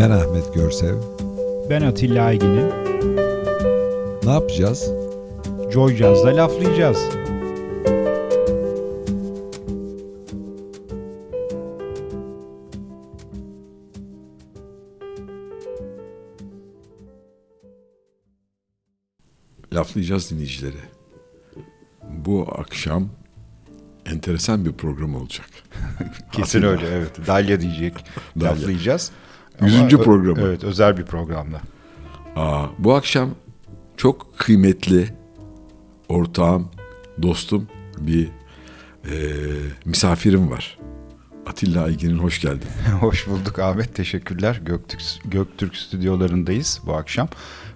Ben Ahmet Görsev. Ben Atilla Aygin'im. Ne yapacağız? Joy Jazz'da laflayacağız. Laflayacağız dinleyicileri. Bu akşam enteresan bir program olacak. Kesin Atilla. öyle evet. Dalya diyecek. Dalya. Laflayacağız. Yüzüncü Ama ö- programı. Evet özel bir programda. Aa, bu akşam çok kıymetli ortağım, dostum bir e, misafirim var. Atilla Aygin'in hoş geldin. Hoş bulduk Ahmet. Teşekkürler. Göktürk, Göktürk stüdyolarındayız bu akşam.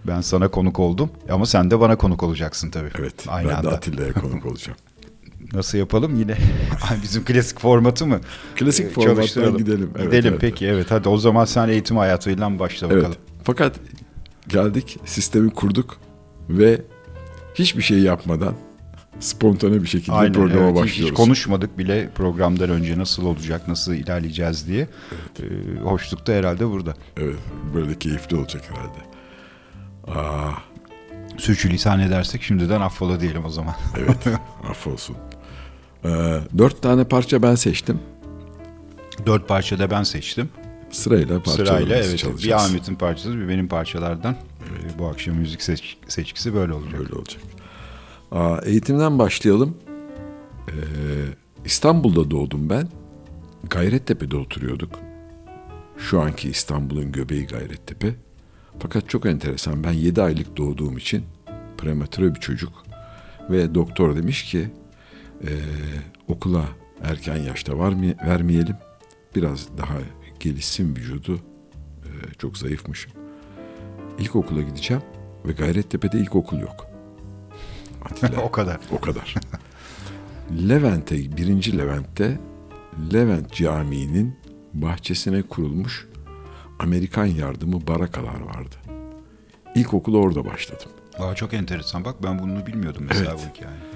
Ben sana konuk oldum ama sen de bana konuk olacaksın tabii. Evet, Aynı ben anda. de Atilla'ya konuk olacağım. Nasıl yapalım yine? Bizim klasik formatı mı? Klasik Ee, çalıştıralım. gidelim. Evet, gidelim evet. peki evet. Hadi o zaman sen eğitim hayatıyla başla bakalım. Evet. Fakat geldik, sistemi kurduk ve hiçbir şey yapmadan spontane bir şekilde Aynen, programa evet. Başlıyoruz. Hiç konuşmadık bile programdan önce nasıl olacak, nasıl ilerleyeceğiz diye. Ee, hoşluk da herhalde burada. Evet, böyle keyifli olacak herhalde. Aa, Sürçülisan edersek şimdiden affola diyelim o zaman. evet, affolsun. Ee, dört tane parça ben seçtim. Dört parçada ben seçtim. Sırayla parçalarımızı Sırayla evet. çalacağız. Bir Ahmet'in parçası, bir benim parçalardan. Ee, bu akşam müzik seç- seçkisi böyle olacak. Öyle olacak. Aa, eğitimden başlayalım. Ee, İstanbul'da doğdum ben. Gayrettepe'de oturuyorduk. Şu anki İstanbul'un göbeği Gayrettepe. Fakat çok enteresan. Ben 7 aylık doğduğum için prematüre bir çocuk. Ve doktor demiş ki ee, okula erken yaşta var mı, vermeyelim. Biraz daha gelişsin vücudu. Ee, çok zayıfmışım. İlkokula gideceğim ve Gayrettepe'de ilkokul yok. Atilla. o kadar. O kadar. Levent'e, birinci Levent'te Levent Camii'nin bahçesine kurulmuş Amerikan yardımı barakalar vardı. İlkokula orada başladım. Aa, çok enteresan. Bak ben bunu bilmiyordum mesela Evet. bu hikayeyi.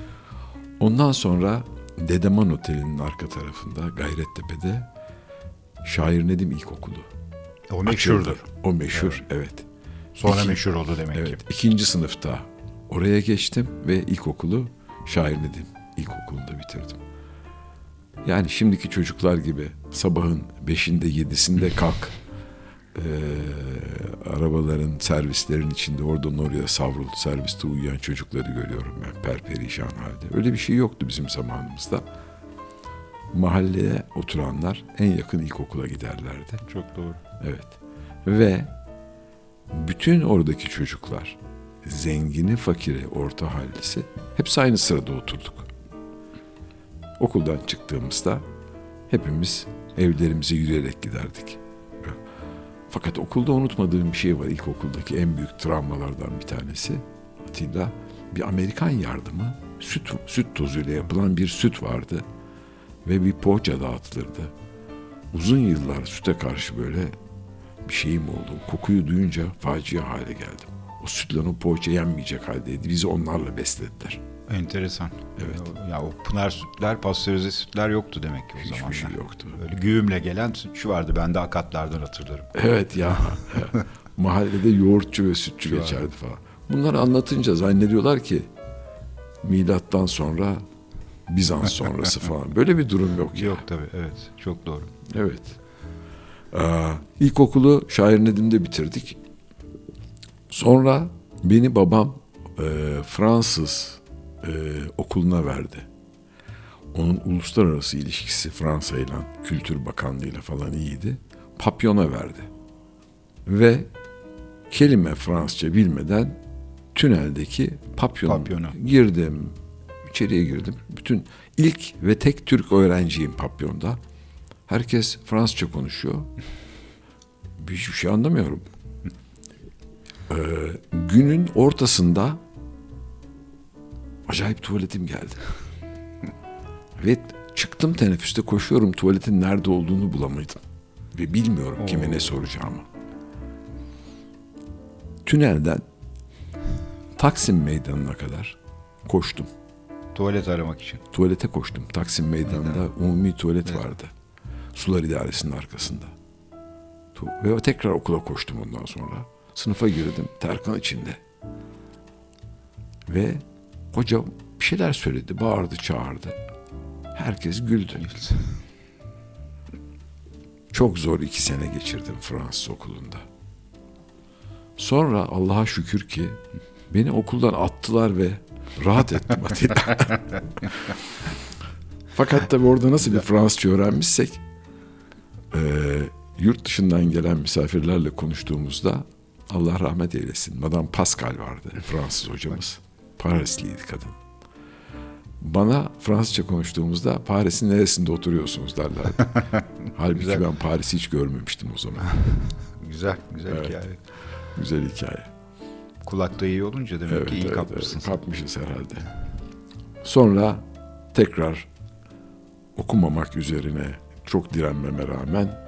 Ondan sonra Dedeman Oteli'nin arka tarafında Gayrettepe'de Şair Nedim İlkokulu. O meşhurdur. O meşhur, evet. Sonra İki- meşhur oldu demek ki. Evet, ikinci sınıfta oraya geçtim ve ilkokulu Şair Nedim İlkokulu'nda bitirdim. Yani şimdiki çocuklar gibi sabahın beşinde yedisinde kalk. Ee, arabaların, servislerin içinde oradan oraya savrul, serviste uyuyan çocukları görüyorum ben perperişan halde. Öyle bir şey yoktu bizim zamanımızda. Mahalleye oturanlar en yakın ilkokula giderlerdi. Çok doğru. Evet. Ve bütün oradaki çocuklar zengini, fakiri, orta hallisi hepsi aynı sırada oturduk. Okuldan çıktığımızda hepimiz evlerimize yürüyerek giderdik. Fakat okulda unutmadığım bir şey var. İlkokuldaki en büyük travmalardan bir tanesi. Atilla bir Amerikan yardımı süt, süt tozuyla yapılan bir süt vardı. Ve bir poğaça dağıtılırdı. Uzun yıllar süte karşı böyle bir şeyim oldu. Kokuyu duyunca facia hale geldim. O sütle o poğaça yenmeyecek haldeydi. Bizi onlarla beslediler. Enteresan. Evet. Ya o pınar sütler, pastörize sütler yoktu demek ki o Hiçbir zamanlar. şey yoktu. Böyle güğümle gelen sütçü vardı. Ben de akatlardan hatırlarım. Evet ya. Mahallede yoğurtçu ve sütçü geçerdi falan. Bunları anlatınca zannediyorlar ki milattan sonra Bizans sonrası falan. Böyle bir durum yok ya. Yok tabii evet. Çok doğru. Evet. Ee, ilkokulu Şair Nedim'de bitirdik. Sonra beni babam e, Fransız e, okuluna verdi. Onun uluslararası ilişkisi Fransa ile, Kültür Bakanlığı ile falan iyiydi. Papyon'a verdi. Ve kelime Fransızca bilmeden tüneldeki papyona Papyona. girdim. İçeriye girdim. Bütün ilk ve tek Türk öğrenciyim papyonda. Herkes Fransızca konuşuyor. Bir hiçbir şey anlamıyorum. Ee, günün ortasında acayip tuvaletim geldi. Ve çıktım teneffüste koşuyorum tuvaletin nerede olduğunu bulamadım. Ve bilmiyorum kime ne soracağımı. Tünelden Taksim Meydanı'na kadar koştum. Tuvalet aramak için. Tuvalete koştum. Taksim Meydanı'nda umumi tuvalet Evet. vardı. Sular İdaresi'nin arkasında. Ve tekrar okula koştum ondan sonra. Sınıfa girdim. Terkan içinde. Ve hoca bir şeyler söyledi. Bağırdı, çağırdı. Herkes güldü. Çok zor iki sene geçirdim Fransız okulunda. Sonra Allah'a şükür ki beni okuldan attılar ve rahat ettim Atilla. Fakat tabii orada nasıl bir Fransızca öğrenmişsek e, yurt dışından gelen misafirlerle konuştuğumuzda Allah rahmet eylesin. Madame Pascal vardı Fransız hocamız. Parisliydi kadın. Bana Fransızca konuştuğumuzda Paris'in neresinde oturuyorsunuz derlerdi. Halbuki Güzel. ben Paris'i hiç görmemiştim o zaman. Güzel, güzel Evet. hikaye. Güzel hikaye. Kulakta iyi olunca demek Evet, ki iyi evet, kapmışsın. evet. Kapmışız herhalde. Sonra tekrar okumamak üzerine çok direnmeme rağmen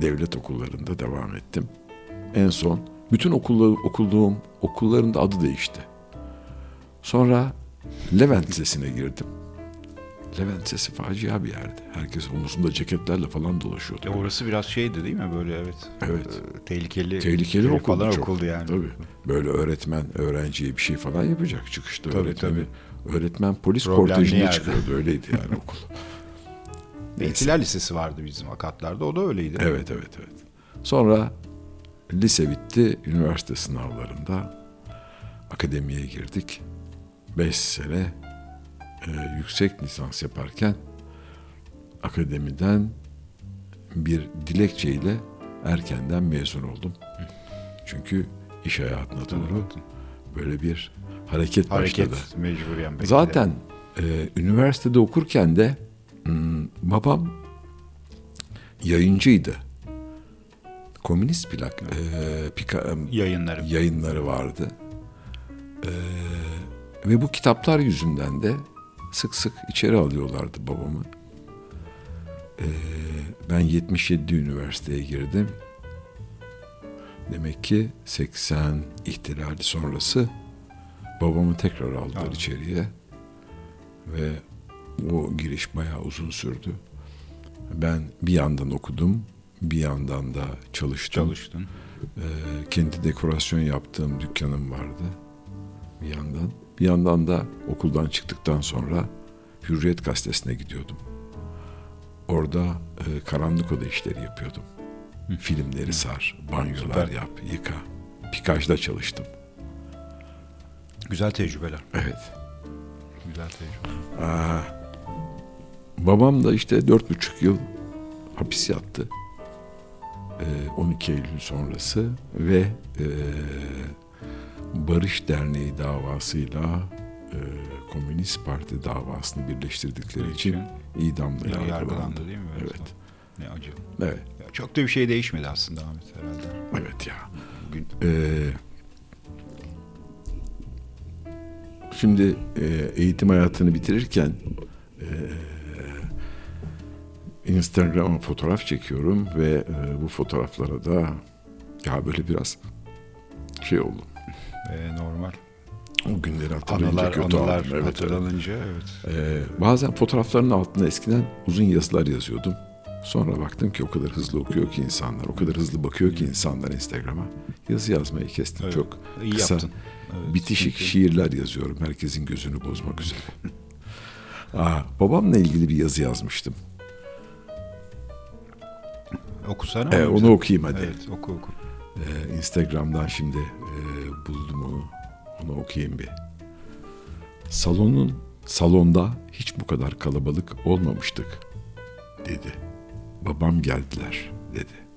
devlet okullarında devam ettim. En son bütün okulları, okuduğum okulların da adı değişti. Sonra Levent Lisesi'ne girdim. Levent Lisesi facia bir yerdi. Herkes omuzunda ceketlerle falan dolaşıyordu. Ya orası biraz şeydi değil mi böyle evet. Evet. Ee, tehlikeli. Tehlikeli okuldu falan çok. okuldu yani. Tabii. Böyle öğretmen öğrenciye bir şey falan yapacak çıkışta. Tabii, öğretmeni, Öğretmen polis Problemli kortejinde yerde. çıkıyordu. Öyleydi yani okul. Eğitimler Lisesi vardı bizim akatlarda. O da öyleydi. Evet evet evet. Sonra lise bitti. Üniversite sınavlarında akademiye girdik. Beş sene e, yüksek lisans yaparken akademiden bir dilekçeyle erkenden mezun oldum. Çünkü iş hayatına doğru böyle bir hareket, Hareket başladı. mecburiyen belki de. Zaten e, üniversitede okurken de hmm, babam yayıncıydı. Komünist plak e, pika, yayınları. yayınları vardı. E, ve bu kitaplar yüzünden de sık sık içeri alıyorlardı babamı. E, ben 77 üniversiteye girdim. Demek ki 80 ihtilali sonrası babamı tekrar aldılar Aa. içeriye. Ve o giriş bayağı uzun sürdü. Ben bir yandan okudum, bir yandan da çalıştım. Çalıştın. Ee, kendi dekorasyon yaptığım dükkanım vardı bir yandan. Bir yandan da okuldan çıktıktan sonra Hürriyet Gazetesi'ne gidiyordum. Orada e, karanlık oda işleri yapıyordum. Filmleri sar, banyolar Süper. yap, yıka. Pikajda çalıştım. Güzel tecrübeler. Evet. Güzel tecrübeler. Aa, babam da işte dört buçuk yıl hapis yattı. Ee, 12 Eylül sonrası ve e, Barış Derneği davasıyla e, Komünist Parti davasını birleştirdikleri için idamla Ya, yargılandı. yargılandı değil mi? Evet. Ne acı. Evet. Ya çok da bir şey değişmedi aslında Ahmet herhalde. Evet ya. Bugün Ee, şimdi e, eğitim hayatını bitirirken e, Instagram'a fotoğraf çekiyorum ve e, bu fotoğraflara da ya böyle biraz şey oldu. E, normal. O günleri hatırlayınca Anılar, kötü anılar oldum. Evet, hatırlanınca evet. Ee, bazen fotoğrafların altına eskiden uzun yazılar yazıyordum. Sonra baktım ki o kadar hızlı okuyor ki insanlar, o kadar hızlı bakıyor ki insanlar Instagram'a. Yazı yazmayı kestim Evet, çok. iyi kısa, yaptın. Evet, bitişik çünkü- şiirler yazıyorum herkesin gözünü bozmak üzere. Aa, babamla ilgili bir yazı yazmıştım. Okusana. Ee, onu okuyayım hadi. Evet oku oku. Ee, Instagram'dan şimdi e, buldum onu. Onu okuyayım bir. Salonun salonda hiç bu kadar kalabalık olmamıştık dedi. Babam geldiler dedi.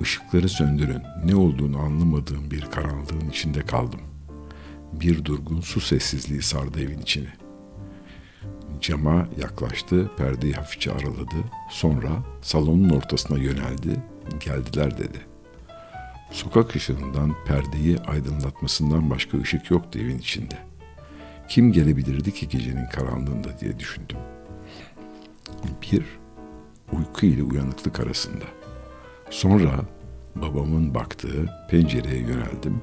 Işıkları söndürün. Ne olduğunu anlamadığım bir karanlığın içinde kaldım. Bir durgun su sessizliği sardı evin içini. Cama yaklaştı, perdeyi hafifçe araladı. Sonra salonun ortasına yöneldi. Geldiler dedi. Sokak ışığından perdeyi aydınlatmasından başka ışık yoktu evin içinde. Kim gelebilirdi ki gecenin karanlığında diye düşündüm. Bir, uyku ile uyanıklık arasında. Sonra babamın baktığı pencereye yöneldim.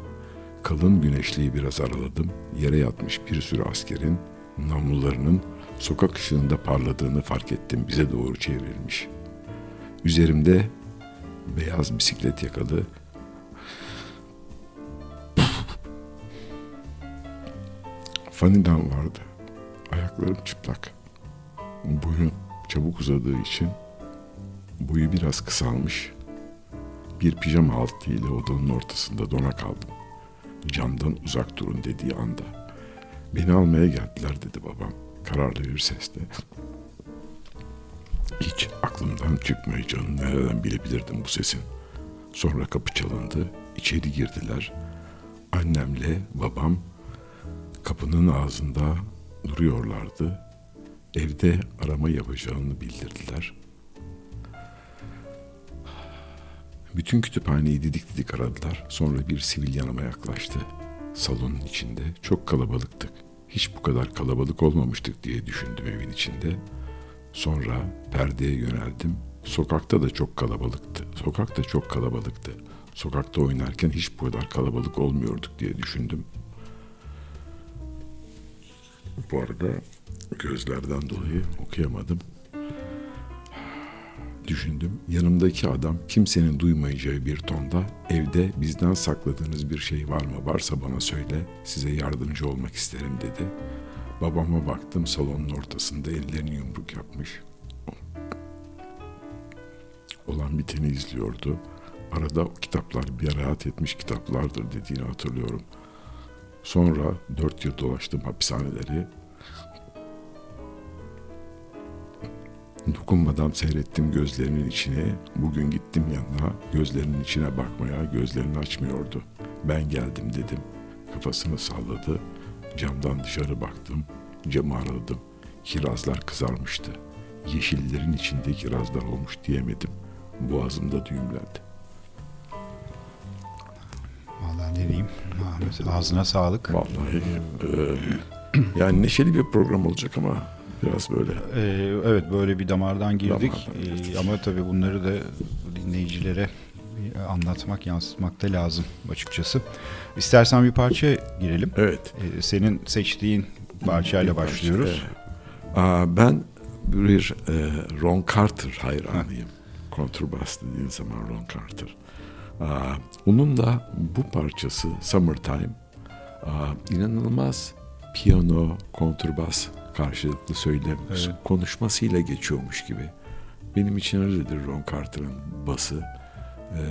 Kalın güneşliği biraz araladım. Yere yatmış bir sürü askerin namlularının sokak ışığında parladığını fark ettim. Bize doğru çevrilmiş. Üzerimde beyaz bisiklet yakalı Fanidan vardı. Ayaklarım çıplak. Boyun çabuk uzadığı için boyu biraz kısalmış. Bir pijama altıyla odanın ortasında dona kaldım. Camdan uzak durun dediği anda. Beni almaya geldiler dedi babam. Kararlı bir sesle. Hiç aklımdan çıkmayacağını nereden bilebilirdim bu sesin. Sonra kapı çalındı. İçeri girdiler. Annemle babam kapının ağzında duruyorlardı. Evde arama yapacağını bildirdiler. Bütün kütüphaneyi didik didik aradılar. Sonra bir sivil yanıma yaklaştı. Salonun içinde çok kalabalıktık. Hiç bu kadar kalabalık olmamıştık diye düşündüm evin içinde. Sonra perdeye yöneldim. Sokakta da çok kalabalıktı. Sokakta çok kalabalıktı. Sokakta oynarken hiç bu kadar kalabalık olmuyorduk diye düşündüm. Bu arada gözlerden dolayı okuyamadım. Düşündüm. Yanımdaki adam kimsenin duymayacağı bir tonda evde bizden sakladığınız bir şey var mı? Varsa bana söyle. Size yardımcı olmak isterim dedi. Babama baktım salonun ortasında ellerini yumruk yapmış. Olan biteni izliyordu. Arada o kitaplar bir rahat etmiş kitaplardır dediğini hatırlıyorum. Sonra dört yıl dolaştım hapishaneleri. Dokunmadan seyrettim gözlerinin içine. Bugün gittim yanına. Gözlerinin içine bakmaya, gözlerini açmıyordu. Ben geldim dedim. Kafasını salladı. Camdan dışarı baktım. Camı aradım. Kirazlar kızarmıştı. Yeşillerin içinde kirazlar olmuş diyemedim. Boğazımda düğümlendi. Vallahi ne diyeyim Ahmet ağzına sağlık. Vallahi e, yani neşeli bir program olacak ama biraz böyle Ee, evet böyle bir damardan girdik Damardan Ee, ama tabii bunları da dinleyicilere anlatmak, yansıtmak da lazım açıkçası. İstersen bir parça girelim. evet. Ee, senin seçtiğin parçayla parça, başlıyoruz. evet. Aa, ben bir e, Ron Carter hayranıyım. Kontrbas dediğin zaman Ron Carter. Aa, onun da bu parçası Summertime aa, inanılmaz piyano, kontrbas karşılıklı söylem Evet. konuşmasıyla geçiyormuş gibi. Benim için öyledir Ron Carter'ın bası. Ee,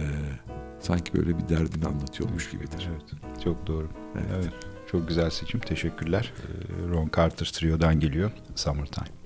sanki böyle bir derdini anlatıyormuş gibidir. Evet, çok doğru. Evet. Evet. Çok güzel seçim. Teşekkürler. Ee, Ron Carter Trio'dan geliyor. Summertime. Summertime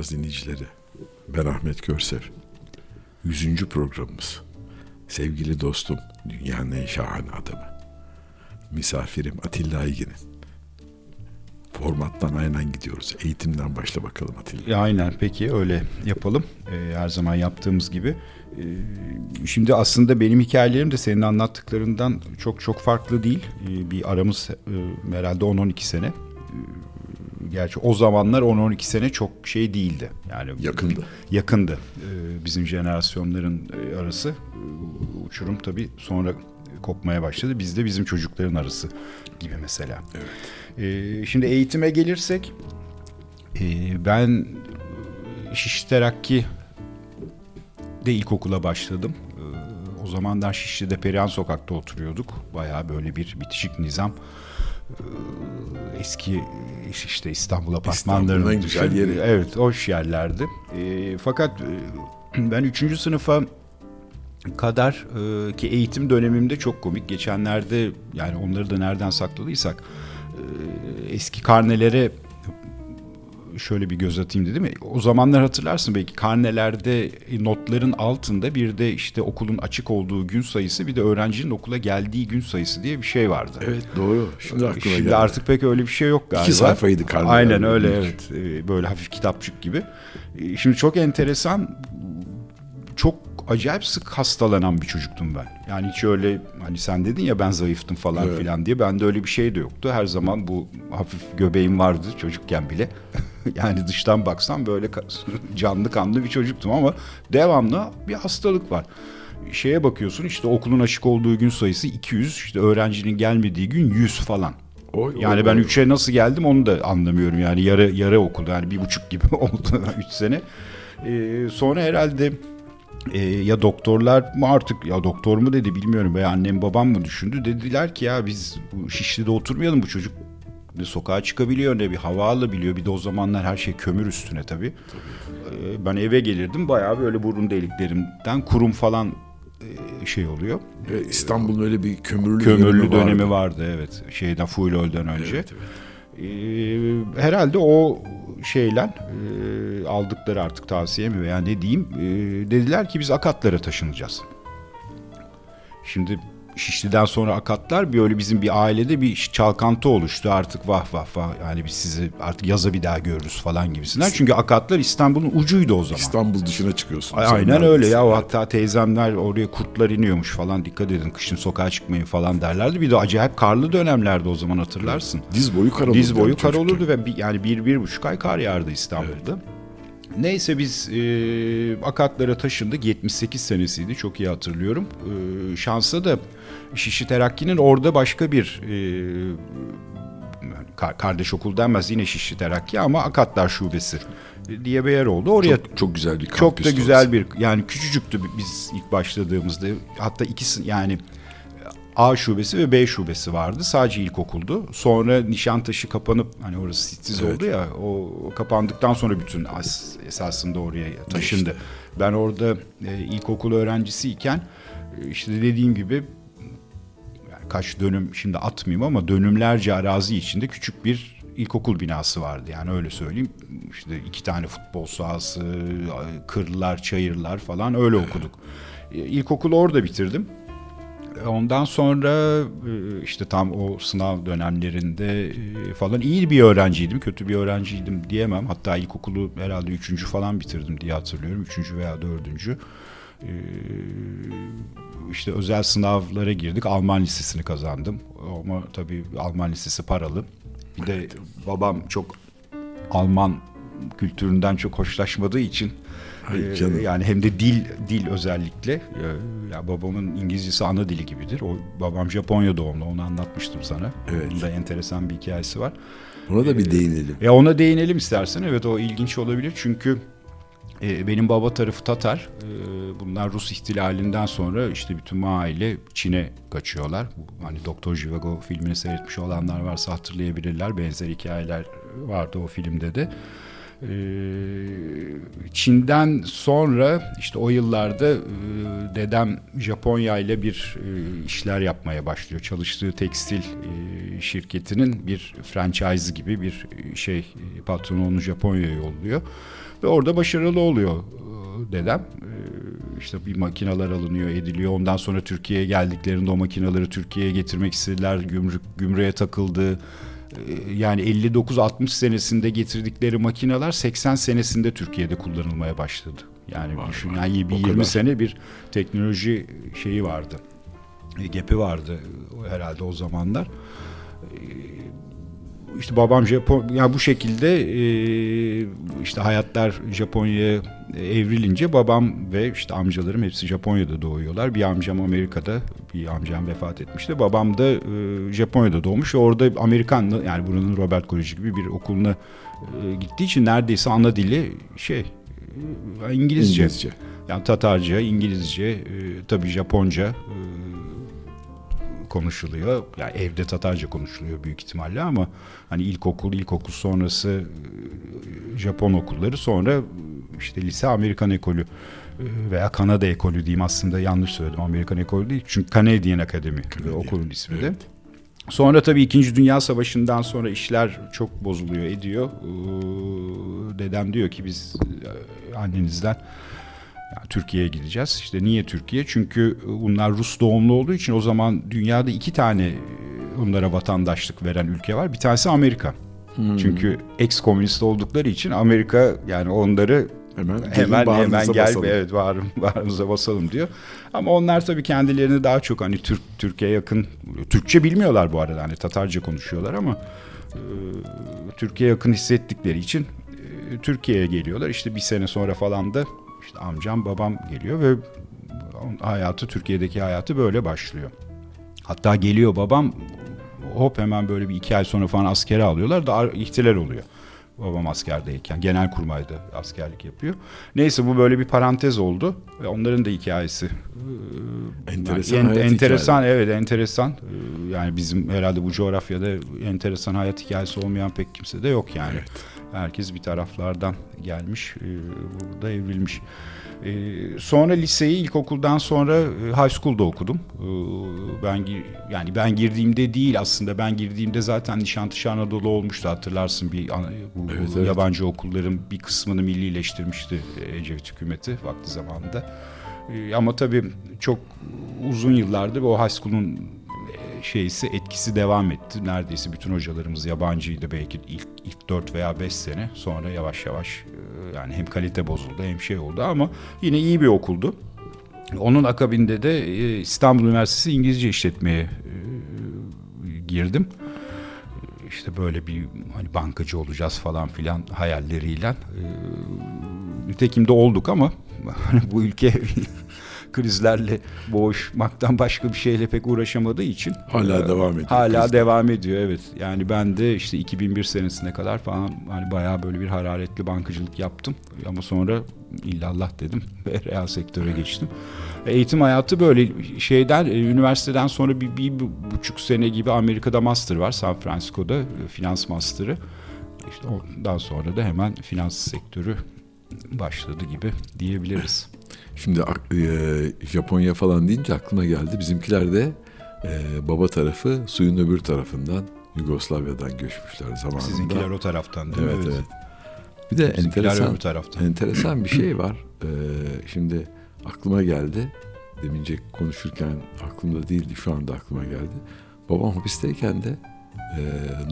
Laflayacağız dinleyicileri. Ben Ahmet Görsev. Yüzüncü programımız. Sevgili dostum, dünyanın en şahane adamı. Misafirim Atilla Aygin'in. Formattan aynen gidiyoruz. Eğitimden başla bakalım Atilla. Aynen peki öyle yapalım. E, her zaman yaptığımız gibi. E, şimdi aslında benim hikayelerim de senin anlattıklarından çok çok farklı değil. E, bir aramız e, herhalde 10-12 sene. Gerçi o zamanlar 10-12 sene çok şey değildi. Yani Yakındı. Yakındı. E, bizim jenerasyonların e, arası. E, uçurum tabii sonra kopmaya başladı. Bizde bizim çocukların arası gibi mesela. E, şimdi eğitime gelirsek e, ben Şişli Terakki de ilkokula başladım. E, o zamanlar Şişli'de Perihan Sokak'ta oturuyorduk. Bayağı böyle bir bitişik nizam. E, eski işte İstanbul apartmanlarının en güzel yeri. Evet, hoş yerlerdi. E, fakat e, ben üçüncü sınıfa kadar e, ki eğitim dönemimde çok komik. Geçenlerde yani onları da nereden sakladıysak e, eski karnelere şöyle bir göz atayım dedim. O zamanlar hatırlarsın belki karnelerde notların altında bir de işte okulun açık olduğu gün sayısı bir de öğrencinin okula geldiği gün sayısı diye bir şey vardı. Evet doğru. Şimdi aklıma Şimdi geldi. artık pek öyle bir şey yok galiba. İki sayfaydı karneler. Aynen öyle evet. Ee, Böyle hafif kitapçık gibi. Ee, Şimdi çok enteresan çok acayip sık hastalanan bir çocuktum ben. Yani hiç öyle hani sen dedin ya ben zayıftım falan Evet. filan diye. Bende öyle bir şey de yoktu. Her zaman bu hafif göbeğim vardı çocukken bile. yani dıştan baksam böyle canlı kanlı bir çocuktum ama devamlı bir hastalık var. Şeye bakıyorsun işte okulun açık olduğu gün sayısı 200 işte öğrencinin gelmediği gün 100 falan. Oy, oy, Yani ben oy. 3'e nasıl geldim onu da anlamıyorum. Yani yarı yarı okulda yani bir buçuk gibi oldu 3 sene. Ee, sonra herhalde e, ya doktorlar mı artık ya doktor mu dedi bilmiyorum veya annem babam mı düşündü. Dediler ki ya biz bu Şişli'de oturmayalım bu çocuk ne sokağa çıkabiliyor ne bir hava alabiliyor. Bir de o zamanlar her şey kömür üstüne tabii. Ee, ben eve gelirdim bayağı böyle burun deliklerimden kurum falan e, şey oluyor. İstanbul'un öyle bir kömürlü, Kömürlü dönemi dönemi vardı. vardı evet. Şeyden Fuylol'den önce. Evet, evet. Ee, herhalde o şeyle e, aldıkları artık tavsiye mi veya ne diyeyim e, dediler ki biz Akatlara taşınacağız. Şimdi Şişli'den sonra Akatlar böyle bizim bir ailede bir çalkantı oluştu artık vah vah vah yani biz sizi artık yaza bir daha görürüz falan gibisinden. Çünkü Akatlar İstanbul'un ucuydu o zaman. İstanbul dışına çıkıyorsun. Ay- Aynen öyle ya. O Evet. hatta teyzemler oraya kurtlar iniyormuş falan dikkat edin kışın sokağa çıkmayın falan derlerdi. Bir de acayip karlı dönemlerde o zaman hatırlarsın. Diz boyu kar olurdu. Diz boyu kar olurdu ve bir, yani bir, bir buçuk ay kar yağardı İstanbul'da. Neyse biz e, Akatlara taşındık. 78 senesiydi çok iyi hatırlıyorum. E, şansa da Şişli Terakki'nin orada başka bir e, ka- kardeş okul denmez yine Şişli Terakki ama Akatlar Şubesi diye bir yer oldu. Oraya Çok, çok güzel bir çok da orası. güzel bir yani küçücüktü biz ilk başladığımızda. Hatta ikisi yani A şubesi ve B şubesi vardı. Sadece ilkokuldu. Sonra Nişantaşı kapanıp hani orası sitiz Evet. oldu ya o, o kapandıktan sonra bütün as, esasında oraya taşındı. Değişti. Ben orada e, ilkokul öğrencisiyken e, işte dediğim gibi kaç dönüm şimdi atmayayım ama dönümlerce arazi içinde küçük bir ilkokul binası vardı. Yani öyle söyleyeyim. İşte iki tane futbol sahası, kırlar, çayırlar falan öyle okuduk. E, İlkokulu orada bitirdim. E, Ondan sonra e, işte tam o sınav dönemlerinde falan iyi bir öğrenciydim. Kötü bir öğrenciydim diyemem. Hatta ilkokulu herhalde üçüncü falan bitirdim diye hatırlıyorum. Üçüncü veya dördüncü. E, işte özel sınavlara girdik. Alman lisesini kazandım. Ama tabii Alman lisesi paralı. Bir de babam çok Alman kültüründen çok hoşlaşmadığı için Ay e, yani hem de dil dil özellikle e, ya babamın İngilizcesi ana dili gibidir. O babam Japonya doğumlu onu anlatmıştım sana. Evet. Onun da enteresan bir hikayesi var. Ona da bir değinelim. Ya ona değinelim istersen. Evet o ilginç olabilir çünkü e, benim baba tarafı Tatar. E, bunlar Rus ihtilalinden sonra işte bütün aile Çin'e kaçıyorlar. Hani Doktor Jivago filmini seyretmiş olanlar varsa hatırlayabilirler. Benzer hikayeler vardı o filmde de. E, Çin'den sonra işte o yıllarda e, dedem Japonya ile bir e, işler yapmaya başlıyor. Çalıştığı tekstil e, şirketinin bir franchise gibi bir şey patronu onu Japonya'ya yolluyor. Ve orada başarılı oluyor e, dedem. E, işte bir makineler alınıyor, ediliyor. Ondan sonra Türkiye'ye geldiklerinde o makineleri Türkiye'ye getirmek istediler. Gümrük gümrüğe takıldı. E, yani 59-60 senesinde getirdikleri makineler 80 senesinde Türkiye'de kullanılmaya başladı. Yani Vay düşün vay, yani bir o 20 kadar. sene bir teknoloji şeyi vardı. Gepi vardı herhalde o zamanlar. İşte babam Japon yani bu şekilde e, işte hayatlar Japonya'ya evrilince babam ve işte amcalarım hepsi Japonya'da doğuyorlar. Bir amcam Amerika'da, bir amcam vefat etmişti. Babam da e, Japonya'da doğmuş orada Amerikan yani buranın Robert Koleji gibi bir okuluna e, gittiği için neredeyse ana dili şey e, İngilizce. İngilizce. Yani Tatarca, İngilizce, e, tabii Japonca e, konuşuluyor. Yani evde Tatarca konuşuluyor büyük ihtimalle ama hani ilkokul, ilkokul sonrası e, Japon okulları sonra işte lise Amerikan ekolü e, veya Kanada ekolü diyeyim aslında yanlış söyledim. Amerikan ekolü değil çünkü Canadian Academy Canadian, okulun ismi de. evet. Sonra tabii 2. Dünya Savaşı'ndan sonra işler çok bozuluyor ediyor. Dedem diyor ki biz e, annenizden yani Türkiye'ye gideceğiz. İşte niye Türkiye? Çünkü bunlar Rus doğumlu olduğu için o zaman dünyada iki tane e, onlara vatandaşlık veren ülke var. Bir tanesi Amerika. Çünkü ex-komünist oldukları için Amerika yani onları Hemen hemen hemen gel basalım. evet bağrım, bağrımıza basalım diyor. Ama onlar tabii kendilerini daha çok hani Türk Türkiye yakın Türkçe bilmiyorlar bu arada hani Tatarca konuşuyorlar ama e, Türkiye yakın hissettikleri için e, Türkiye'ye geliyorlar. İşte bir sene sonra falan da işte amcam babam geliyor ve hayatı Türkiye'deki hayatı böyle başlıyor. Hatta geliyor babam hop hemen böyle bir iki ay sonra falan askere alıyorlar da ihtilal oluyor. Babam askerdeyken genel kurmayda askerlik yapıyor. Neyse bu böyle bir parantez oldu. Ve onların da hikayesi. e, Enteresan yani en- enteresan evet enteresan. E, Yani bizim herhalde bu coğrafyada enteresan hayat hikayesi olmayan pek kimse de yok yani. Evet. Herkes bir taraflardan gelmiş, e, burada evrilmiş. E, Sonra liseyi ilkokuldan sonra e, high school'da okudum. E, Ben yani ben girdiğimde değil aslında ben girdiğimde zaten Nişantaşı Anadolu olmuştu hatırlarsın bir bu Evet, evet. yabancı okulların bir kısmını millileştirmişti Ecevit hükümeti vakti zamanında. E, Ama tabii çok uzun yıllardır o high school'un şeysi etkisi devam etti. Neredeyse bütün hocalarımız yabancıydı belki ilk ilk 4 veya 5 sene. Sonra yavaş yavaş e, yani hem kalite bozuldu hem şey oldu ama yine iyi bir okuldu. Onun akabinde de e, İstanbul Üniversitesi İngilizce işletmeye e, girdim. İşte böyle bir hani bankacı olacağız falan filan hayalleriyle. Nitekim de olduk ama bu ülke krizlerle boğuşmaktan başka bir şeyle pek uğraşamadığı için Hala e, devam ediyor Hala krizler. devam ediyor evet. Yani ben de işte 2001 senesine kadar falan hani bayağı böyle bir hararetli bankacılık yaptım ama sonra illallah dedim ve reel sektöre geçtim. Eğitim hayatı böyle şeyden e, üniversiteden sonra bir, bir buçuk sene gibi Amerika'da master var San Francisco'da e, finans master'ı. İşte ondan sonra da hemen finans sektörü başladı gibi diyebiliriz. Şimdi e, Japonya falan deyince aklıma geldi. Bizimkiler de e, baba tarafı suyun öbür tarafından Yugoslavya'dan göçmüşler zamanında. Sizinkiler o taraftan değil mi? Evet, evet. Bir de Bizimkiler enteresan, taraftan. enteresan bir şey var. Ee, şimdi aklıma geldi. Demince konuşurken aklımda değildi. Şu anda aklıma geldi. Babam hapisteyken de e,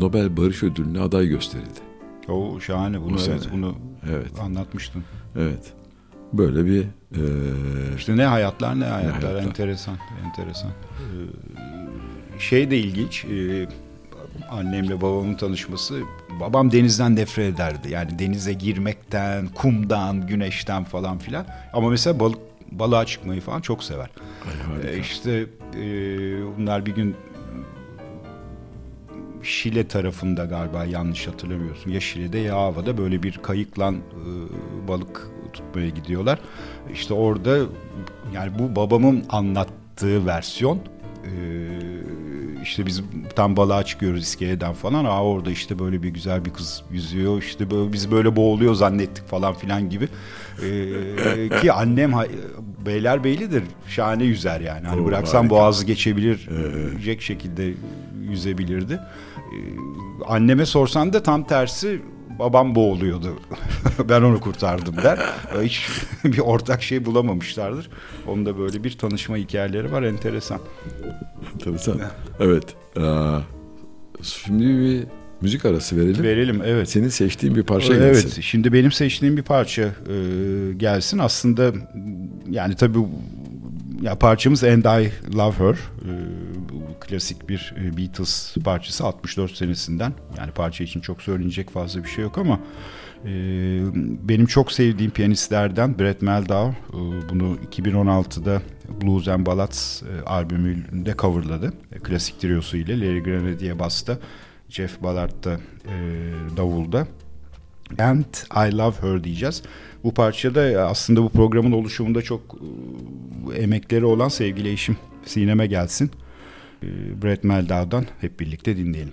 Nobel Barış Ödülü'ne aday gösterildi. O şahane bunu Bu evet, bunu Evet, anlatmıştın. evet. Böyle bir e, İşte ne hayatlar ne hayatlar, hayatlar. enteresan enteresan. Ee, şey de ilginç. e, annemle babamın tanışması. Babam denizden nefret ederdi. Yani denize girmekten, kumdan, güneşten falan filan. Ama mesela balık balığa çıkmayı falan çok sever. ay. Ee, işte e, bunlar bir gün Şile tarafında galiba yanlış hatırlamıyorsun. Ya Şile'de ya Ava'da böyle bir kayıkla e, balık tutmaya gidiyorlar. İşte orada yani bu babamın anlattığı versiyon e, işte biz tam balığa çıkıyoruz iskeleden falan. Aa orada işte böyle bir güzel bir kız yüzüyor. İşte böyle biz böyle boğuluyor zannettik falan filan gibi. Ee, ki annem Beylerbeylidir. Şahane yüzer yani. Hani Oo, bıraksam harika. boğazı geçebilecek şekilde yüzebilirdi. Ee, anneme sorsan da tam tersi babam boğuluyordu. ben onu kurtardım der. Hiç bir ortak şey bulamamışlardır. Onda böyle bir tanışma hikayeleri var enteresan. Enteresan. Evet. Aa, şimdi bir müzik arası verelim. Verelim evet. Senin seçtiğin bir parça evet, gelsin. şimdi benim seçtiğim bir parça e, gelsin. Aslında yani tabii ya parçamız And I Love Her. E, bu klasik bir e, Beatles parçası 64 senesinden. Yani parça için çok söylenecek fazla bir şey yok ama e, benim çok sevdiğim piyanistlerden Brett Meldau e, bunu 2016'da Blues and Ballads e, albümünde coverladı. Klasik triosu ile Larry Grenadier basta, Jeff Ballard da davulda. And I Love Her diyeceğiz. Bu parçada aslında bu programın oluşumunda çok e, emekleri olan sevgili eşim Sinem'e gelsin. E, Brett Meldau'dan hep birlikte dinleyelim.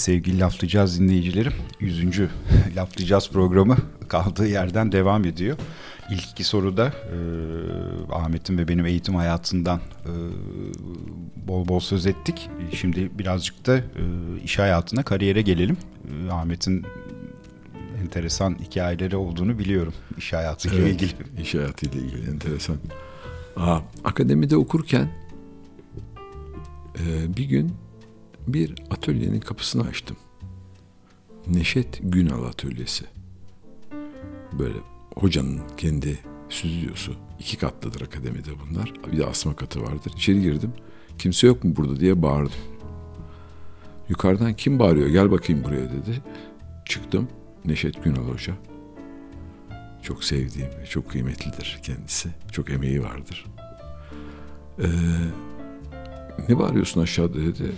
Evet sevgili Laflayacağız dinleyicilerim. 100. Laflayacağız programı kaldığı yerden devam ediyor. İlk iki soruda e, Ahmet'in ve benim eğitim hayatından e, bol bol söz ettik. Şimdi birazcık da e, iş hayatına, kariyere gelelim. E, Ahmet'in enteresan hikayeleri olduğunu biliyorum iş hayatıyla Evet, ilgili. İş hayatıyla ilgili enteresan. Aa, akademide okurken e, bir gün bir atölyenin kapısını açtım. Neşet Günal Atölyesi. Böyle hocanın kendi stüdyosu. iki katlıdır akademide bunlar. Bir de asma katı vardır. İçeri girdim. Kimse yok mu burada diye bağırdım. Yukarıdan kim bağırıyor gel bakayım buraya dedi. Çıktım. Neşet Günal Hoca. Çok sevdiğim ve çok kıymetlidir kendisi. Çok emeği vardır. Ee, ne bağırıyorsun aşağıda dedi.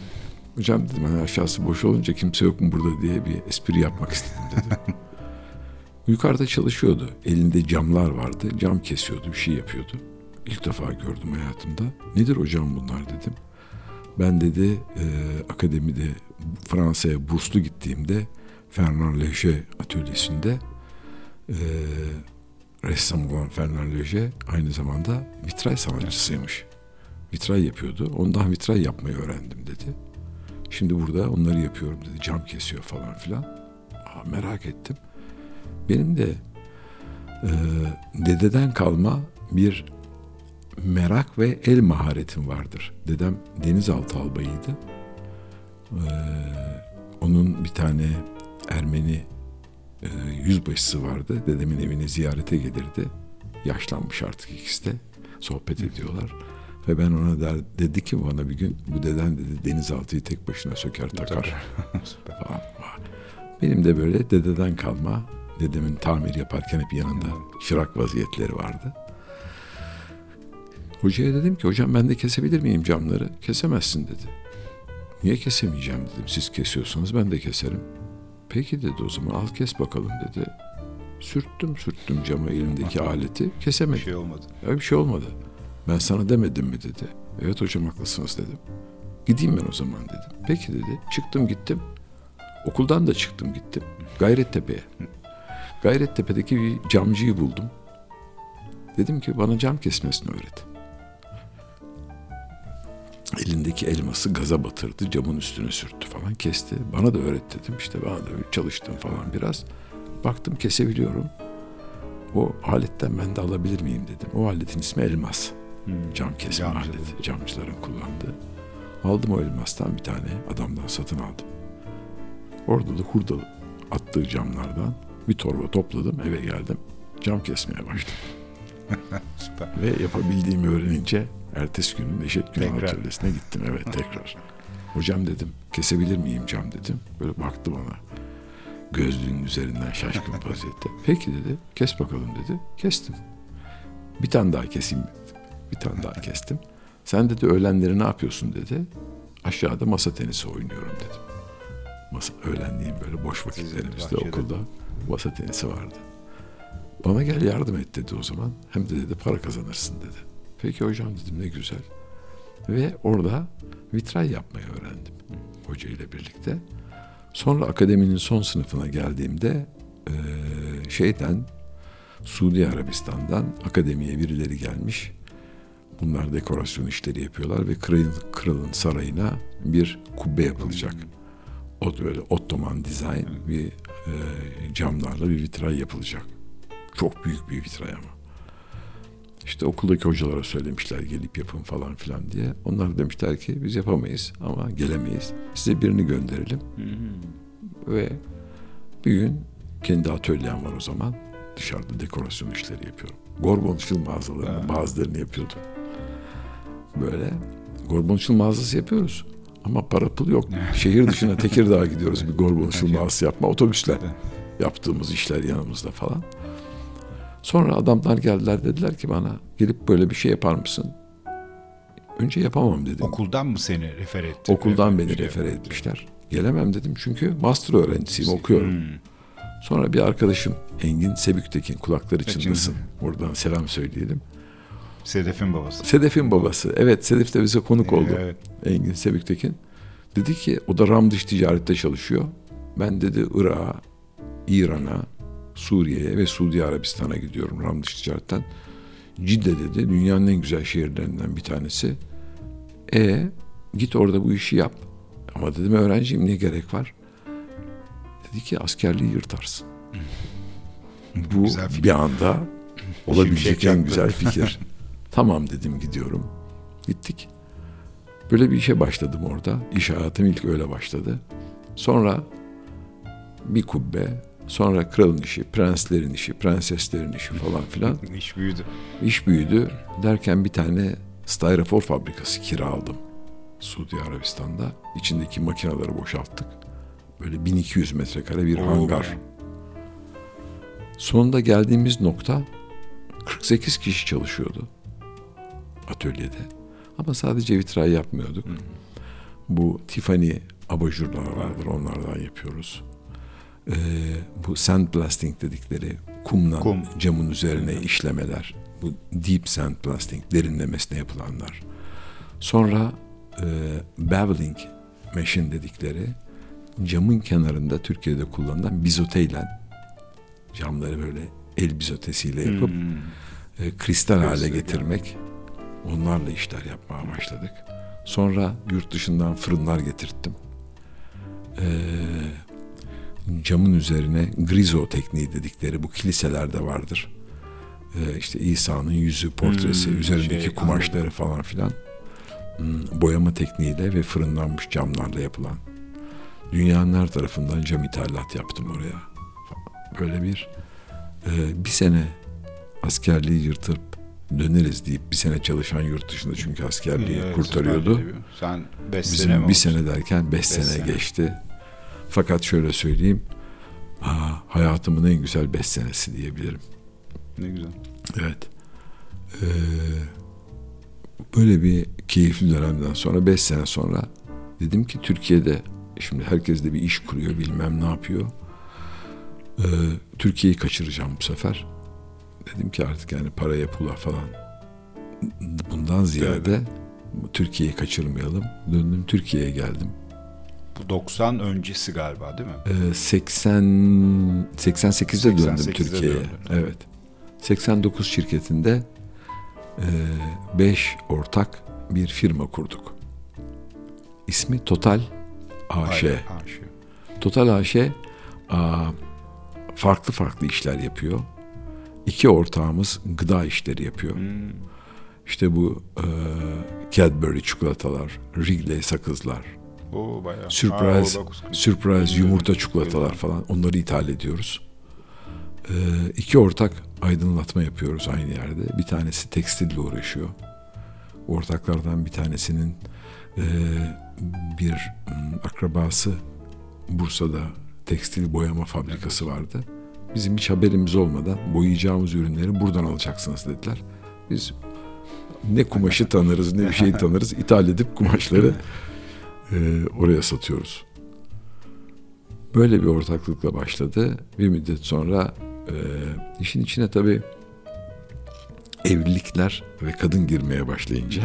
Hocam dedim hani aşağısı boş olunca kimse yok mu burada diye bir espri yapmak istedim dedi. Yukarıda çalışıyordu. Elinde camlar vardı. Cam kesiyordu, bir şey yapıyordu. İlk defa gördüm hayatımda. Nedir hocam bunlar dedim. Ben dedi e, akademide Fransa'ya burslu gittiğimde Fernand Léger atölyesinde e, ressam olan Fernand Léger aynı zamanda vitray sanatçısıymış. Vitray yapıyordu. Ondan vitray yapmayı öğrendim dedi. Şimdi burada onları yapıyorum dedi. Cam kesiyor falan filan. Aa, merak ettim. Benim de e, dededen kalma bir merak ve el maharetim vardır. Dedem denizaltı albayıydı. Ee, onun bir tane Ermeni e, yüzbaşısı vardı. Dedemin evine ziyarete gelirdi. Yaşlanmış artık ikisi de. Sohbet ediyorlar. Ve ben ona der, dedi ki bana bir gün bu deden dedi denizaltıyı tek başına söker takar. Falan. Benim de böyle dededen kalma dedemin tamir yaparken hep yanında çırak vaziyetleri vardı. Hocaya dedim ki hocam ben de kesebilir miyim camları? Kesemezsin dedi. Niye kesemeyeceğim dedim. Siz kesiyorsanız ben de keserim. Peki dedi o zaman al kes bakalım dedi. Sürttüm sürttüm cama elimdeki aleti Bir kesemedim. şey olmadı. Öyle bir şey olmadı. Ben sana demedim mi dedi. Evet hocam haklısınız dedim. Gideyim ben o zaman dedim. Peki dedi. Çıktım gittim. Okuldan da çıktım gittim. Gayrettepe'ye. Gayrettepe'deki bir camcıyı buldum. Dedim ki bana cam kesmesini öğret. Elindeki elması gaza batırdı, camın üstüne sürttü falan kesti. Bana da öğret dedim. İşte bana da çalıştım falan biraz. Baktım kesebiliyorum. O aletten ben de alabilir miyim dedim. O aletin ismi elmas. Cam kesme Camcı aleti. Camcıların kullandığı. Aldım o elmastan bir tane adamdan satın aldım. Orada da hurda attığı camlardan bir torba topladım eve geldim. Cam kesmeye başladım. Süper. Ve yapabildiğimi öğrenince ertesi gün Neşet Günal Tekrar. Atölyesi'ne gittim. Evet tekrar. Hocam dedim kesebilir miyim cam dedim. Böyle baktı bana. Gözlüğünün üzerinden şaşkın vaziyette. Peki dedi kes bakalım dedi. Kestim. Bir tane daha keseyim. Bir tane daha kestim. Sen dedi öğlenleri ne yapıyorsun dedi. Aşağıda masa tenisi oynuyorum dedim. Masa, öğlenleyin böyle boş vakitlerimizde okulda masa tenisi vardı. Bana gel yardım et dedi o zaman. Hem de dedi para kazanırsın dedi. Peki hocam dedim ne güzel. Ve orada vitray yapmayı öğrendim hoca ile birlikte. Sonra akademinin son sınıfına geldiğimde şeyden Suudi Arabistan'dan akademiye birileri gelmiş. Bunlar dekorasyon işleri yapıyorlar ve kralın, kralın sarayına bir kubbe yapılacak. O böyle Ottoman dizayn bir eee, camlarla bir vitray yapılacak. Çok büyük bir vitray ama. İşte okuldaki hocalara söylemişler gelip yapın falan filan diye. Onlar demişler ki biz yapamayız ama gelemeyiz. Size birini gönderelim. Ve bir gün kendi atölyem var o zaman. Dışarıda dekorasyon işleri yapıyorum. Gorbonçul mağazalarının bazılarını yapıyordum. Böyle Gorbonçul mağazası yapıyoruz. Ama para pul yok. Şehir dışına Tekirdağ'a gidiyoruz bir Gorbonçul mağazası yapma. Otobüsler yaptığımız işler yanımızda falan. Sonra adamlar geldiler dediler ki bana gelip böyle bir şey yapar mısın? Önce yapamam dedim. Okuldan mı seni refer etti? Okuldan beni Şey refer etmişler. Gelemem dedim çünkü master öğrencisiyim okuyorum. Hmm. Sonra bir arkadaşım Engin Sebüktekin kulakları çınlasın. Buradan selam söyleyelim. Sedef'in babası. Sedef'in babası. Evet Sedef de bize konuk oldu. Evet. Engin Sebüktekin. Dedi ki o da Ram dış ticarette çalışıyor. Ben dedi Irak'a, İran'a, Suriye'ye ve Suudi Arabistan'a gidiyorum Ram dış ticaretten. Cidde dedi dünyanın en güzel şehirlerinden bir tanesi. E git orada bu işi yap. Ama dedim öğrenciyim ne gerek var? Dedi ki askerliği yırtarsın. bu bir anda olabilecek en güzel fikir. tamam dedim gidiyorum. Gittik. Böyle bir işe başladım orada. İş hayatım ilk öyle başladı. Sonra bir kubbe, sonra kralın işi, prenslerin işi, prenseslerin işi falan filan. İş büyüdü. İş büyüdü derken bir tane styrofor fabrikası kiraladım. Suudi Arabistan'da. İçindeki makineleri boşalttık. Böyle 1200 metrekare bir Oo, hangar. Sonunda geldiğimiz nokta 48 kişi çalışıyordu atölyede. Ama sadece vitray yapmıyorduk. Bu Tiffany abajurlar vardır onlardan yapıyoruz. Ee, bu sandblasting dedikleri kumla Kum. camın üzerine işlemeler. Bu deep sandblasting derinlemesine yapılanlar. Sonra e, beveling machine dedikleri camın kenarında Türkiye'de kullanılan bizoteyle camları böyle el bizotesiyle yapıp Hmm. e, kristal hale Kristal, getirmek. Onlarla işler yapmaya başladık. Sonra yurt dışından fırınlar getirttim. Ee, camın üzerine grizo tekniği dedikleri bu kiliselerde vardır. Ee, işte İsa'nın yüzü portresi, Hmm, üzerindeki şey, kumaşları falan filan hmm, boyama tekniğiyle ve fırınlanmış camlarla yapılan. Dünyanın her tarafından cam ithalat yaptım oraya. Böyle bir e, bir sene askerliği yırtıp döneriz deyip bir sene çalışan yurt dışında çünkü askerliği Evet, kurtarıyordu. Sen beş sene Bizim mi bir sene derken beş, sene, sene. geçti. Fakat şöyle söyleyeyim, aa, hayatımın en güzel beş senesi diyebilirim. Ne güzel. Evet. Ee, böyle bir keyifli dönemden sonra beş sene sonra dedim ki Türkiye'de şimdi herkes de bir iş kuruyor bilmem ne yapıyor. Ee, Türkiye'yi kaçıracağım bu sefer. Dedim ki artık yani paraya pula falan bundan ziyade Türkiye'yi kaçırmayalım. Döndüm Türkiye'ye geldim. Bu 90 öncesi galiba değil mi? Ee, 80 88'de döndüm 88'de Türkiye'ye. Evet. 89 şirketinde 5 ortak bir firma kurduk. İsmi Total AŞ. Aynen, AŞ. Total AŞ aa, farklı farklı işler yapıyor. İki ortağımız gıda işleri yapıyor. Hmm. İşte bu e, Cadbury çikolatalar, Wrigley sakızlar, Oo bayağı. Surprise, Aa, surprise yumurta çikolatalar falan onları ithal ediyoruz. Ee, iki ortak aydınlatma yapıyoruz aynı yerde. Bir tanesi tekstille uğraşıyor. Ortaklardan bir tanesinin e, bir m, akrabası Bursa'da tekstil boyama fabrikası vardı. Bizim hiç haberimiz olmadan boyayacağımız ürünleri buradan alacaksınız dediler. Biz ne kumaşı tanırız ne bir şey tanırız. İthal edip kumaşları e, oraya satıyoruz. Böyle bir ortaklıkla başladı. Bir müddet sonra e, işin içine tabii evlilikler ve kadın girmeye başlayınca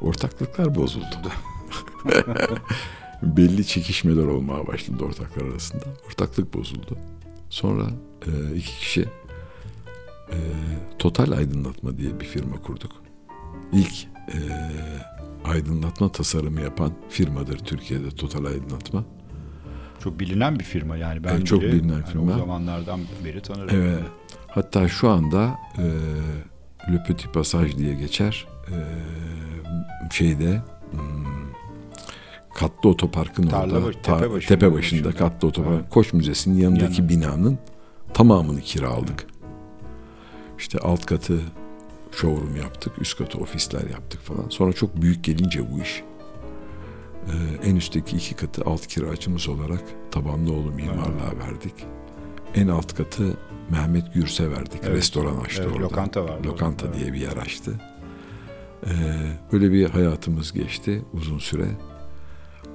ortaklıklar bozuldu. Belli çekişmeler olmaya başladı ortaklar arasında. Ortaklık bozuldu. Sonra e, iki kişi e, Total Aydınlatma diye bir firma kurduk. İlk e, aydınlatma tasarımı yapan firmadır Türkiye'de Total Aydınlatma. Çok bilinen bir firma yani. Ben Evet, çok bile, bilinen yani firma. O zamanlardan beri tanırım. Evet. Hatta şu anda e, Le Petit Passage diye geçer. E, şeyde hmm, Katlı Otopark'ın Tarla orada baş- tepe başında tepe başında. Katlı Otopark Evet. Koç Müzesi'nin yanındaki Yanı. binanın tamamını kiraladık. İşte alt katı showroom yaptık, üst katı ofisler yaptık falan. Sonra çok büyük gelince bu iş e, en üstteki iki katı alt kiracımız olarak Tabanlıoğlu Mimarlığa verdik. En alt katı Mehmet Gürse verdik. Evet. Restoran açtı Evet, orada. lokanta vardı Lokanta orada, diye bir yer açtı. Ee, böyle bir hayatımız geçti uzun süre.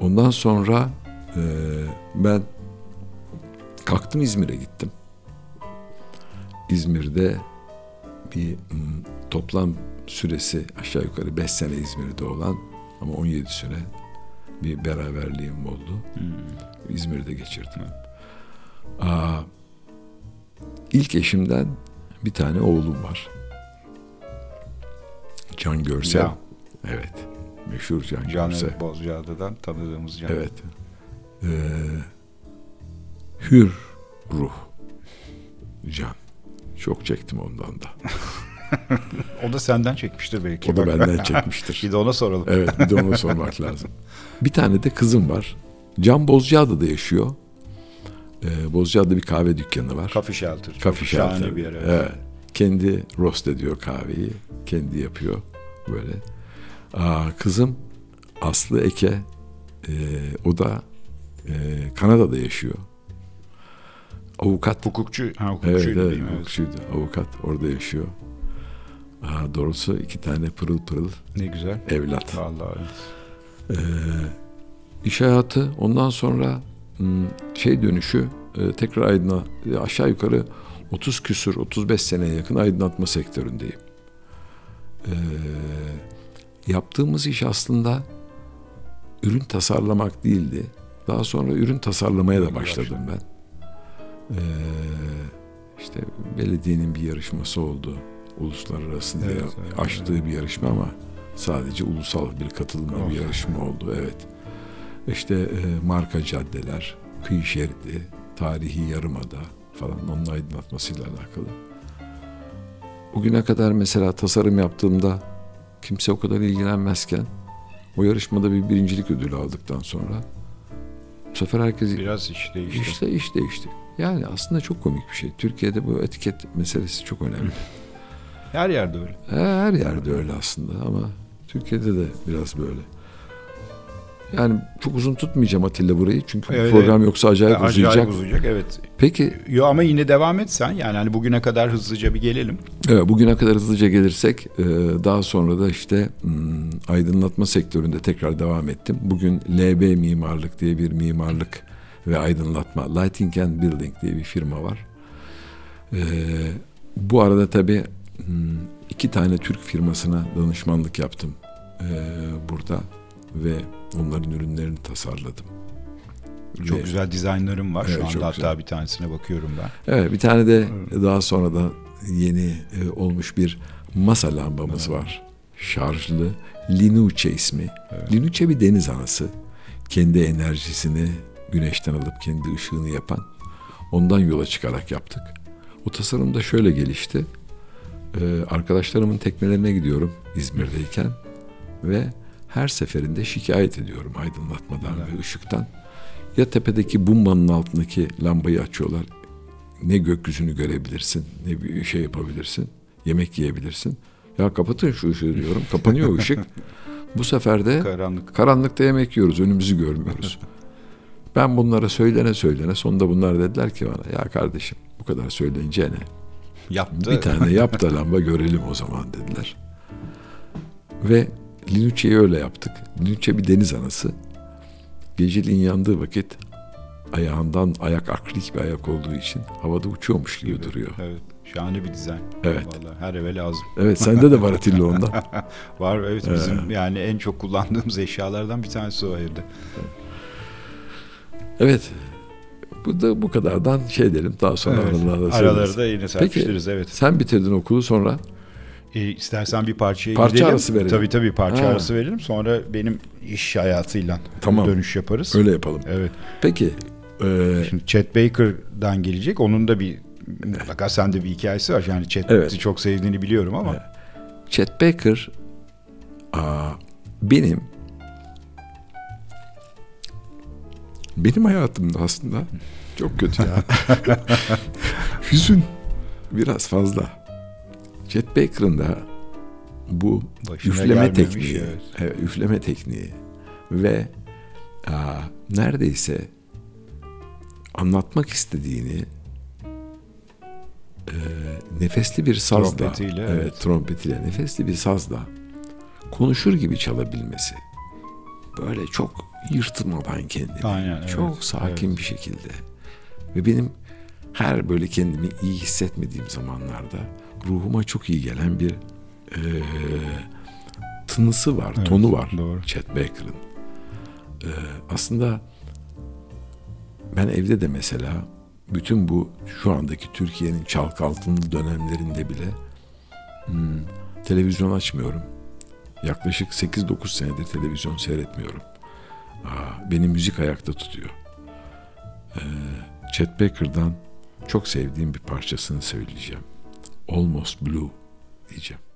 Ondan sonra e, ben kalktım İzmir'e gittim. İzmir'de bir m, toplam süresi aşağı yukarı 5 sene İzmir'de olan ama 17 süre bir beraberliğim oldu. İzmir'de geçirdim. Aa, ilk eşimden bir tane oğlum var. Can Görsel. Ya. Evet. Meşhur Can, Can Görsel. evet, Bozcaada'dan tanıdığımız Can. Evet. Ee, hür ruh. Can. Çok çektim ondan da. O da senden çekmiştir belki. O da benden çekmiştir. bir de ona soralım. Evet bir de ona sormak lazım. Bir tane de kızım var. Can Bozcaada'da yaşıyor. Ee, Bozcaada'da bir kahve dükkanı var. Coffee Shelter. Kafe Shelter. bir yer. Evet. Evet. Kendi roast ediyor kahveyi. Kendi yapıyor böyle. Aa, kızım Aslı Eke e, o da e, Kanada'da yaşıyor. Avukat. Hukukçu. Ha, hukukçuydu evet, mi? Evet. hukukçuydu. Avukat orada yaşıyor. Aa, doğrusu iki tane pırıl pırıl Ne güzel. evlat. Vallahi. evet. Ee, iş hayatı ondan sonra şey dönüşü e, tekrar aydınla e, aşağı yukarı 30 küsür 35 seneye yakın aydınlatma sektöründeyim. Ee, yaptığımız iş aslında ürün tasarlamak değildi. Daha sonra ürün tasarlamaya da başladım ben. Ee, işte belediyenin bir yarışması oldu. Uluslararası diye Evet, evet, açtığı bir yarışma ama sadece ulusal bir katılımla bir Oh. yarışma oldu. Evet. İşte e, marka caddeler, kıyı şeridi, tarihi yarımada falan onun aydınlatmasıyla alakalı. Bugüne kadar mesela tasarım yaptığımda kimse o kadar ilgilenmezken o yarışmada bir birincilik ödülü aldıktan sonra bu sefer herkes Biraz iş değişti. işte iş değişti. Yani aslında çok komik bir şey. Türkiye'de bu etiket meselesi çok önemli. Her yerde öyle. Her yerde öyle aslında ama Türkiye'de de biraz böyle. Yani çok uzun tutmayacağım Atilla burayı çünkü Evet, program yoksa acayip, Acayip uzayacak. uzayacak. Evet. Peki Yo ama yine devam etsen yani hani bugüne kadar hızlıca bir gelelim. evet, bugüne kadar hızlıca gelirsek e, daha sonra da işte hmm, aydınlatma sektöründe tekrar devam ettim. Bugün LB Mimarlık diye bir mimarlık ve aydınlatma Lighting and Building diye bir firma var. E, bu arada tabii hmm, iki tane Türk firmasına danışmanlık yaptım e, burada ve onların ürünlerini tasarladım. Çok Ve- güzel dizaynlarım var. Evet, Şu anda hatta güzel. bir tanesine bakıyorum ben. Evet bir tane de daha sonradan yeni e, olmuş bir masa lambamız var. Şarjlı Linuce ismi. Linuce bir deniz anası. Kendi enerjisini güneşten alıp kendi ışığını yapan. Ondan yola çıkarak yaptık. O tasarım da şöyle gelişti. Ee, arkadaşlarımın teknelerine gidiyorum İzmir'deyken ve her seferinde şikayet ediyorum aydınlatmadan ve ışıktan. Ya tepedeki bumbanın altındaki lambayı açıyorlar. Ne gökyüzünü görebilirsin, ne bir şey yapabilirsin, yemek yiyebilirsin. Ya kapatın şu ışığı diyorum. Kapanıyor ışık. Bu sefer de Karanlık. karanlıkta yemek yiyoruz, önümüzü görmüyoruz. Ben bunlara söylene söylene sonunda bunlar dediler ki bana ya kardeşim bu kadar söyleyince ne? Yaptı. Bir tane yap da lamba görelim o zaman dediler. Ve Linuce'yi öyle yaptık. Linuce bir deniz anası. Geceliğin yandığı vakit ayağından ayak akrilik bir ayak olduğu için havada uçuyormuş gibi duruyor. Evet. Şahane bir dizayn. Evet. Vallahi her eve lazım. Evet sende de var Atilla ondan. Var evet bizim yani en çok kullandığımız eşyalardan bir tanesi o evde. Evet. Bu da bu kadardan şey edelim. Daha sonra Evet. aralarda Araları da yine serpiştiririz evet. Sen bitirdin okulu sonra E, istersen bir parçaya Parça gidelim. arası verelim. Tabii tabii parça Ha. arası verelim. Sonra benim iş hayatıyla Tamam. dönüş yaparız. öyle yapalım. Evet. Peki e, Şimdi Chet Baker'dan gelecek. Onun da bir mutlaka sende bir hikayesi var. Yani Chet'i Evet. çok sevdiğini biliyorum ama Evet. Chet Baker aa, benim benim hayatımda aslında çok kötü ya. Hüzün biraz fazla. Chet Baker'ın da bu Başına üfleme tekniği, evet. evet, üfleme tekniği ve aa, neredeyse anlatmak istediğini e, nefesli bir sazla, Trompetiyle, evet, evet. trompetiyle nefesli bir sazla konuşur gibi çalabilmesi. Böyle çok yırtmadan kendini. Aynen, evet, çok sakin bir şekilde. Ve benim her böyle kendimi iyi hissetmediğim zamanlarda ruhuma çok iyi gelen bir e, tınısı var, Evet, tonu var doğru. Chet Baker'ın. e, aslında ben evde de mesela bütün bu şu andaki Türkiye'nin çalkantılı dönemlerinde bile hmm, televizyon açmıyorum. Yaklaşık 8-9 senedir televizyon seyretmiyorum. Aa, beni müzik ayakta tutuyor. Ee, Chet Baker'dan çok sevdiğim bir parçasını söyleyeceğim. Almost Blue diyeceğim.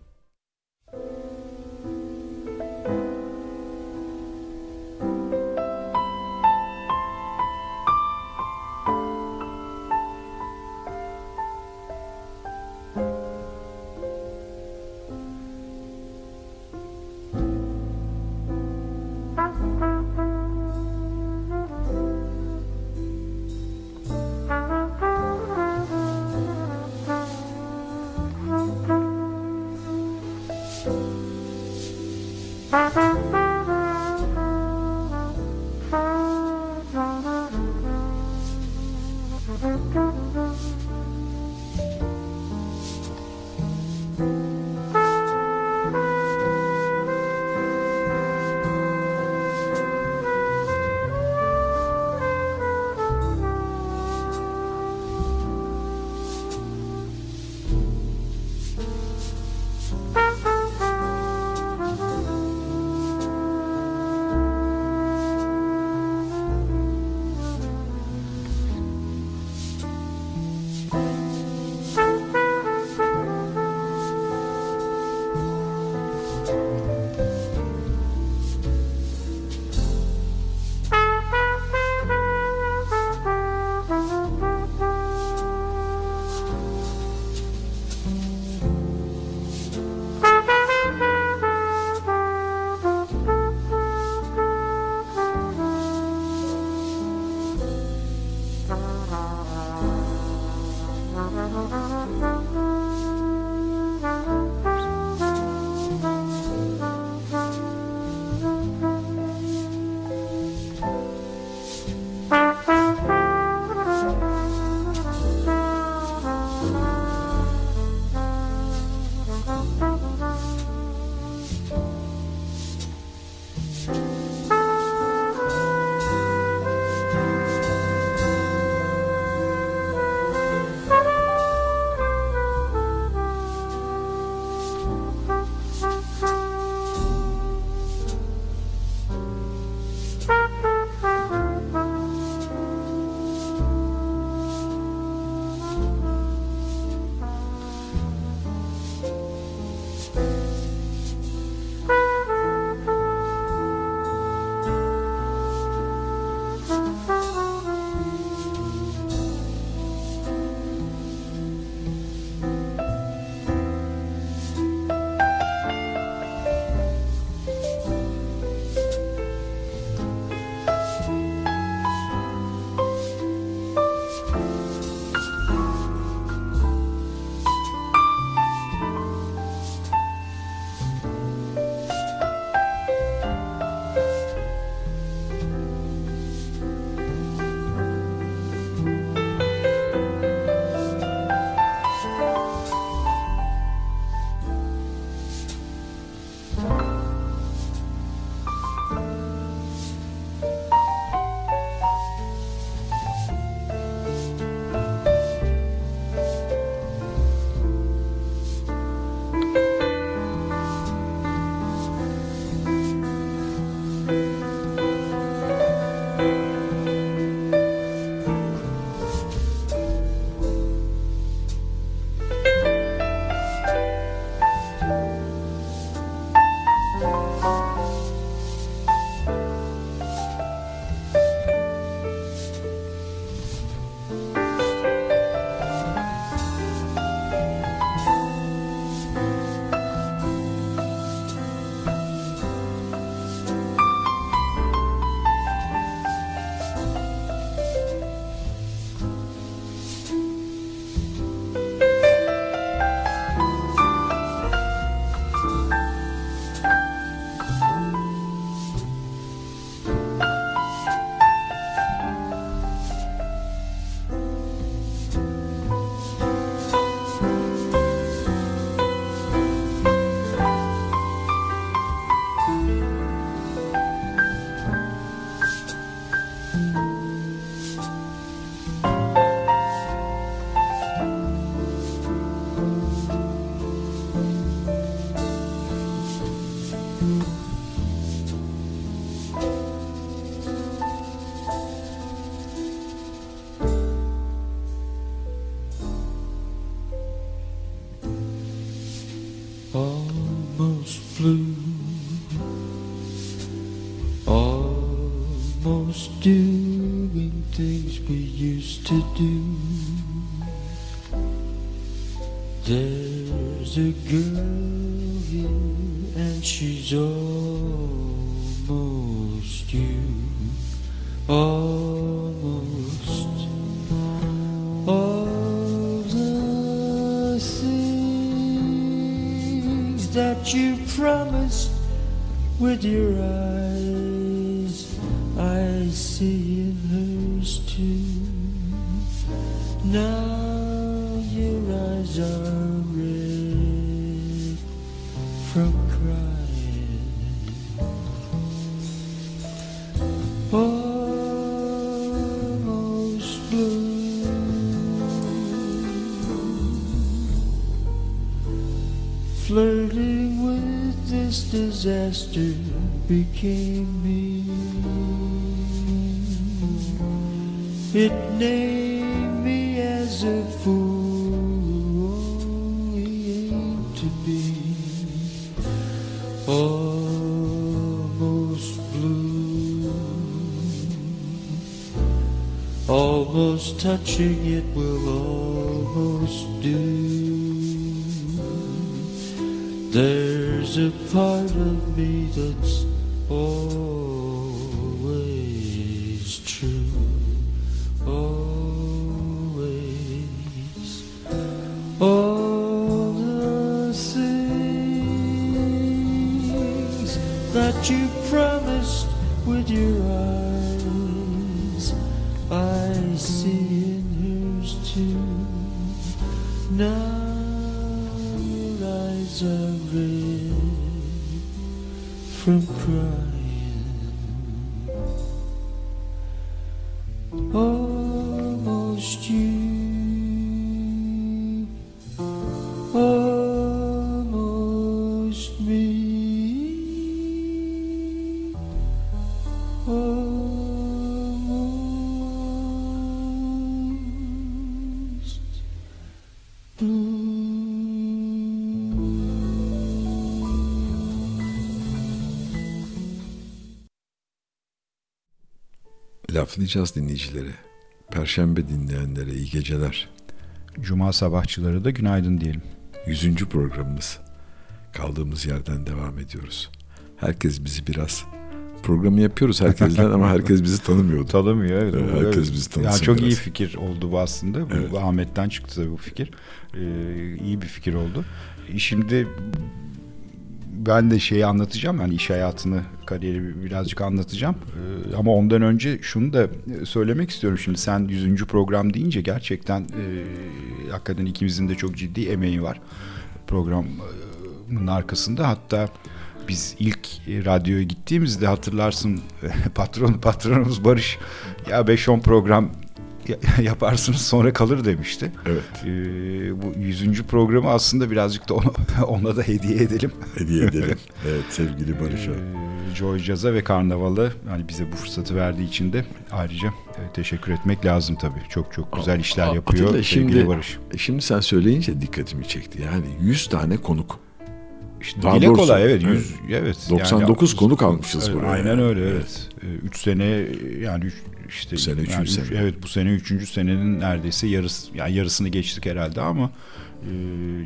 disaster became me. It There's a part of me that's always Laflayacağız dinleyicilere. Perşembe dinleyenlere iyi geceler. Cuma sabahçıları da günaydın diyelim. Yüzüncü programımız. Kaldığımız yerden devam ediyoruz. Herkes bizi biraz programı yapıyoruz herkesten ama herkes bizi tanımıyordu. Tanımıyor evet. Evet. herkes bizi tanısın Yani çok iyi biraz. fikir oldu bu aslında. Bu Evet. Ahmet'ten çıktı bu fikir. Ee, iyi bir fikir oldu. Şimdi ben de şeyi anlatacağım. Yani iş hayatını, kariyeri birazcık anlatacağım. Ee, ama ondan önce şunu da söylemek istiyorum. Şimdi sen 100. program deyince gerçekten e, hakikaten ikimizin de çok ciddi emeği var. Programın arkasında hatta biz ilk e, radyoya gittiğimizde hatırlarsın patron patronumuz Barış ya 5-10 program yaparsınız sonra kalır demişti. Evet. Ee, bu 100. programı aslında birazcık da ona, ona da hediye edelim. Hediye edelim. evet sevgili Barış'a. Ee, Joy Jazz'a ve Karnaval'a yani bize bu fırsatı verdiği için de ayrıca e, teşekkür etmek lazım tabii. Çok çok güzel işler yapıyor Atilla, sevgili şimdi, Barış. Şimdi sen söyleyince dikkatimi çekti. Yani 100 tane konuk. İşte Daha dile doğrusu, kolay evet. evet. 100, evet. 99 konuk almışız evet, buraya. Aynen öyle Evet. evet. 3 sene yani üç, işte Bu sene üçüncü yani üç- sene. evet bu sene 3. senenin neredeyse yarısı yani yarısını geçtik herhalde ama e,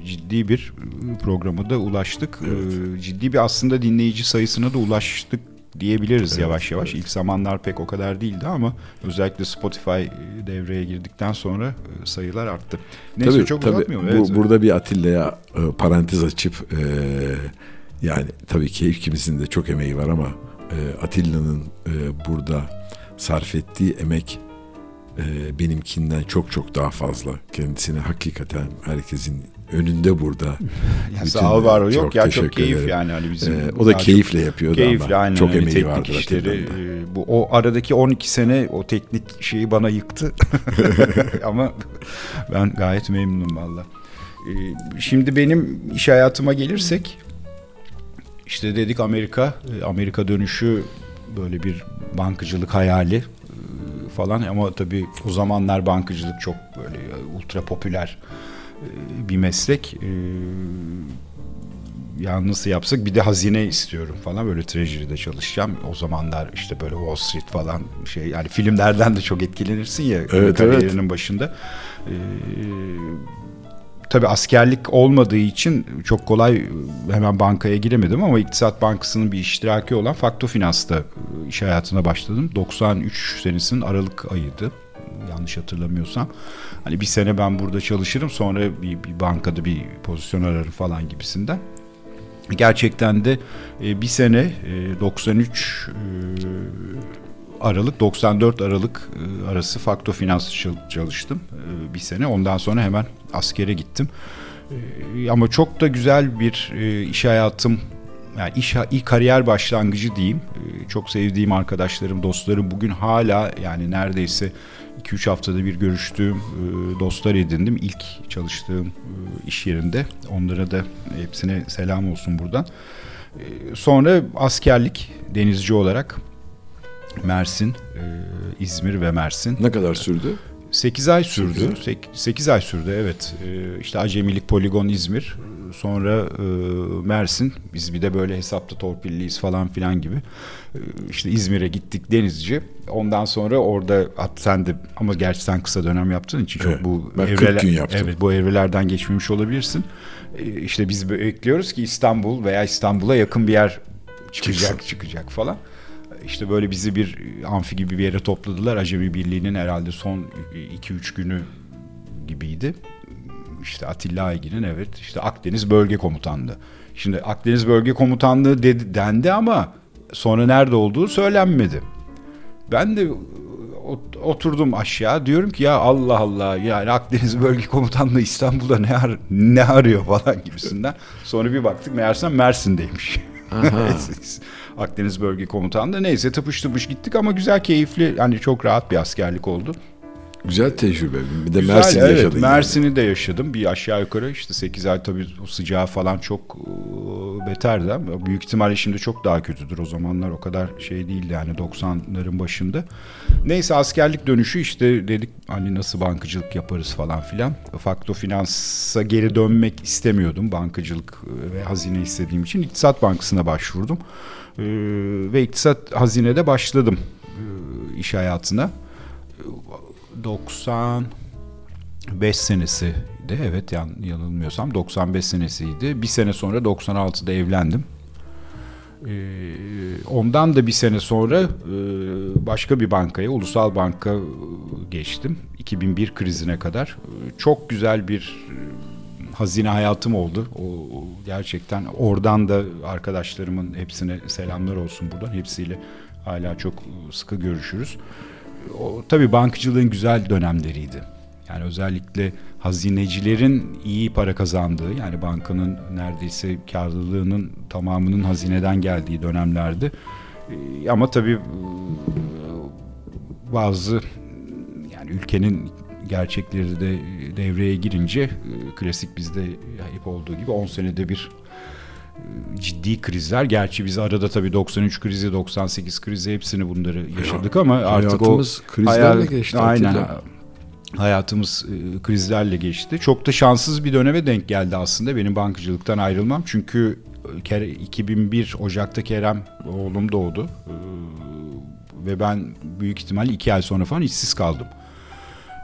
ciddi bir programa da ulaştık. E, ciddi bir aslında dinleyici sayısına da ulaştık diyebiliriz Evet, yavaş yavaş. evet. İlk zamanlar pek o kadar değildi ama özellikle Spotify devreye girdikten sonra e, sayılar arttı. Neyse tabii, çok tabii, uzatmıyorum. bu- Evet. Burada bir Atilla'ya e, parantez açıp e, yani tabii ki ikimizin de çok emeği var ama e, Atilla'nın e, burada sarf ettiği emek e, benimkinden çok çok daha fazla. Kendisine hakikaten herkesin önünde burada. Ya Bütün- sağ var ol. çok Yok ya çok keyif ederim. yani hani bizim. E, o da keyifle yapıyordu Keyifli ama aynen çok öyle. emeği teknik vardı işleri, e, bu o aradaki 12 sene o teknik şeyi bana yıktı. Ama ben gayet memnunum valla. E, Şimdi benim iş hayatıma gelirsek işte dedik Amerika, e, Amerika dönüşü böyle bir bankacılık hayali e, falan ama tabii o zamanlar bankacılık çok böyle ultra popüler bir meslek. E, ya nasıl yapsak bir de hazine istiyorum falan böyle Treasury'de çalışacağım. O zamanlar işte böyle Wall Street falan şey yani filmlerden de çok etkilenirsin ya Evet, kariyerinin evet. başında. Ee, tabii askerlik olmadığı için çok kolay e, hemen bankaya giremedim ama İktisat Bankası'nın bir iştiraki olan Fakto Finans'ta e, iş hayatına başladım. 93 senesinin Aralık ayıydı yanlış hatırlamıyorsam. Hani bir sene ben burada çalışırım sonra bir, bir bankada bir pozisyon ararım falan gibisinden. Gerçekten de e, bir sene e, 93 e, Aralık 94 Aralık e, arası Fakto Finans çal- çalıştım e, bir sene. Ondan sonra hemen askere gittim. E, ama çok da güzel bir iş hayatım yani iş ilk kariyer başlangıcı diyeyim. E, çok sevdiğim arkadaşlarım, dostlarım bugün hala yani neredeyse 2-3 haftada bir görüştüğüm e, dostlar edindim. İlk çalıştığım e, iş yerinde. Onlara da hepsine selam olsun buradan. E, sonra askerlik denizci olarak Mersin, e, İzmir ve Mersin. Ne kadar sürdü? 8 ay sürdü. 8 ay sürdü evet. Ee, işte Acemilik Poligon İzmir. Sonra e, Mersin. Biz bir de böyle hesapta torpilliyiz falan filan gibi. Ee, işte İzmir'e gittik denizci. Ondan sonra orada sen de ama gerçi sen kısa dönem yaptığın için çok Evet, bu 40 gün yaptım. Evet bu evrelerden geçmemiş olabilirsin. Ee, işte biz bekliyoruz ki İstanbul veya İstanbul'a yakın bir yer çıkacak Çıksın. çıkacak falan. İşte böyle bizi bir amfi gibi bir yere topladılar. Acemi Birliği'nin herhalde son 2-3 günü gibiydi. İşte Atilla Aygin'in evet işte Akdeniz Bölge Komutanlığı. Şimdi Akdeniz Bölge Komutanlığı dedi, dendi ama sonra nerede olduğu söylenmedi. Ben de ot- oturdum aşağı diyorum ki ya Allah Allah yani Akdeniz Bölge Komutanlığı İstanbul'da ne ar ne arıyor falan gibisinden. Sonra bir baktık meğersem Mersin'deymiş. Akdeniz Bölge Komutanlığı neyse tıpış tıpış gittik ama güzel keyifli yani çok rahat bir askerlik oldu. Güzel tecrübe. Bir de Güzel, Mersin'de evet, yaşadın. yani. Mersin'i de yaşadım. Bir aşağı yukarı işte 8 ay tabii o sıcağı falan çok e, beterdi ama büyük ihtimalle şimdi çok daha kötüdür. O zamanlar o kadar şey değildi yani 90'ların başında. Neyse askerlik dönüşü işte dedik hani nasıl bankacılık yaparız falan filan. Fakto Finans'a geri dönmek istemiyordum. Bankacılık e, ve hazine istediğim için İktisat Bankası'na başvurdum. Ee, ve İktisat Hazine'de başladım e, iş hayatına. 95 senesi de evet yan, yanılmıyorsam 95 senesiydi. Bir sene sonra 96'da evlendim. Ee, ondan da bir sene sonra e, başka bir bankaya, Ulusal Banka e, geçtim. 2001 krizine kadar. E, Çok güzel bir e, hazine hayatım oldu. O, gerçekten oradan da arkadaşlarımın hepsine selamlar olsun buradan. Hepsiyle hala çok sıkı görüşürüz. O, tabii bankacılığın güzel dönemleriydi. Yani özellikle hazinecilerin iyi para kazandığı yani bankanın neredeyse karlılığının tamamının hazineden geldiği dönemlerdi. Ee, ama tabii e, bazı yani ülkenin gerçekleri de devreye girince e, klasik bizde hep olduğu gibi 10 senede bir e, ciddi krizler. Gerçi biz arada tabii 93 krizi, 98 krizi hepsini bunları yaşadık ama artık o Hayatımız krizlerle hayat- geçti. Aynen. Atilla. Hayatımız e, krizlerle geçti. Çok da şanssız bir döneme denk geldi aslında benim bankacılıktan ayrılmam. Çünkü e, Kere- 2001 Ocak'ta Kerem oğlum doğdu. Ve ben büyük ihtimalle iki ay sonra falan işsiz kaldım.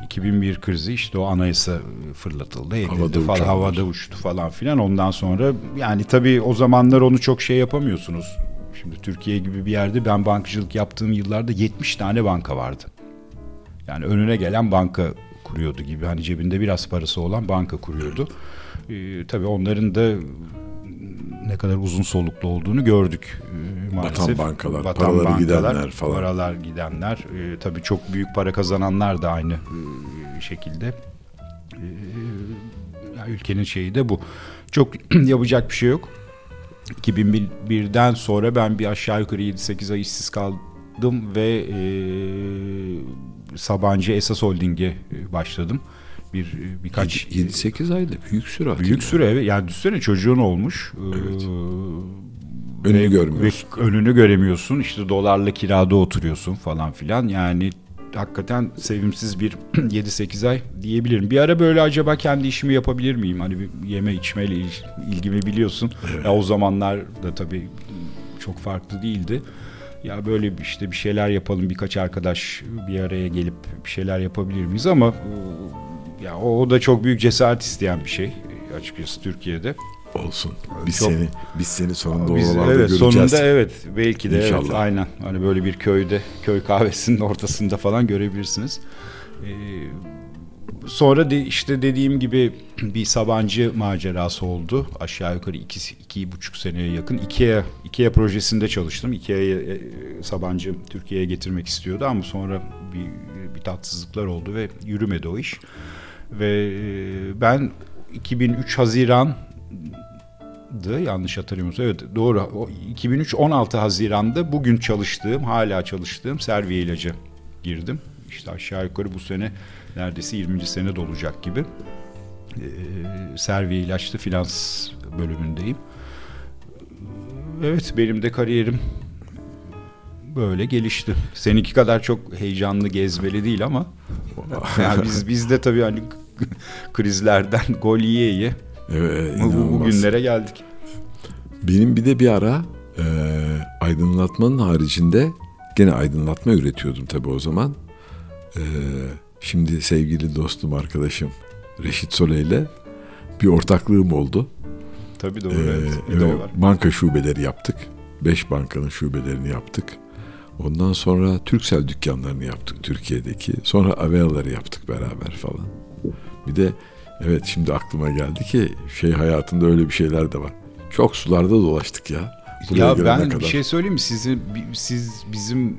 2001 krizi işte o anayasa fırlatıldı, edildi Havada falan, havada uçtu falan filan. Ondan sonra yani tabii o zamanlar onu çok şey yapamıyorsunuz. Şimdi Türkiye gibi bir yerde ben bankacılık yaptığım yıllarda 70 tane banka vardı. Yani önüne gelen banka kuruyordu gibi. Hani cebinde biraz parası olan banka kuruyordu. Ee, tabii onların da ne kadar uzun soluklu olduğunu gördük ee, maalesef. bankalar, paraları gidenler falan. Paralar gidenler. Ee, tabii çok büyük para kazananlar da aynı e, şekilde. Ee, ya ülkenin şeyi de bu. Çok yapacak bir şey yok. 2001'den sonra ben bir aşağı yukarı 7-8 ay işsiz kaldım ve e, Sabancı Esas Holding'e e, başladım. Bir e, birkaç 7-8 ayda büyük süre. Büyük süre evet. Yani düşünsene çocuğun olmuş. Evet. Ee, Önünü ve- görmüyorsun. ve önünü göremiyorsun. İşte dolarla kirada oturuyorsun falan filan. Yani hakikaten sevimsiz bir 7-8 ay diyebilirim. Bir ara böyle acaba kendi işimi yapabilir miyim? Hani bir yeme içmeyle il- ilgimi biliyorsun. Ya o zamanlar da tabii çok farklı değildi. Ya böyle işte bir şeyler yapalım birkaç arkadaş bir araya gelip bir şeyler yapabilir miyiz ama e, ya o, o da çok büyük cesaret isteyen bir şey açıkçası Türkiye'de. Olsun. Biz Çok- seni biz seni sonunda Biz, oralarda evet göreceğiz. sonunda evet belki de evet İnşallah. aynen hani böyle bir köyde köy kahvesinin ortasında falan görebilirsiniz. Ee, sonra de işte dediğim gibi bir Sabancı macerası oldu. Aşağı yukarı iki, iki buçuk seneye yakın. Ikea, Ikea projesinde çalıştım. Ikea'yı e, Sabancı Türkiye'ye getirmek istiyordu ama sonra bir, bir tatsızlıklar oldu ve yürümedi o iş. Ve e, ben 2003 Haziran yanlış hatırlamıyorsam. Evet doğru. O 2003 16 Haziran'da bugün çalıştığım, hala çalıştığım Serviye ilacı girdim. İşte aşağı yukarı bu sene neredeyse 20. sene dolacak gibi. Ee, Serviye ilaçlı finans bölümündeyim. Evet benim de kariyerim böyle gelişti. Seninki kadar çok heyecanlı gezmeli değil ama yani biz biz de tabii hani krizlerden gol yiye yiye Evet, bu, bu inanılmaz. günlere geldik. Benim bir de bir ara e, aydınlatmanın haricinde gene aydınlatma üretiyordum tabii o zaman. E, şimdi sevgili dostum arkadaşım Reşit Sole ile bir ortaklığım oldu. Tabii doğru. Ee, evet. O evet, banka şubeleri yaptık. Beş bankanın şubelerini yaptık. Ondan sonra Türksel dükkanlarını yaptık Türkiye'deki. Sonra Avea'ları yaptık beraber falan. Bir de evet şimdi aklıma geldi ki şey hayatında öyle bir şeyler de var. Çok sularda dolaştık ya. Buraya Ya ben kadar. bir şey söyleyeyim mi? Sizi, siz bizim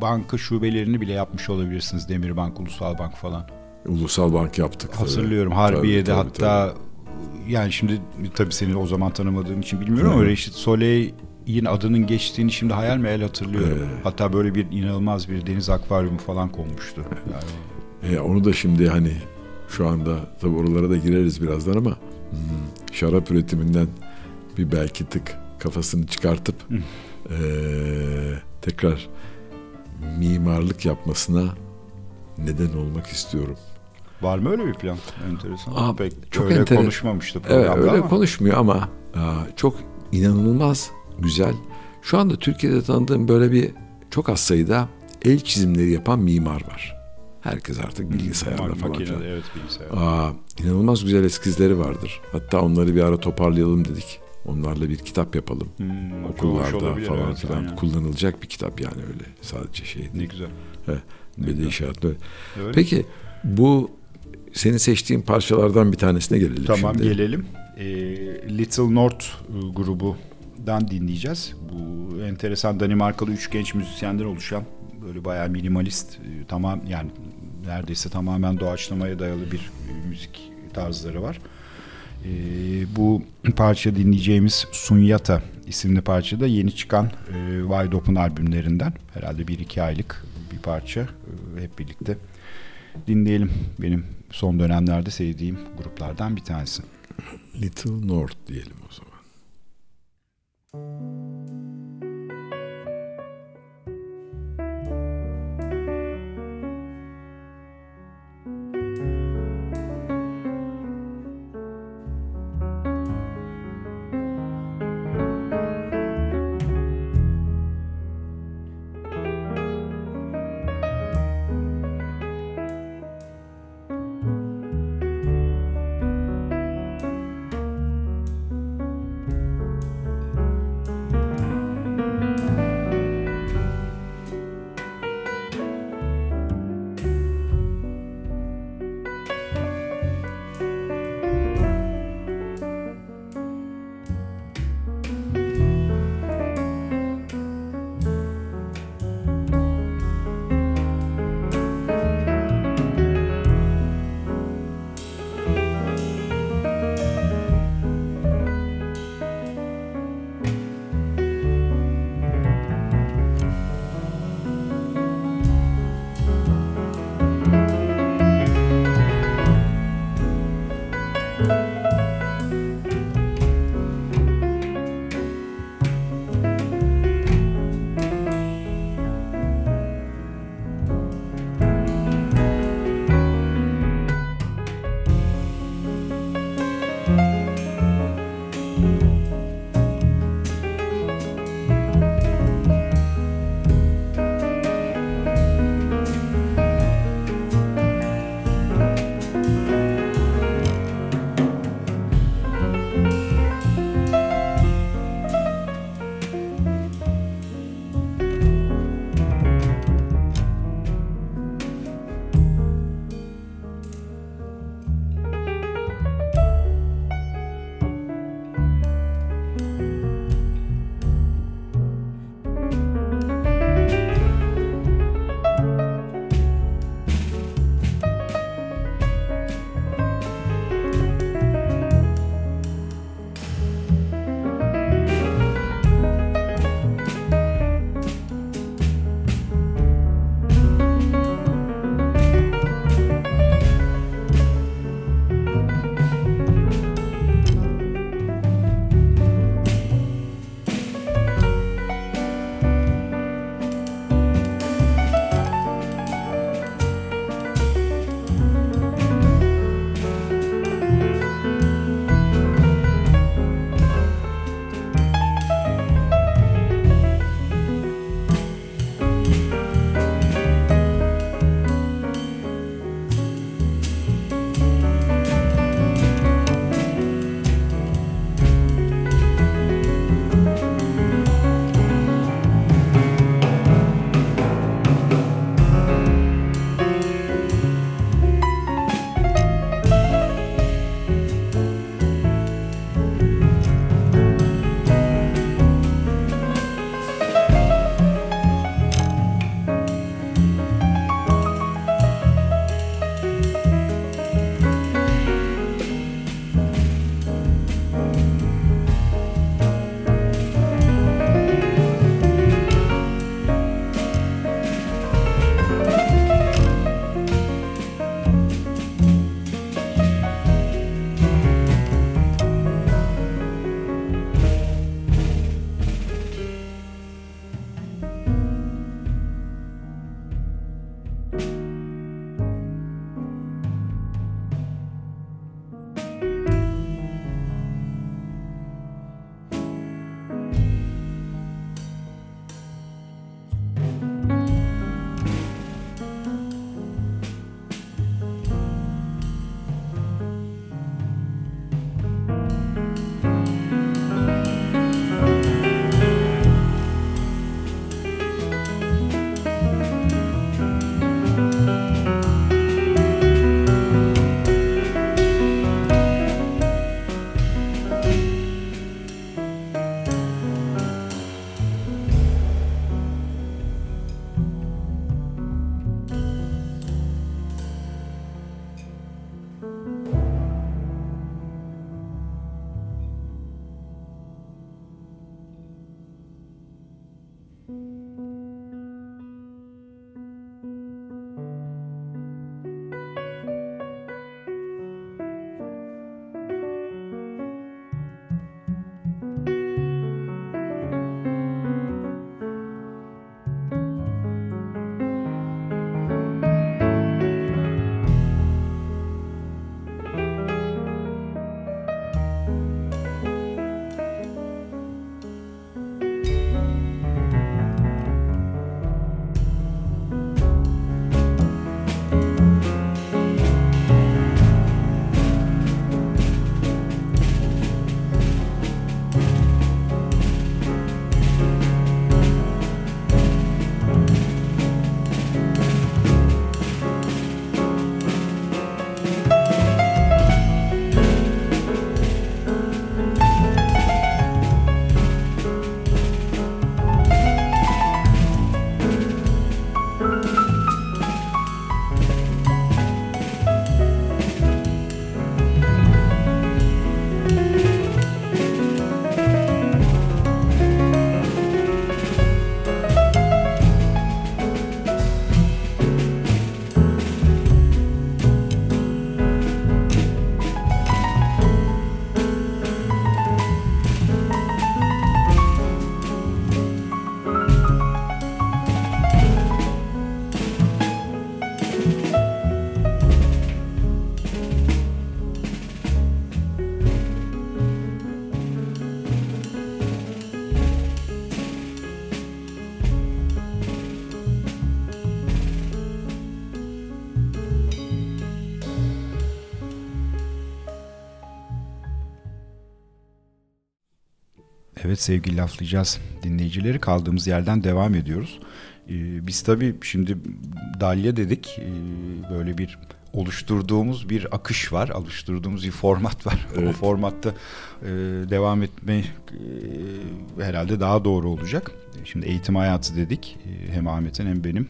banka şubelerini bile yapmış olabilirsiniz. Demirbank, Ulusal Bank falan. Ulusal Bank yaptık. tabii. Hatırlıyorum. Harbiye'de Tabii, tabii, hatta yani şimdi tabii seni o zaman tanımadığım için bilmiyorum ama. Reşit Soley'in adının geçtiğini şimdi hayal meyal hatırlıyorum. Evet. Hatta böyle bir inanılmaz bir deniz akvaryumu falan konmuştu. Yani E, onu da şimdi hani şu anda tabii oralara da gireriz birazdan ama hmm, şarap üretiminden bir belki tık kafasını çıkartıp e, tekrar mimarlık yapmasına neden olmak istiyorum. var mı öyle bir plan? Enteresan. Aa, Pek çok öyle enter- konuşmamıştı Evet öyle ama. konuşmuyor ama aa, çok inanılmaz güzel. Şu anda Türkiye'de tanıdığım böyle bir çok az sayıda el çizimleri yapan mimar var. Herkes artık bilgisayarla Mak- falan. makinede, evet bilgisayar. Aa, inanılmaz güzel eskizleri vardır. Hatta onları bir ara toparlayalım dedik. Onlarla bir kitap yapalım. Hmm, Okullarda falan evet, filan aynen. kullanılacak bir kitap yani öyle sadece şey Ne güzel. He, Bedi işaret böyle. Öyle. Peki bu senin seçtiğin parçalardan bir tanesine gelelim Tamam şimdi. gelelim. Ee, Little North e, grubundan dinleyeceğiz. Bu enteresan Danimarkalı üç genç müzisyenden oluşan böyle bayağı minimalist e, tamam yani neredeyse tamamen doğaçlamaya dayalı bir e, müzik tarzları var. Ee, bu parça dinleyeceğimiz Sunyata isimli parça da yeni çıkan e, Wide Open albümlerinden. Herhalde bir iki aylık bir parça. E, hep birlikte dinleyelim. Benim son dönemlerde sevdiğim gruplardan bir tanesi. Little North diyelim o zaman. Evet sevgili laflayacağız dinleyicileri kaldığımız yerden devam ediyoruz. Ee, biz tabii şimdi Dalya dedik ee, böyle bir oluşturduğumuz bir akış var, oluşturduğumuz bir format var. Evet. O formatta e, devam etme e, herhalde daha doğru olacak. Şimdi eğitim hayatı dedik, e, hem Ahmet'in hem benim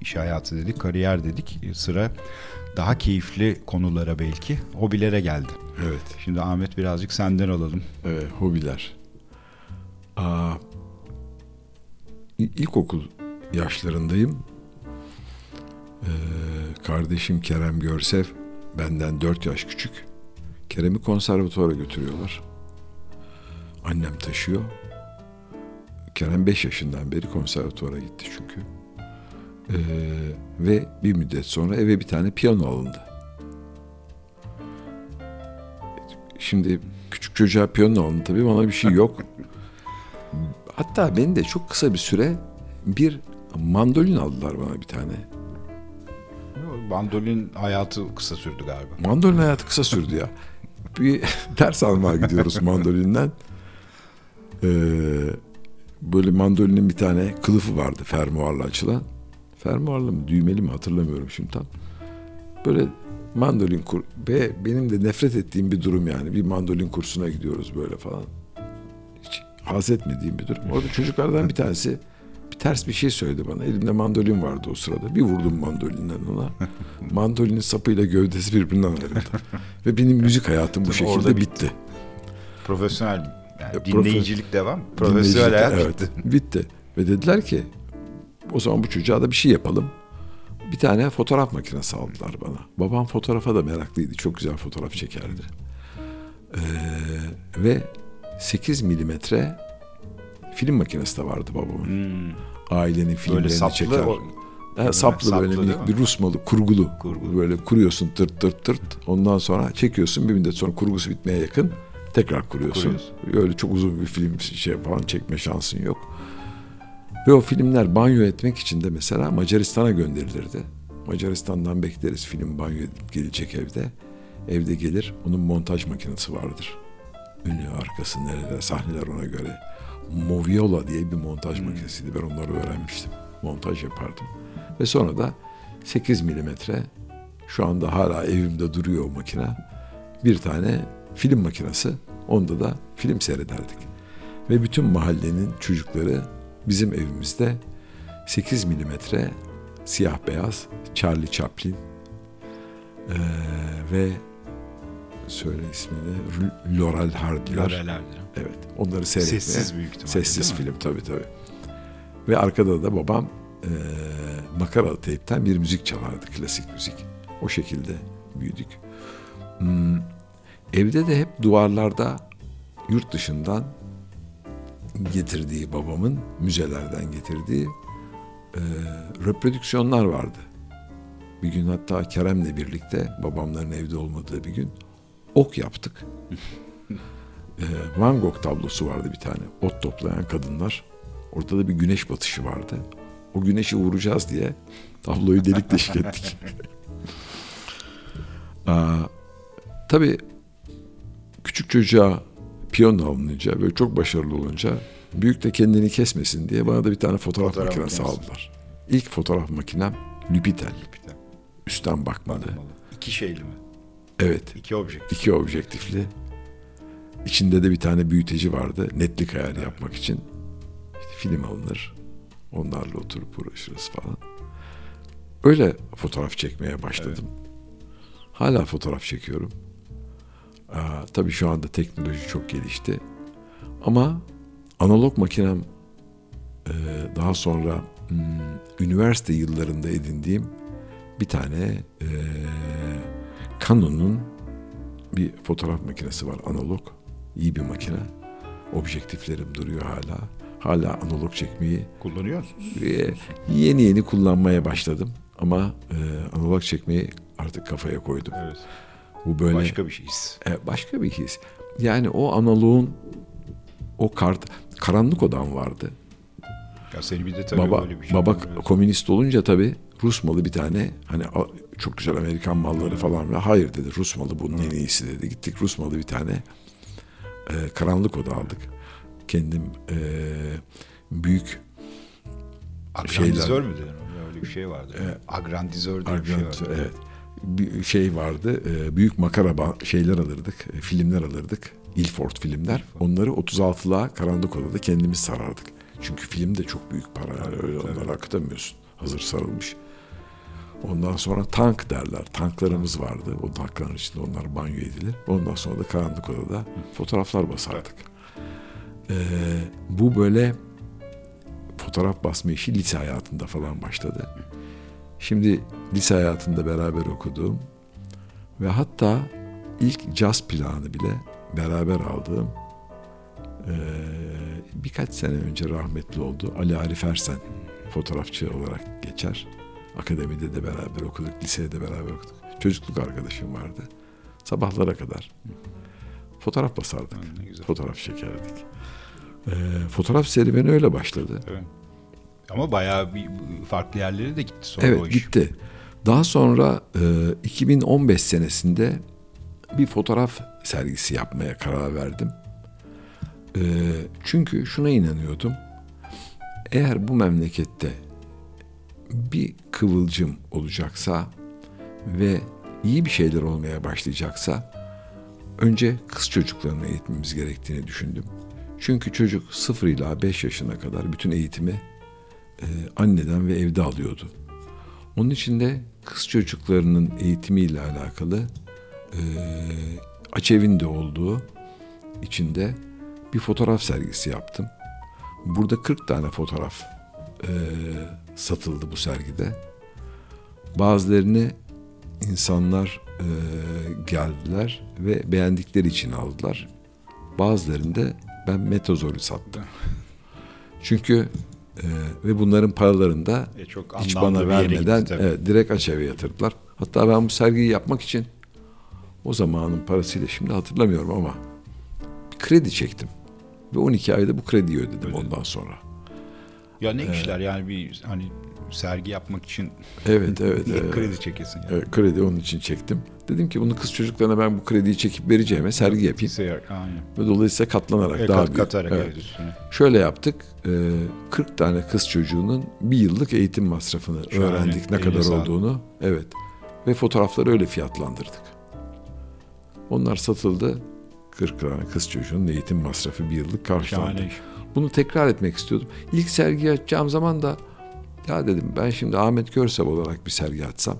iş hayatı dedik, kariyer dedik. E, sıra daha keyifli konulara belki, hobilere geldi. Evet. Şimdi Ahmet birazcık senden alalım. e, hobiler. Aa, ilkokul yaşlarındayım. Ee, kardeşim Kerem Görsev benden 4 yaş küçük. Kerem'i konservatuvara götürüyorlar. Annem taşıyor. Kerem 5 yaşından beri konservatuvara gitti çünkü. Ee, ve bir müddet sonra eve bir tane piyano alındı. Şimdi küçük çocuğa piyano alın tabii bana bir şey yok. Hatta beni de çok kısa bir süre bir mandolin aldılar bana bir tane. Bandolin hayatı kısa sürdü galiba. Mandolin hayatı kısa sürdü ya. Bir ders almaya gidiyoruz mandolinden. Ee, böyle mandolinin bir tane kılıfı vardı fermuarla açılan. Fermuarlı mı düğmeli mi hatırlamıyorum şimdi tam. Böyle mandolin kur ve benim de nefret ettiğim bir durum yani. Bir mandolin kursuna gidiyoruz böyle falan. Haz etmediğim bir durum. Orada çocuklardan bir tanesi bir ters bir şey söyledi bana. Elimde mandolin vardı o sırada. Bir vurdum mandolinden ona. Mandolinin sapıyla gövdesi birbirinden ayrıldı. Ve benim müzik hayatım bu şekilde orada bitti. Profesyonel yani dinleyicilik devam. Profesyonel hayat evet, bitti. bitti. Ve dediler ki o zaman bu çocuğa da bir şey yapalım. Bir tane fotoğraf makinesi aldılar bana. Babam fotoğrafa da meraklıydı. Çok güzel fotoğraf çekerdi. Ee, ve 8 milimetre film makinesi de vardı babamın. Hmm. Ailenin Böyle filmlerini saplı çeker. o- Ha, saplı, Saplı böyle minik mi? bir Rus malı kurgulu. Kurgulu. Böyle kuruyorsun tırt tırt tırt. Ondan sonra çekiyorsun bir müddet sonra kurgusu bitmeye yakın tekrar kuruyorsun. Kuruyorsun. Öyle çok uzun bir film şey falan çekme şansın yok. Ve o filmler banyo etmek için de mesela Macaristan'a gönderilirdi. Macaristan'dan bekleriz film banyo edip gelecek evde. Evde gelir onun montaj makinesi vardır. Önü arkası nerede sahneler ona göre. Moviola diye bir montaj makinesiydi. Ben onları öğrenmiştim. Montaj yapardım. Ve sonra da 8 milimetre şu anda hala evimde duruyor o makine. Bir tane film makinesi. Onda da film seyrederdik. Ve bütün mahallenin çocukları bizim evimizde 8 milimetre siyah beyaz Charlie Chaplin eee, ve söyle ismini Laurel Hardy'ler. Lorelerdir. Evet. Onları seyretmeye. Sessiz büyük ihtimalle, Sessiz film tabii tabii. Ve arkada da babam eee makaralı teypten bir müzik çalardı. Klasik müzik. O şekilde büyüdük. Hmm, evde de hep duvarlarda yurt dışından getirdiği babamın müzelerden getirdiği eee reprodüksiyonlar vardı. Bir gün hatta Kerem'le birlikte babamların evde olmadığı bir gün ok yaptık. Ee, Van Gogh tablosu vardı bir tane. Ot toplayan kadınlar. Orada da bir güneş batışı vardı. O güneşi vuracağız diye tabloyu delik deşik ettik. Aa, tabii küçük çocuğa piyano alınınca böyle çok başarılı olunca büyük de kendini kesmesin diye bana da bir tane fotoğraf, Fotoğraf makinesi makinesi. aldılar. İlk fotoğraf makinem Lübitel. Lübitel. Üstten bakmalı. Bakmalı. İki şeyli mi? Evet. İki objektif. iki objektifli. İçinde de bir tane büyüteci vardı. Netlik ayarı yapmak için. İşte film alınır. Onlarla oturup uğraşırız falan. Öyle fotoğraf çekmeye başladım. Hala fotoğraf çekiyorum. Aa, tabii şu anda teknoloji çok gelişti. Ama analog makinem e, daha sonra hmm, üniversite yıllarında edindiğim bir tane e, Canon'un bir fotoğraf makinesi var analog. İyi bir makine. Objektiflerim duruyor hala. Hala analog çekmeyi Kullanıyor musunuz? e, yeni yeni kullanmaya başladım. Ama e, analog çekmeyi artık kafaya koydum. Evet. Bu böyle Başka bir his. e, başka bir his. Yani o analoğun o kart karanlık odan vardı. Ya seni bir de tabii baba böyle bir şey. baba komünist olunca tabii Rus malı bir tane hani çok güzel Amerikan malları falan ve hayır dedi Rus malı bunun en iyisi dedi. Gittik Rus malı bir tane e, karanlık oda aldık. kendim e, büyük Agrandizör mü dedin? Öyle bir şey vardı. Agrandizör diye bir şey vardı. evet. Bir şey vardı. e, büyük makara şeyler alırdık. e, filmler alırdık. Ilford filmler. Onları 36'la karanlık odada kendimiz sarardık. Çünkü film de çok büyük para. Yani öyle onları akıtamıyorsun. Hazır sarılmış. Ondan sonra tank derler. Tanklarımız vardı. O tankların içinde onlar banyo edilir. Ondan sonra da karanlık odada fotoğraflar basardık. Ee, bu böyle fotoğraf basma işi lise hayatında falan başladı. Şimdi lise hayatında beraber okuduğum ve hatta ilk caz planı bile beraber aldığım eee, birkaç sene önce rahmetli oldu. Ali Arif Ersen fotoğrafçı olarak geçer. Akademide de beraber okuduk, lisede de beraber okuduk. Çocukluk arkadaşım vardı. Sabahlara kadar fotoğraf basardık. Ha, ne güzel. Fotoğraf çekerdik. Eee, fotoğraf serüveni öyle başladı. Evet. Ama bayağı bir farklı yerlere de gitti sonra Evet o iş. gitti. Daha sonra e, 2015 senesinde bir fotoğraf sergisi yapmaya karar verdim. E, çünkü şuna inanıyordum. Eğer bu memlekette bir kıvılcım olacaksa ve iyi bir şeyler olmaya başlayacaksa önce kız çocuklarını eğitmemiz gerektiğini düşündüm. Çünkü çocuk 0 ila 5 yaşına kadar bütün eğitimi e, anneden ve evde alıyordu. Onun için de kız çocuklarının eğitimiyle alakalı e, açevin de olduğu içinde bir fotoğraf sergisi yaptım. Burada 40 tane fotoğraf e, satıldı bu sergide. Bazılarını insanlar e, geldiler ve beğendikleri için aldılar. Bazılarını da ben metozori sattım. Çünkü e, ve bunların paralarını da E, çok hiç bana gitti vermeden tabii. evet, direkt açeve yatırdılar. Hatta ben bu sergiyi yapmak için o zamanın parasıyla şimdi hatırlamıyorum ama kredi çektim. Ve 12 ayda bu krediyi ödedim ondan sonra. Ya ne işler yani bir hani sergi yapmak için Evet evet. kredi çekesin. Yani. Evet, kredi onun için çektim. Dedim ki bunu kız çocuklarına ben bu krediyi çekip vereceğime sergi yapayım. Aynen. Ve dolayısıyla katlanarak E, daha kat, büyük. katarak Evet. üstüne. Şöyle yaptık. e, 40 tane kız çocuğunun bir yıllık eğitim masrafını Şahane, öğrendik ne kadar sağlık. olduğunu. Evet. Ve fotoğrafları öyle fiyatlandırdık. Onlar satıldı. 40 tane kız çocuğunun eğitim masrafı bir yıllık karşılandı. Şahane. Bunu tekrar etmek istiyordum. İlk sergi açacağım zaman da ya dedim ben şimdi Ahmet Görsev olarak bir sergi açsam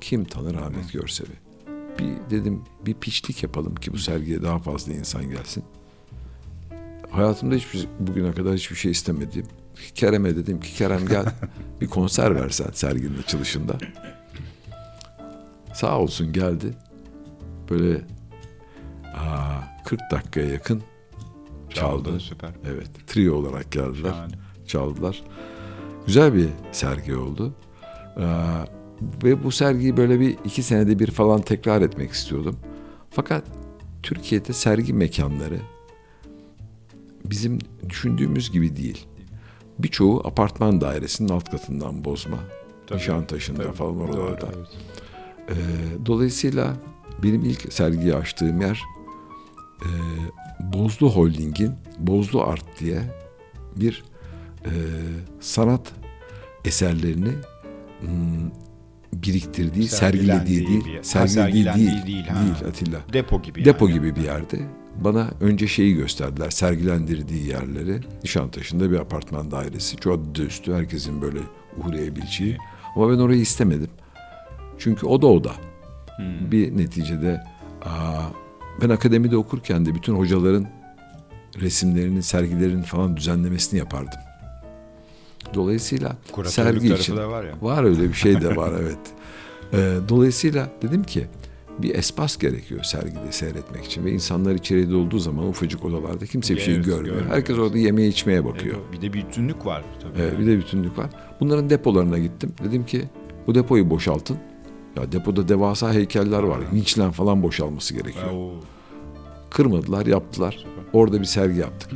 kim tanır Ahmet Görsev'i? Bir dedim bir piçlik yapalım ki bu sergiye daha fazla insan gelsin. Hayatımda hiçbir bugüne kadar hiçbir şey istemedim. Kerem'e dedim ki Kerem gel bir konser versen serginin açılışında. Sağ olsun geldi. Böyle aa, 40 dakikaya yakın çaldı. Süper. Evet, trio olarak geldiler, Şahane. çaldılar. Güzel bir sergi oldu. Ee, ve bu sergiyi böyle bir iki senede bir falan tekrar etmek istiyordum. Fakat Türkiye'de sergi mekanları bizim düşündüğümüz gibi değil. Birçoğu apartman dairesinin alt katından bozma. Tabii, Nişantaşı'nda tabii. falan Doğru, oralarda. evet. Ee, dolayısıyla benim ilk sergiyi açtığım yer e, Bozlu Holding'in Bozlu Art diye bir e, sanat eserlerini hmm, biriktirdiği, sergilediği değil, bir sergilediği değil, değil, değil, ha. Atilla. Depo gibi Depo yani. gibi bir yerde. Bana önce şeyi gösterdiler, sergilendirdiği yerleri. Nişantaşı'nda bir apartman dairesi. Çok üstü, herkesin böyle uğrayabileceği. Ama ben orayı istemedim. Çünkü o da o da. Hmm. Bir neticede aa, ben akademide okurken de bütün hocaların resimlerinin, sergilerinin falan düzenlemesini yapardım. Dolayısıyla Kuratörlük sergi için var ya. var öyle bir şey de var evet. Ee, dolayısıyla dedim ki bir espas gerekiyor sergide seyretmek için ve insanlar içeride olduğu zaman ufacık odalarda kimse bir şey Evet, görmüyor. görmüyor, Herkes evet. orada yemeye içmeye bakıyor. E, Bir de bir bütünlük var tabii. Evet, yani. bir de bütünlük var. Bunların depolarına gittim. Dedim ki bu depoyu boşaltın. Ya depoda devasa heykeller var. Vinçlen falan boşalması gerekiyor. Kırmadılar, yaptılar. Orada bir sergi yaptık.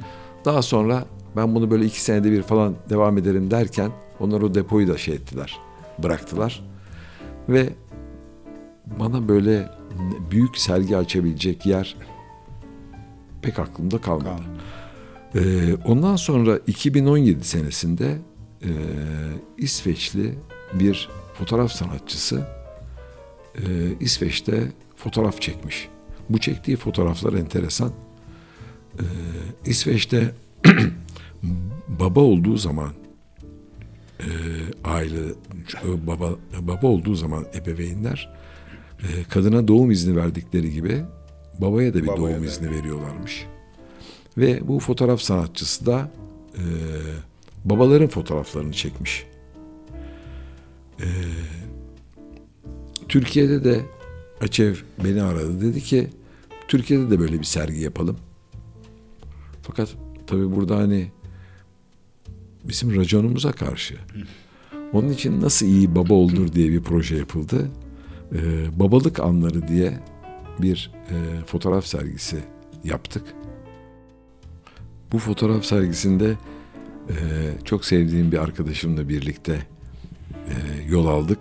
Daha sonra ben bunu böyle iki senede bir falan devam ederim derken onlar o depoyu da şey ettiler, bıraktılar. Ve bana böyle büyük sergi açabilecek yer pek aklımda kalmadı. Kalmadı. Ee, ondan sonra 2017 senesinde e, İsveçli bir fotoğraf sanatçısı e, İsveç'te fotoğraf çekmiş. Bu çektiği fotoğraflar enteresan. Ee, İsveç'te baba olduğu zaman e, aile e, baba baba olduğu zaman ebeveynler e, kadına doğum izni verdikleri gibi babaya da bir Babaya doğum da. izni veriyorlarmış. Ve bu fotoğraf sanatçısı da e, babaların fotoğraflarını çekmiş. E, Türkiye'de de Açev beni aradı. Dedi ki Türkiye'de de böyle bir sergi yapalım. Fakat tabii burada hani bizim raconumuza karşı. Onun için nasıl iyi baba olur diye bir proje yapıldı. Ee, babalık anları diye bir e, fotoğraf sergisi yaptık. Bu fotoğraf sergisinde e, çok sevdiğim bir arkadaşımla birlikte e, yol aldık.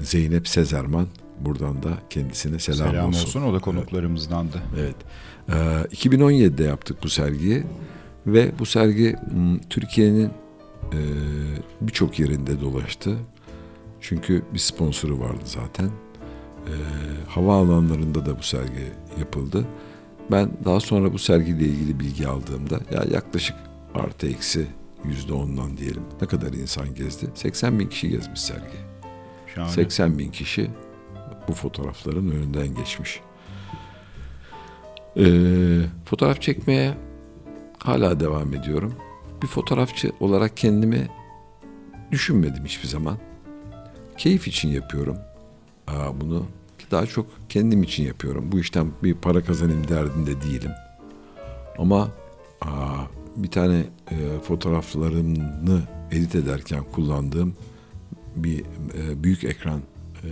Zeynep Sezerman. Buradan da kendisine selam, Selam olsun. olsun. O da konuklarımızdandı. Evet. Ee, 2017'de yaptık bu sergiyi ve bu sergi Türkiye'nin e, birçok yerinde dolaştı. Çünkü bir sponsoru vardı zaten. Ee, havaalanlarında da bu sergi yapıldı. Ben daha sonra bu sergiyle ilgili bilgi aldığımda ya yaklaşık artı eksi yüzde ondan diyelim. Ne kadar insan gezdi? 80 bin kişi gezmiş sergi. Şahane. 80 bin kişi bu fotoğrafların önünden geçmiş. Ee, fotoğraf çekmeye hala devam ediyorum. Bir fotoğrafçı olarak kendimi düşünmedim hiçbir zaman. Keyif için yapıyorum. Aa, bunu daha çok kendim için yapıyorum. Bu işten bir para kazanayım derdinde değilim. Ama aa, bir tane e, fotoğraflarımı edit ederken kullandığım bir e, büyük ekran e,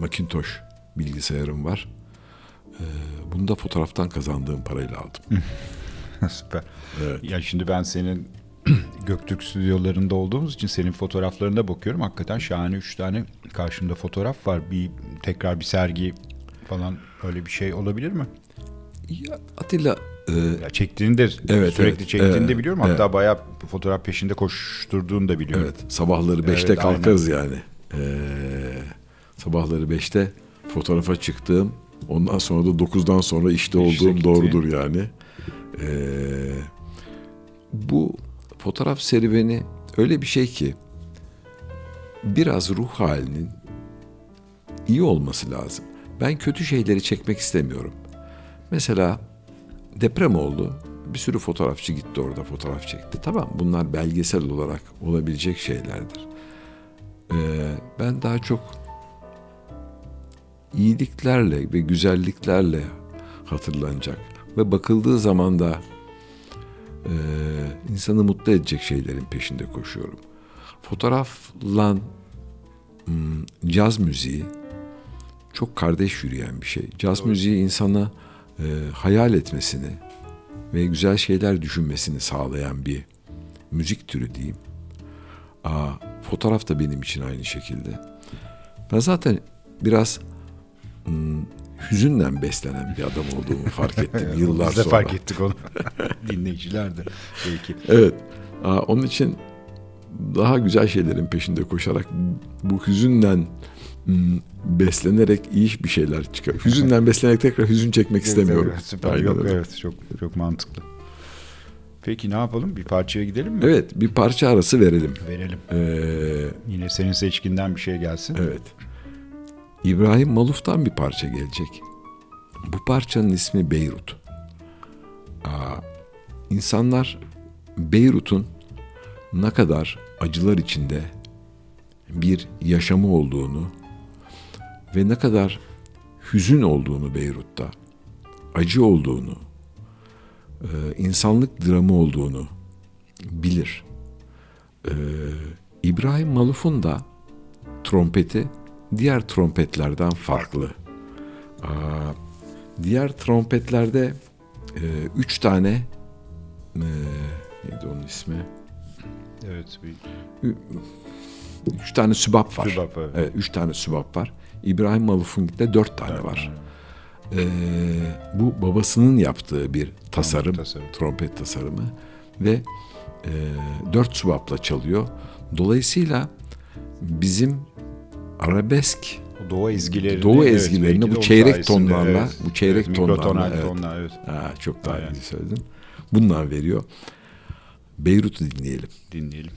Macintosh bilgisayarım var. E, bunu da fotoğraftan kazandığım parayla aldım. Süper. Evet. Ya şimdi ben senin Göktürk stüdyolarında olduğumuz için senin fotoğraflarına bakıyorum. Hakikaten şahane üç tane karşımda fotoğraf var. Bir tekrar bir sergi falan öyle bir şey olabilir mi? Ya Atilla Ya çektiğini de Evet, sürekli evet. çektiğini de Evet, biliyorum. Hatta evet. bayağı fotoğraf peşinde koşturduğunu da biliyorum. evet sabahları 5'te Evet, kalkarız yani. E, sabahları 5'te fotoğrafa çıktığım ondan sonra da 9'dan sonra işte İşte olduğum gitti. doğrudur yani. E, bu fotoğraf serüveni öyle bir şey ki biraz ruh halinin iyi olması lazım. Ben kötü şeyleri çekmek istemiyorum. Mesela deprem oldu. Bir sürü fotoğrafçı gitti orada fotoğraf çekti. Tamam bunlar belgesel olarak olabilecek şeylerdir. Ee, ben daha çok iyiliklerle ve güzelliklerle hatırlanacak ve bakıldığı zaman da e, insanı mutlu edecek şeylerin peşinde koşuyorum. Fotoğrafla hmm, caz müziği çok kardeş yürüyen bir şey. Caz müziği insana e, hayal etmesini ve güzel şeyler düşünmesini sağlayan bir müzik türü diyeyim. Aa, fotoğraf da benim için aynı şekilde. Ben zaten biraz hmm, hüzünle beslenen bir adam olduğumu fark ettim yıllar Biz de sonra. fark ettik onu. Dinleyiciler de belki. Evet. Aa, onun için daha güzel şeylerin peşinde koşarak bu hüzünden hmm, beslenerek iyi bir şeyler çıkar. Hüzünden beslenerek tekrar hüzün çekmek istemiyorum. Evet, süper. Aynen Yok öyle. evet çok çok mantıklı. Peki ne yapalım? Bir parçaya gidelim mi? Evet, bir parça arası verelim. Verelim. Ee, Yine senin seçkinden bir şey gelsin. evet. İbrahim Maluf'tan bir parça gelecek. Bu parçanın ismi Beyrut. Aa, insanlar Beyrut'un ne kadar acılar içinde bir yaşamı olduğunu ve ne kadar hüzün olduğunu Beyrut'ta, acı olduğunu, e, insanlık dramı olduğunu bilir. Ee, İbrahim Maluf'un da trompeti diğer trompetlerden farklı. Diğer trompetlerde e, üç tane e, neydi onun ismi? Evet. Bir Üç tane sübap var. Sübap, evet. Evet, üç tane sübap var. İbrahim Maluf'un dört tane var. Ee, bu babasının yaptığı bir tasarım, tasarım. trompet tasarımı ve e, dört subapla çalıyor. Dolayısıyla bizim arabesk Doğu ezgilerini, Doğu evet, ezgilerini de bu çeyrek tonlarla, bu çeyrek evet, tonlarla, mikrotonal evet. tonlar, evet. ha, çok daha iyi söyledin. Bunlar veriyor. Beyrut'u dinleyelim. dinleyelim.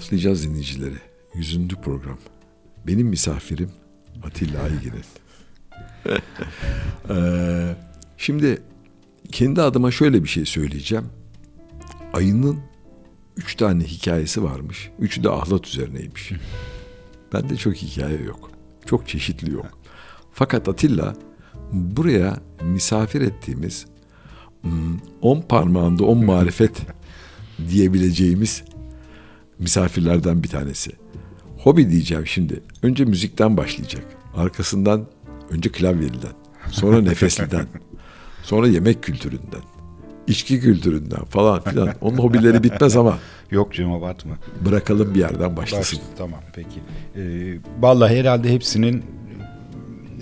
Laflayacağız dinleyicileri. Yüzüncü program. Benim misafirim Atilla Aygin'in. Ee, şimdi kendi adıma şöyle bir şey söyleyeceğim. Ayının üç tane hikayesi varmış. Üçü de ahlat üzerineymiş. Bende çok hikaye yok. Çok çeşitli yok. Fakat Atilla buraya misafir ettiğimiz hmm, on parmağında on marifet diyebileceğimiz misafirlerden bir tanesi. Hobi diyeceğim şimdi. Önce müzikten başlayacak. Arkasından önce klavyeliden, sonra nefesliden, sonra yemek kültüründen, içki kültüründen falan filan. Onun hobileri bitmez ama Yok canım abartma. bırakalım bir yerden başlasın. Başladı, tamam peki. Ee, vallahi herhalde hepsinin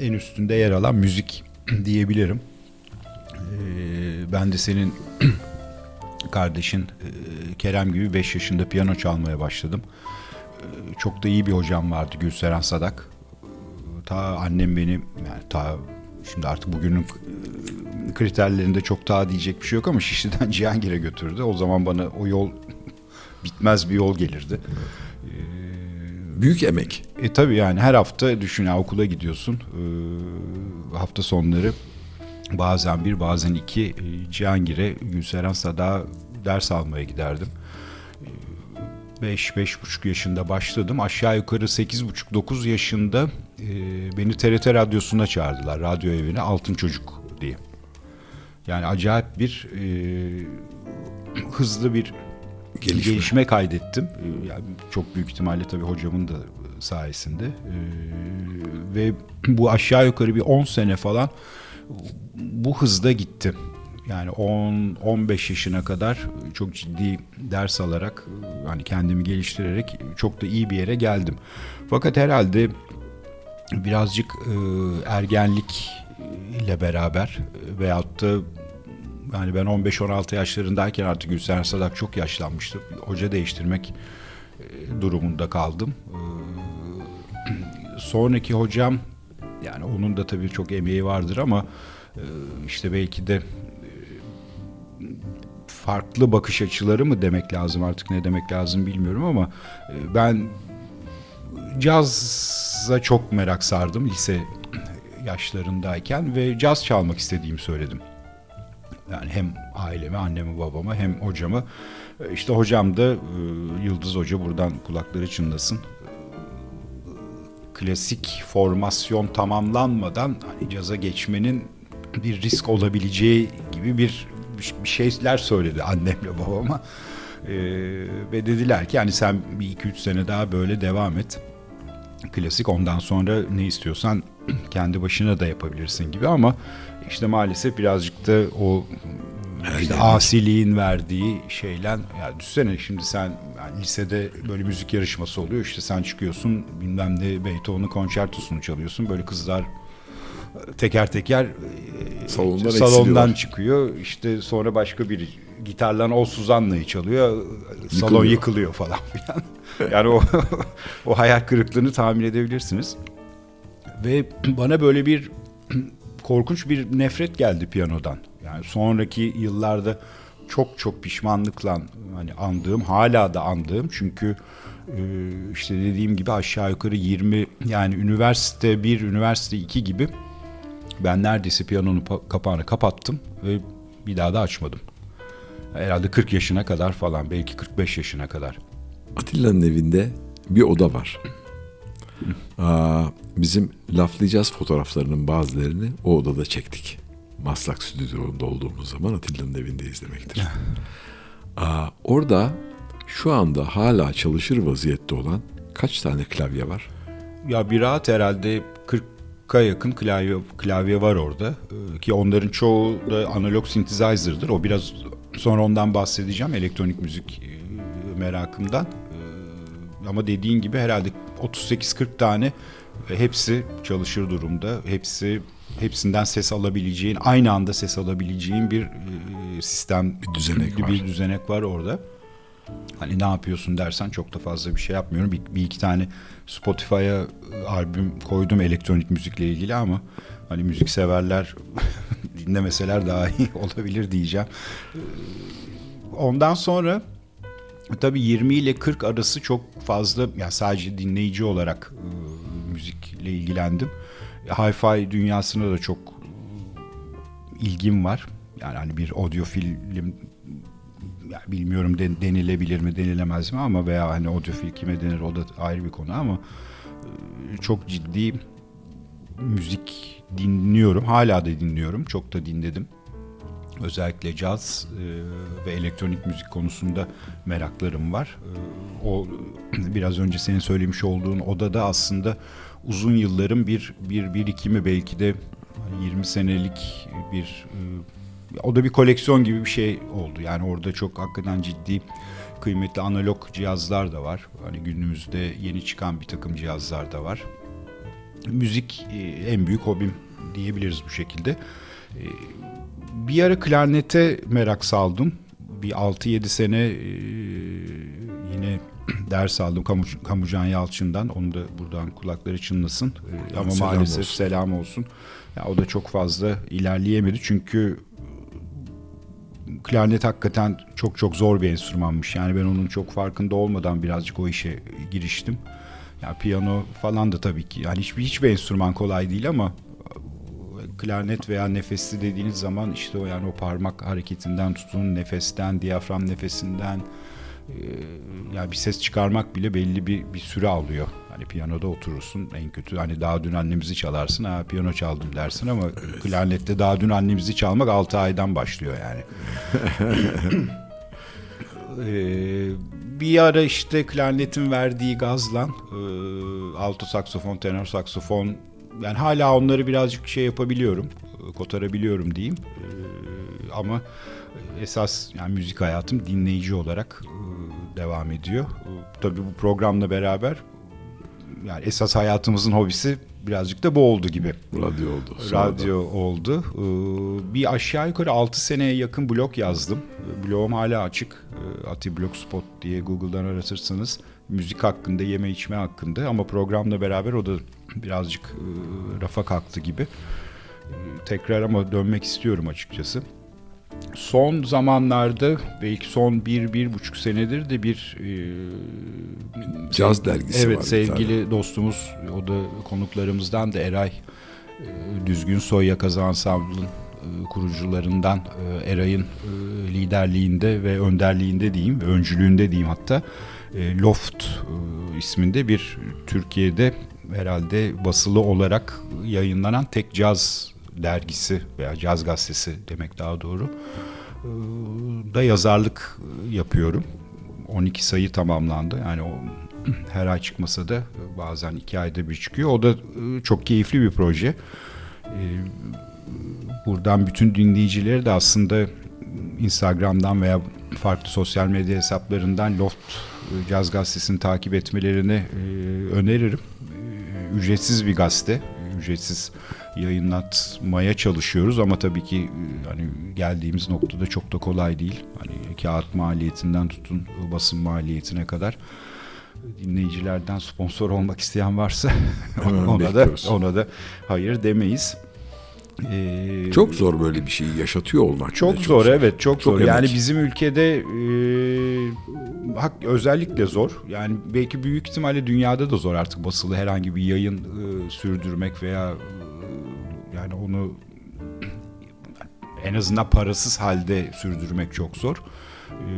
en üstünde yer alan müzik diyebilirim. Ee, ben de senin kardeşin e, Kerem gibi 5 yaşında piyano çalmaya başladım. Ee, çok da iyi bir hocam vardı Gülseren Sadak. Ee, Ta annem beni yani ta şimdi artık bugünün e, kriterlerinde çok daha diyecek bir şey yok ama Şişli'den Cihangir'e götürdü. O zaman bana o yol bitmez bir yol gelirdi. Büyük emek. E tabii yani her hafta düşün ya okula gidiyorsun. Ee, hafta sonları bazen bir bazen iki e, Cihangir'e Gülseren Sada ders almaya giderdim. Ee, Beş, beş buçuk yaşında başladım. Aşağı yukarı sekiz buçuk, dokuz yaşında e, beni TRT Radyosu'na çağırdılar. Radyo evine Altın Çocuk diye. Yani acayip bir e, hızlı bir Gelişme. gelişme, kaydettim. Yani çok büyük ihtimalle tabii hocamın da sayesinde. Ve bu aşağı yukarı bir 10 sene falan bu hızda gittim. Yani 10 15 yaşına kadar çok ciddi ders alarak hani kendimi geliştirerek çok da iyi bir yere geldim. Fakat herhalde birazcık e, ergenlik ile beraber e, veyahut da yani ben 15-16 yaşlarındayken artık Gülsen Sadak çok yaşlanmıştı. Hoca değiştirmek e, durumunda kaldım. Sonraki hocam yani onun da tabii çok emeği vardır ama e, işte belki de e, farklı bakış açıları mı demek lazım artık ne demek lazım bilmiyorum ama e, ben caza çok merak sardım lise yaşlarındayken ve caz çalmak istediğimi söyledim. Yani hem aileme, anneme, babama hem hocama. İşte hocam da Yıldız Hoca buradan kulakları çınlasın. Klasik formasyon tamamlanmadan hani caza geçmenin bir risk olabileceği gibi bir bir şeyler söyledi annemle babama. E, ve dediler ki hani sen bir iki üç sene daha böyle devam et. Klasik ondan sonra ne istiyorsan kendi başına da yapabilirsin gibi ama işte maalesef birazcık da o işte asiliğin verdiği şeyler. Ya düşünsene şimdi sen yani lisede böyle müzik yarışması oluyor. İşte sen çıkıyorsun bilmem ne Beethoven'un konçertosunu çalıyorsun. Böyle kızlar teker teker e, Salondan salondan çıkıyor. İşte sonra başka bir gitarla o Suzanna'yı çalıyor. Salon Yıkılıyor. yıkılıyor falan filan. Yani o o hayal kırıklığını tahmin edebilirsiniz. Ve bana böyle bir korkunç bir nefret geldi piyanodan. Yani sonraki yıllarda çok çok pişmanlıkla hani andığım, hala da andığım çünkü e, işte dediğim gibi aşağı yukarı 20 yani üniversite 1, üniversite 2 gibi ben neredeyse piyanonun pa- kapağını kapattım ve bir daha da açmadım. Herhalde 40 yaşına kadar falan, belki 45 yaşına kadar. Atilla'nın evinde bir oda var. Aa, bizim laflayacağız fotoğraflarının bazılarını o odada çektik. Maslak stüdyonda olduğumuz zaman Atilla'nın evindeyiz demektir. Aa, orada şu anda hala çalışır vaziyette olan kaç tane klavye var? Ya bir rahat herhalde 40'a yakın klavye, klavye var orada. Ee, Ki onların çoğu da analog synthesizer'dır. O biraz sonra ondan bahsedeceğim elektronik müzik e, merakımdan. Ee, Ama dediğin gibi herhalde 38-40 tane ve hepsi çalışır durumda. Hepsi hepsinden ses alabileceğin, aynı anda ses alabileceğin bir e, sistem, Bir düzenek var. bir düzenek var orada. Hani ne yapıyorsun dersen çok da fazla bir şey yapmıyorum. Bir, bir iki tane Spotify'a e, albüm koydum elektronik müzikle ilgili ama hani müzik severler dinlemeseler daha iyi olabilir diyeceğim. Ee, Ondan sonra Tabii 20 ile 40 arası çok fazla yani sadece dinleyici olarak e, müzikle ilgilendim. Hi-fi dünyasına da çok ilgim var. Yani hani bir audio film yani bilmiyorum den, denilebilir mi denilemez mi ama veya hani audiofil kime denir o da ayrı bir konu ama e, çok ciddi müzik dinliyorum. Hala da dinliyorum. Çok da dinledim. Özellikle caz e, ve elektronik müzik konusunda meraklarım var. E, o biraz önce senin söylemiş olduğun odada aslında uzun yılların bir bir birikimi belki de 20 senelik bir e, o da bir koleksiyon gibi bir şey oldu. Yani orada çok hakikaten ciddi kıymetli analog cihazlar da var. Hani günümüzde yeni çıkan bir takım cihazlar da var. Müzik e, en büyük hobim diyebiliriz bu şekilde. E, bir ara klarnete merak saldım. Bir 6-7 sene e, yine ders aldım Kamu, Kamucan Yalçın'dan. Onu da buradan kulakları çınlasın. Ama selam maalesef olsun. selam olsun. Ya o da çok fazla ilerleyemedi çünkü klarnet hakikaten çok çok zor bir enstrümanmış. Yani ben onun çok farkında olmadan birazcık o işe giriştim. Ya piyano falan da tabii ki yani hiçbir hiçbir enstrüman kolay değil ama klarnet veya nefesli dediğiniz zaman işte o yani o parmak hareketinden tutun nefesten, diyafram nefesinden e, yani bir ses çıkarmak bile belli bir bir süre alıyor. Hani piyanoda oturursun en kötü hani daha dün annemizi çalarsın ha piyano çaldım dersin ama klarnette daha dün annemizi çalmak 6 aydan başlıyor yani. Ee, bir ara işte klarnetin verdiği gazla e, alto saksofon, tenor saksofon yani hala onları birazcık şey yapabiliyorum, e, kotarabiliyorum diyeyim. E, ama esas yani müzik hayatım dinleyici olarak e, devam ediyor. E, tabii bu programla beraber yani esas hayatımızın hobisi birazcık da bu oldu gibi. Radyo oldu. Radyo oldu. Ee, Bir aşağı yukarı 6 seneye yakın blog yazdım. Blogum hala açık. Ati Blogspot diye Google'dan aratırsanız müzik hakkında, yeme içme hakkında ama programla beraber o da birazcık e, rafa kalktı gibi. Ee, Tekrar ama dönmek istiyorum açıkçası. Son zamanlarda belki son bir, bir buçuk senedir de bir e, Caz dergisi Evet var bir sevgili dostumuz o da konuklarımızdan da Eray e, Düzgün Soy Yakaza Ensemble'ın e, kurucularından e, Eray'ın e, liderliğinde ve önderliğinde diyeyim, öncülüğünde diyeyim hatta e, Loft e, isminde bir Türkiye'de herhalde basılı olarak yayınlanan tek caz dergisi veya caz gazetesi demek daha doğru e, da yazarlık yapıyorum. 12 sayı tamamlandı. Yani o her ay çıkmasa da bazen iki ayda bir çıkıyor. O da e, çok keyifli bir proje. E, Buradan bütün dinleyicileri de aslında Instagram'dan veya farklı sosyal medya hesaplarından Loft e, Caz Gazetesi'ni takip etmelerini e, öneririm. Ücretsiz bir gazete. Ücretsiz yayınlatmaya çalışıyoruz ama tabii ki e, hani geldiğimiz noktada çok da kolay değil. Hani kağıt maliyetinden tutun basın maliyetine kadar dinleyicilerden sponsor olmak isteyen varsa ona da ona da hayır demeyiz. Ee, Çok zor böyle bir şeyi yaşatıyor olmak. çok bile zor evet çok, Çok zor. Yani emek. bizim ülkede e, hak özellikle zor. Yani belki büyük ihtimalle dünyada da zor artık basılı herhangi bir yayın e, sürdürmek veya e, yani onu en azından parasız halde sürdürmek çok zor. E,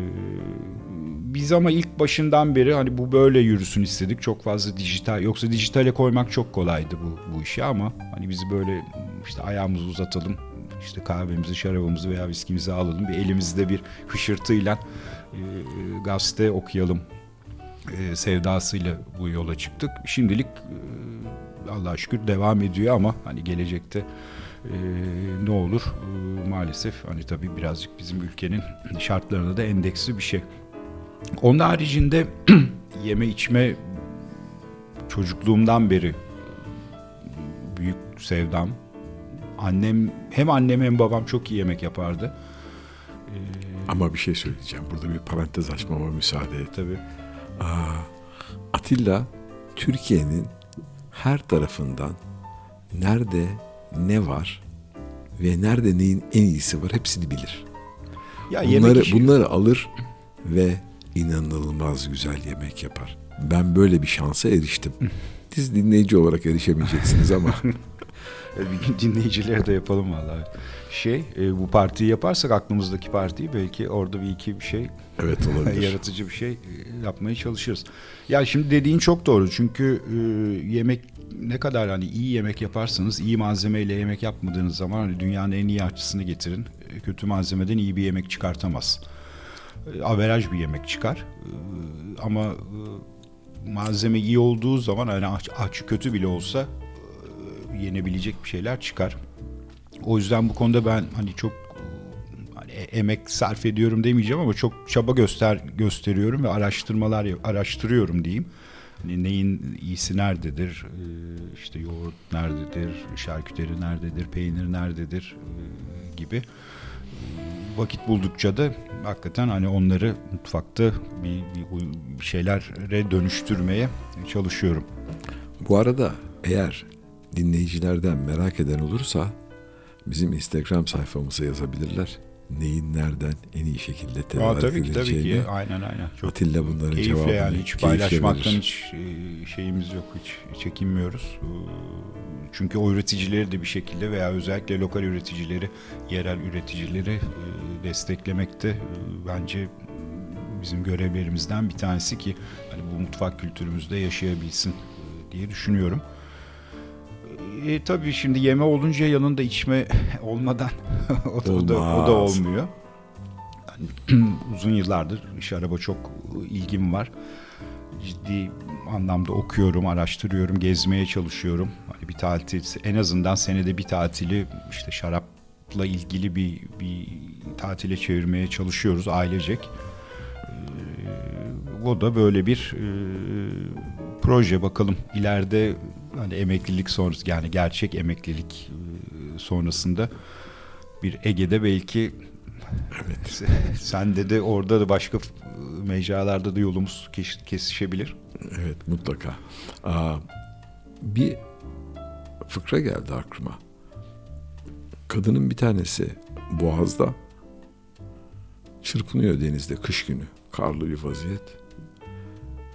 biz ama ilk başından beri hani bu böyle yürüsün istedik. Çok fazla dijital yoksa dijitale koymak çok kolaydı bu bu işi ama hani bizi böyle işte ayağımızı uzatalım. işte kahvemizi, şarabımızı veya viskimizi alalım. Bir elimizde bir hışırtıyla e, gazete okuyalım e, sevdasıyla bu yola çıktık. Şimdilik e, Allah'a şükür devam ediyor ama hani gelecekte e, ne olur E, maalesef hani tabii birazcık bizim ülkenin şartlarına da endeksli bir şey. Onun haricinde yeme içme çocukluğumdan beri büyük sevdam. Annem hem annem hem babam çok iyi yemek yapardı. Ama bir şey söyleyeceğim. Burada bir parantez açmama müsaade et. Tabii. Atilla Türkiye'nin her tarafından nerede ne var ve nerede neyin en iyisi var hepsini bilir. Ya Bunları işi- bunları alır ve inanılmaz güzel yemek yapar. Ben böyle bir şansa eriştim. Siz dinleyici olarak erişemeyeceksiniz ama Bir gün dinleyicilere de yapalım vallahi. Şey, e, bu partiyi yaparsak aklımızdaki partiyi belki orada bir iki bir şey evet olabilir. yaratıcı bir şey e, yapmaya çalışırız. Ya şimdi dediğin çok doğru çünkü e, yemek ne kadar hani iyi yemek yaparsanız iyi malzemeyle yemek yapmadığınız zaman hani dünyanın en iyi aşçısını getirin. e, Kötü malzemeden iyi bir yemek çıkartamaz. E, Averaj bir yemek çıkar. E, Ama e, malzeme iyi olduğu zaman hani aç, aç kötü bile olsa e, yenebilecek bir şeyler çıkar. O yüzden bu konuda ben hani çok hani e- emek sarf ediyorum demeyeceğim ama çok çaba göster gösteriyorum ve araştırmalar araştırıyorum diyeyim. Hani neyin iyisi nerededir? Ee, işte yoğurt nerededir? Şarküteri nerededir? Peynir nerededir? Ee, gibi. Ee, Vakit buldukça da hakikaten hani onları mutfakta bir, bir şeylere dönüştürmeye çalışıyorum. Bu arada eğer dinleyicilerden merak eden olursa bizim Instagram sayfamıza yazabilirler. Neyin nereden en iyi şekilde Aa, tedarik tabii ki tabii ki. Aynen aynen. Çok Atilla bunların keyifle cevabını yani hiç paylaşmaktan hiç e, şeyimiz yok hiç çekinmiyoruz. Ee, Çünkü o üreticileri de bir şekilde veya özellikle lokal üreticileri, yerel üreticileri e, desteklemek de e, bence bizim görevlerimizden bir tanesi ki hani bu mutfak kültürümüzde yaşayabilsin e, diye düşünüyorum. E, tabii şimdi yeme olunca yanında içme olmadan o, da, o, da, o da olmuyor. Yani uzun yıllardır iş araba çok ilgim var. Ciddi anlamda okuyorum, araştırıyorum, gezmeye çalışıyorum. Hani bir tatil, en azından senede bir tatili işte şarapla ilgili bir, bir tatile çevirmeye çalışıyoruz ailecek. Ee, o da böyle bir e, proje bakalım ileride hani emeklilik sonrası yani gerçek emeklilik e, sonrasında bir Ege'de belki Evet. sende de orada da başka f- mecralarda da yolumuz kes- kesişebilir. Evet mutlaka. Aa, bir fıkra geldi aklıma. Kadının bir tanesi Boğaz'da çırpınıyor denizde kış günü. Karlı bir vaziyet.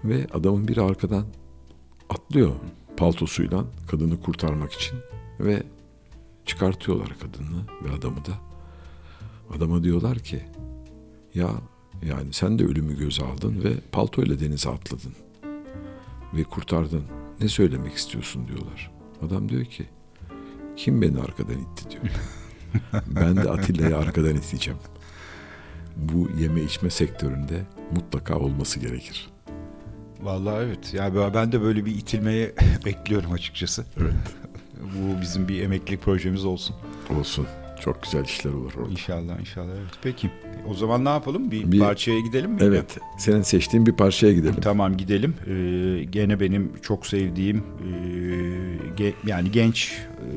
Ve adamın biri arkadan atlıyor paltosuyla kadını kurtarmak için ve çıkartıyorlar kadını ve adamı da. Adama diyorlar ki ya yani sen de ölümü göze aldın ve paltoyla denize atladın ve kurtardın. Ne söylemek istiyorsun diyorlar. Adam diyor ki kim beni arkadan itti diyor. ben de Atilla'yı arkadan iteceğim. Bu yeme içme sektöründe mutlaka olması gerekir. Vallahi evet. Yani ben- de böyle bir itilmeye bekliyorum açıkçası. Evet. Bu bizim bir emeklilik projemiz olsun. Olsun. Çok güzel işler olur orada. İnşallah inşallah evet. Peki. O zaman ne yapalım? Bir, Bir- parçaya gidelim mi? Evet. Senin seçtiğin bir parçaya gidelim. Tamam gidelim. Ee, gene benim çok sevdiğim e, ge- yani genç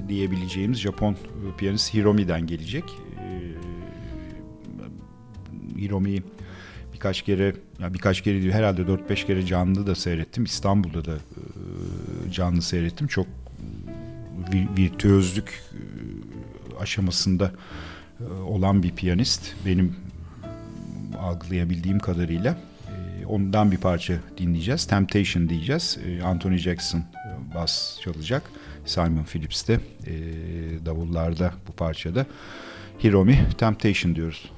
e, diyebileceğimiz Japon e, piyanist Hiromi'den gelecek. Ee, Hiromi'yi birkaç kere ya birkaç kere değil herhalde 4-5 kere canlı da seyrettim. İstanbul'da da e, canlı seyrettim. Çok vi- virtüözlük e, aşamasında e, olan bir piyanist. Benim algılayabildiğim kadarıyla. E, ondan bir parça dinleyeceğiz. Temptation diyeceğiz. E, Anthony Jackson e, bas çalacak. Simon Phillips de e, davullarda bu parçada. Hiromi Temptation diyoruz.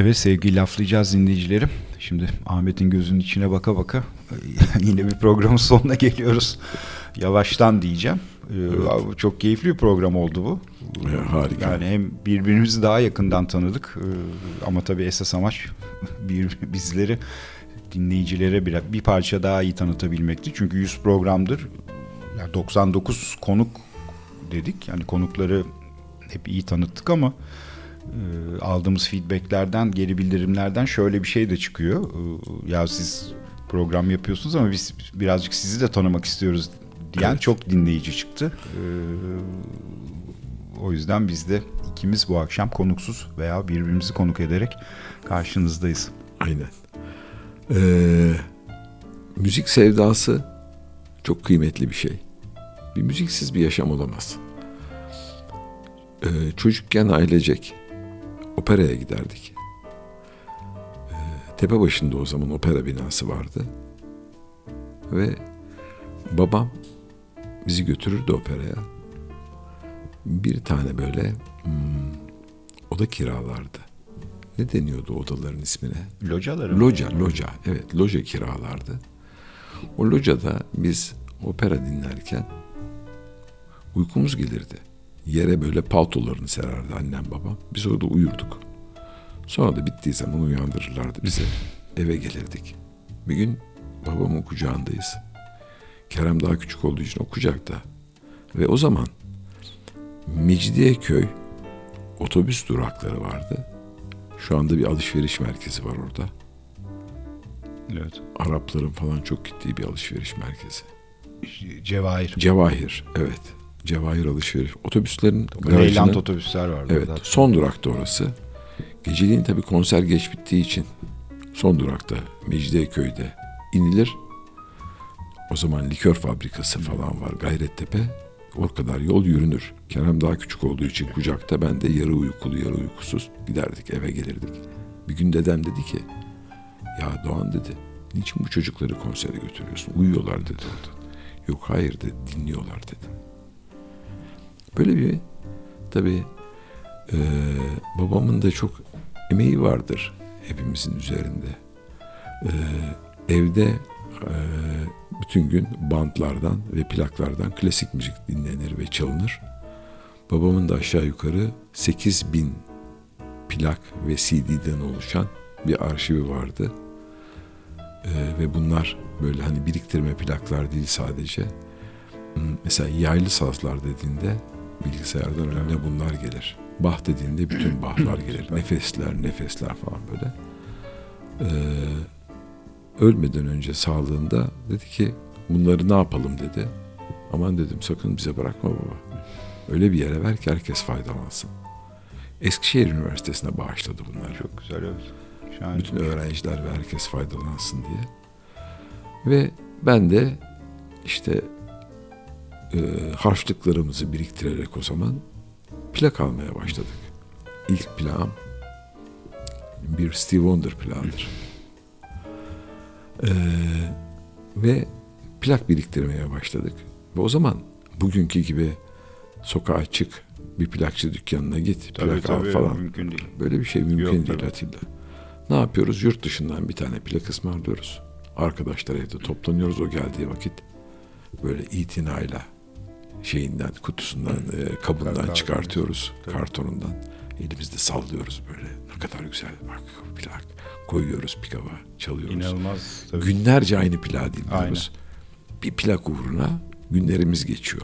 Evet sevgili laflayacağız dinleyicilerim. Şimdi Ahmet'in gözünün içine baka baka yine bir programın sonuna geliyoruz. Yavaştan diyeceğim. Ee, Evet. Çok keyifli bir program oldu bu. Ya, harika. Yani hem birbirimizi daha yakından tanıdık ee, ama tabii esas amaç bir, bizleri dinleyicilere bir, bir parça daha iyi tanıtabilmekti. Çünkü 100 programdır yani 99 konuk dedik. Yani konukları hep iyi tanıttık ama e, aldığımız feedbacklerden, geri bildirimlerden şöyle bir şey de çıkıyor. E, ya siz program yapıyorsunuz ama biz birazcık sizi de tanımak istiyoruz diyen Evet. çok dinleyici çıktı. E, o yüzden biz de ikimiz bu akşam konuksuz veya birbirimizi konuk ederek karşınızdayız. Aynen. Ee, müzik sevdası çok kıymetli bir şey. Bir müziksiz bir yaşam olamaz. Ee, çocukken ailecek operaya giderdik. Ee, tepe başında o zaman opera binası vardı. Ve babam bizi götürürdü operaya. Bir tane böyle hmm, oda kiralardı. Ne deniyordu odaların ismine? Locaları mı? Loca, loca. Evet, loca kiralardı. O locada biz opera dinlerken uykumuz gelirdi. Yere böyle paltolarını sererdi annem babam. Biz orada uyurduk. Sonra da bittiği zaman uyandırırlardı bizi. Eve gelirdik. Bir gün babamın kucağındayız. Kerem daha küçük olduğu için o kucakta. Ve o zaman Mecidiyeköy otobüs durakları vardı. Şu anda bir alışveriş merkezi var orada. Evet. Arapların falan çok gittiği bir alışveriş merkezi. Cevahir. Cevahir, evet. Cevahir alışveriş. Otobüslerin garajının, otobüsler vardı. evet, orada. son durakta orası. Geceliğin tabii konser geç bittiği için son durakta Mecidiyeköy'de inilir. O zaman likör fabrikası falan var Gayrettepe. O kadar yol yürünür. Kerem daha küçük olduğu için kucakta ben de yarı uykulu yarı uykusuz giderdik eve gelirdik. Bir gün dedem dedi ki ya Doğan dedi niçin bu çocukları konsere götürüyorsun? Uyuyorlar dedi orada. Yok hayır dedi dinliyorlar dedi. Böyle bir tabii e, babamın da çok emeği vardır hepimizin üzerinde. E, evde e, bütün gün bantlardan ve plaklardan klasik müzik dinlenir ve çalınır. Babamın da aşağı yukarı 8 bin plak ve CD'den oluşan bir arşivi vardı. Ee, ve bunlar böyle hani biriktirme plaklar değil sadece. Hmm, Mesela yaylı sazlar dediğinde bilgisayardan önüne bunlar gelir. Bah dediğinde bütün bahlar gelir. Nefesler, nefesler falan böyle. Ee, ölmeden önce sağlığında dedi ki bunları ne yapalım dedi. Aman dedim sakın bize bırakma baba. Öyle bir yere ver ki herkes faydalansın. Eskişehir Üniversitesi'ne bağışladı bunları. Çok güzel evet. Şahane. Bütün öğrenciler ve herkes faydalansın diye. Ve ben de işte e, harçlıklarımızı biriktirerek o zaman plak almaya başladık. İlk plağım bir Steve Wonder plağıdır. E, ve plak biriktirmeye başladık. Ve o zaman bugünkü gibi sokağa çık, bir plakçı dükkanına git, Tabii plak al tabii falan. mümkün değil. Böyle bir şey mümkün Yok, değil tabii. Atilla. Ne yapıyoruz? Yurt dışından bir tane plak ısmarlıyoruz. Arkadaşlar evde toplanıyoruz o geldiği vakit. Böyle itinayla şeyinden, kutusundan, e, kabından Karton. çıkartıyoruz. Tabii. Kartonundan. Elimizde sallıyoruz böyle. Ne kadar güzel bak plak. Koyuyoruz pikaba, çalıyoruz. İnanılmaz. Tabii. Günlerce aynı plağı dinliyoruz. Bir plak uğruna günlerimiz geçiyor.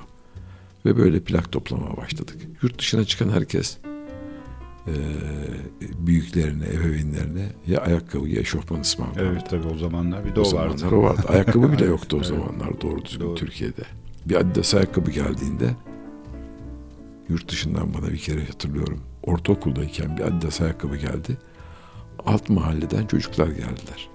Ve böyle plak toplamaya başladık. Yurt dışına çıkan herkes eee, büyüklerine, ebeveynlerine ya ayakkabı ya eşofman ısmarlıyor. Evet tabii o zamanlar bir de o o vardı. o vardı. Ayakkabı bile yoktu o Evet. zamanlar doğru düzgün Doğru. Türkiye'de. Bir Adidas ayakkabı geldiğinde yurt dışından bana bir kere hatırlıyorum. Ortaokuldayken bir Adidas ayakkabı geldi. Alt mahalleden çocuklar geldiler.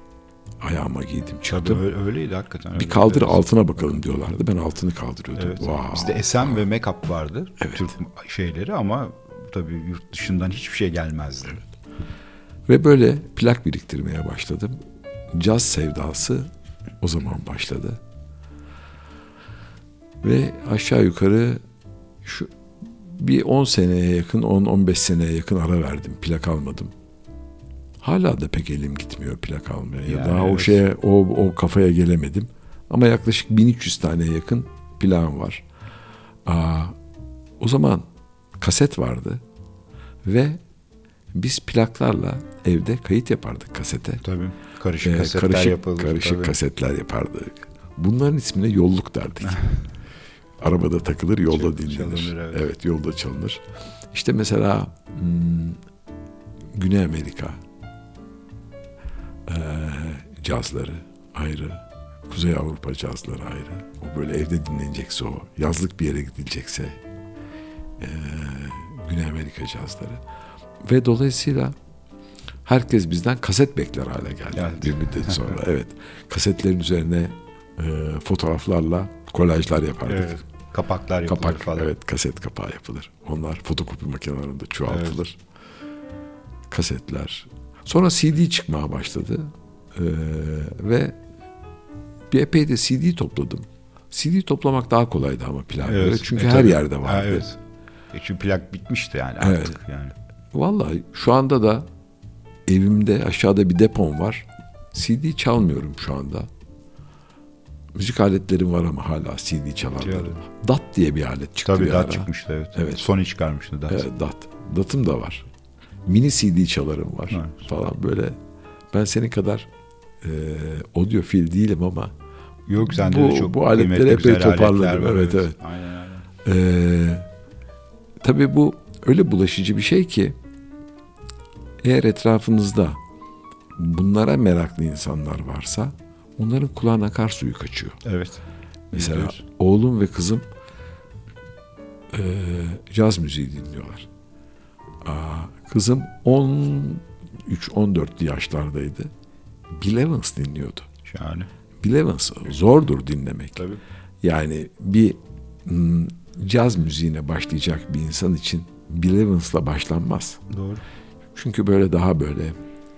Ayağıma giydim Tabii çıktım. öyle- öyleydi hakikaten. Bir öyle. kaldır Evet. altına bakalım diyorlardı. Ben altını kaldırıyordum. Evet. Wow. Bizde Esen ve Make-up vardı. Evet. Türk şeyleri ama tabii yurt dışından hiçbir şey gelmezdi. Ve böyle plak biriktirmeye başladım. Caz sevdası o zaman başladı. Ve aşağı yukarı şu bir 10 seneye yakın, 10-15 seneye yakın ara verdim. Plak almadım. Hala da pek elim gitmiyor plak almaya. Ya Yani daha o evet. şeye o, o kafaya gelemedim. Ama yaklaşık 1300 tane yakın plağım var. Aa, o zaman kaset vardı ve biz plaklarla evde kayıt yapardık kasete. Tabii. Karışık Ee, kasetler karışık, yapılır. karışık tabii. kasetler yapardık. Bunların ismine yolluk derdik. Arabada takılır, yolda Çal- dinlenir. çalınır, evet. evet. yolda çalınır. İşte mesela hmm, Güney Amerika ee, cazları ayrı, Kuzey Avrupa cazları ayrı. O böyle evde dinlenecekse o, yazlık bir yere gidilecekse ee, Güney Amerika cazları. Ve dolayısıyla herkes bizden kaset bekler hale geldi Evet. bir müddet sonra. evet. Kasetlerin üzerine e, fotoğraflarla kolajlar yapardık. Evet. Kapaklar yapılır Kapak, falan. evet kaset kapağı yapılır. Onlar fotokopi makinelerinde çoğaltılır. Kasetler. Sonra CD çıkmaya başladı. Ee, ve bir epey de CD topladım. CD toplamak daha kolaydı ama plak göre. Çünkü E, her tabii. yerde Ha, vardı. evet. E çünkü plak bitmişti yani Evet. artık yani. Vallahi şu anda da evimde aşağıda bir depom var. CD çalmıyorum şu anda. Müzik aletlerim var ama hala CD çalarlarım. DAT diye bir alet çıktı Tabii bir daha ara. çıkmıştı evet. Evet. Sony çıkarmıştı daha. Evet, DAT. DAT'ım da var. Mini CD çalarım var Evet. falan böyle. Ben senin kadar e, audiofil değilim ama Yok sende Bu- de çok bu aletleri epey toparladım. var, Evet, evet. Aynen aynen. Ee, tabii bu öyle bulaşıcı bir şey ki eğer etrafınızda bunlara meraklı insanlar varsa onların kulağına akar suyu kaçıyor. Evet. Mesela Biliyoruz. oğlum ve kızım eee caz müziği dinliyorlar. Aa, kızım 13-14 yaşlardaydı. Bill Evans dinliyordu. Şahane. Bill Evans zordur dinlemek. Tabii. Yani bir mm, caz müziğine başlayacak bir insan için Bill Evans'la başlanmaz. Doğru. Çünkü böyle daha böyle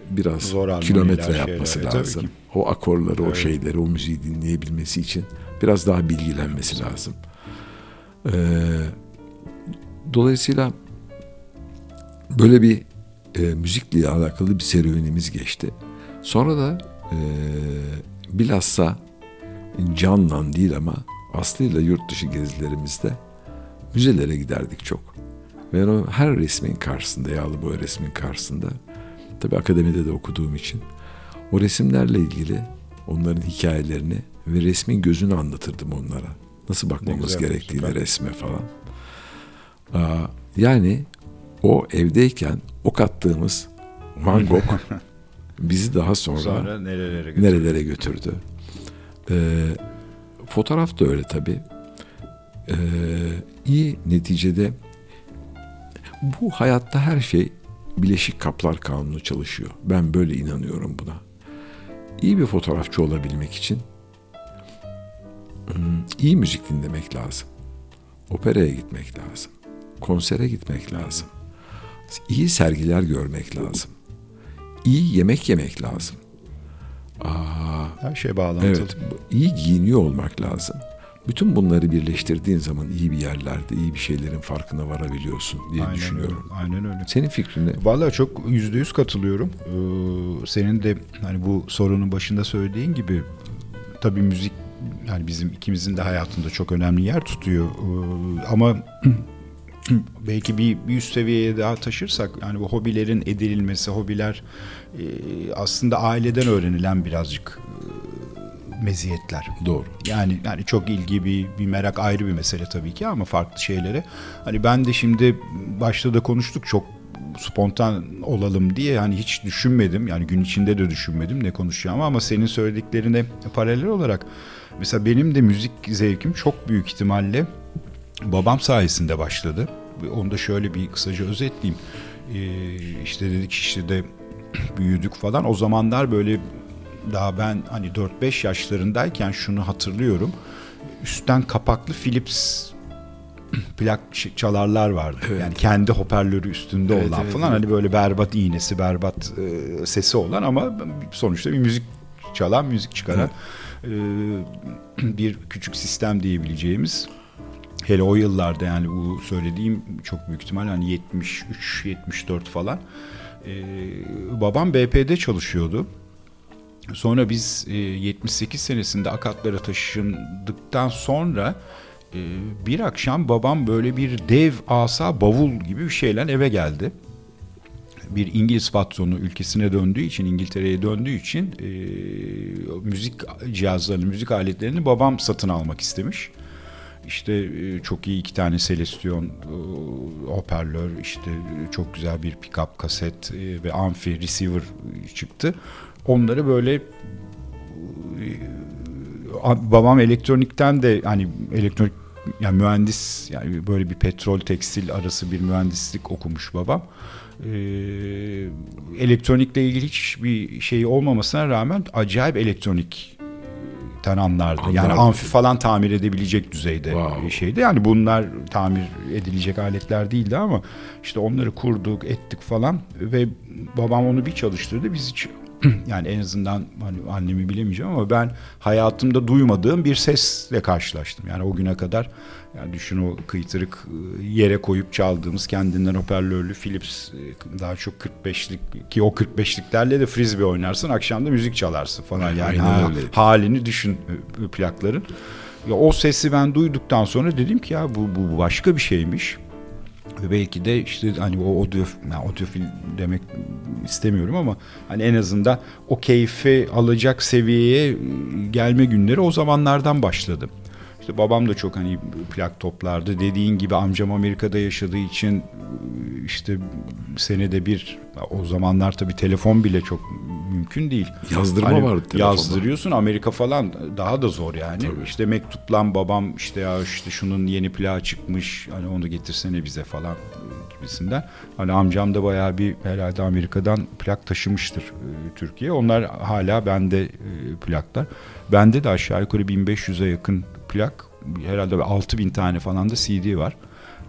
biraz Zor kilometre yapması E, tabii lazım. ki. O akorları, o Evet. şeyleri, o müziği dinleyebilmesi için biraz daha bilgilenmesi lazım. Ee, dolayısıyla böyle bir e, müzikle alakalı bir serüvenimiz geçti. Sonra da e, bilhassa canla değil ama aslıyla yurt dışı gezilerimizde müzelere giderdik çok. Ve o her resmin karşısında, yağlı boya resmin karşısında, tabii akademide de okuduğum için o resimlerle ilgili onların hikayelerini ve resmin gözünü anlatırdım onlara. Nasıl bakmamız gerektiğini süper. resme falan. Aa, yani o evdeyken ok attığımız Van Gogh bizi daha sonra, Sonra nerelere götürdü? nerelere götürdü. Ee, fotoğraf da öyle tabii. Ee, iyi neticede bu hayatta her şey bileşik kaplar kanunu çalışıyor. Ben böyle inanıyorum buna. İyi bir fotoğrafçı olabilmek için hmm, iyi müzik dinlemek lazım. Operaya gitmek lazım. Konsere gitmek lazım. İyi sergiler görmek lazım. İyi yemek yemek lazım. Aa, Her şey bağlantılı. Evet, iyi giyiniyor olmak lazım. Bütün bunları birleştirdiğin zaman iyi bir yerlerde, iyi bir şeylerin farkına varabiliyorsun diye Aynen düşünüyorum. Öyle. Aynen öyle. Senin fikrin ne? Vallahi çok yüzde yüz katılıyorum. Ee, senin de hani bu sorunun başında söylediğin gibi tabii müzik yani bizim ikimizin de hayatında çok önemli yer tutuyor. Ee, ama belki bir, bir üst seviyeye daha taşırsak yani bu hobilerin edinilmesi, hobiler e, aslında aileden öğrenilen birazcık meziyetler. Doğru. Yani yani çok ilgi bir bir merak ayrı bir mesele tabii ki ama farklı şeylere. Hani ben de şimdi başta da konuştuk çok spontan olalım diye hani hiç düşünmedim. Yani gün içinde de düşünmedim ne konuşacağımı ama senin söylediklerine paralel olarak mesela benim de müzik zevkim çok büyük ihtimalle babam sayesinde başladı. Onu da şöyle bir kısaca özetleyeyim. Ee, işte dedik işte de büyüdük falan. O zamanlar böyle daha ben hani 4-5 yaşlarındayken şunu hatırlıyorum. Üstten kapaklı Philips plak çalarlar vardı. Yani kendi hoparlörü üstünde Evet, olan evet, falan evet. hani böyle berbat iğnesi, berbat e, sesi olan ama sonuçta bir müzik çalan, müzik çıkaran e, bir küçük sistem diyebileceğimiz Hele o yıllarda yani bu söylediğim çok büyük ihtimal hani 73-74 falan. Ee, babam BP'de çalışıyordu. Sonra biz e, 78 senesinde Akatlara taşındıktan sonra e, bir akşam babam böyle bir dev asa bavul gibi bir şeyle eve geldi. Bir İngiliz patronu ülkesine döndüğü için, İngiltere'ye döndüğü için e, müzik cihazlarını, müzik aletlerini babam satın almak istemiş. İşte e, çok iyi iki tane Celestion e, hoparlör, işte e, çok güzel bir pick-up kaset e, ve amfi receiver çıktı. Onları böyle e, babam elektronikten de hani elektronik yani mühendis yani böyle bir petrol tekstil arası bir mühendislik okumuş babam. Ee, elektronikle ilgili hiçbir şey olmamasına rağmen acayip elektronik ten anlardı. Yani amfi falan tamir edebilecek düzeyde Wow. şeydi. Yani bunlar tamir edilecek aletler değildi ama işte onları kurduk, ettik falan ve babam onu bir çalıştırdı. Biz hiç yani en azından hani annemi bilemeyeceğim ama ben hayatımda duymadığım bir sesle karşılaştım. Yani o güne kadar yani düşün o kıytırık e, yere koyup çaldığımız kendinden hoparlörlü Philips e, daha çok 45'lik ki o 45'liklerle de frisbee oynarsın akşam da müzik çalarsın falan yani ha- halini düşün e, plakların. Ya o sesi ben duyduktan sonra dedim ki ya bu, bu başka bir şeymiş. Ve belki de işte hani o audio, yani audiofil demek istemiyorum ama hani en azından o keyfi alacak seviyeye gelme günleri o zamanlardan başladı. İşte babam da çok hani plak toplardı. Dediğin gibi amcam Amerika'da yaşadığı için e, işte senede bir o zamanlar tabii telefon bile çok mümkün değil. Yazdırma Hani vardı telefonda. Yazdırıyorsun Amerika falan daha da zor yani. İşte mektuplan babam işte ya işte şunun yeni plağı çıkmış hani onu getirsene bize falan gibisinden. Hani amcam da bayağı bir herhalde Amerika'dan plak taşımıştır e, Türkiye. Onlar hala bende e, plaklar. Bende de aşağı yukarı 1500'e yakın plak. Herhalde 6000 tane falan da CD var.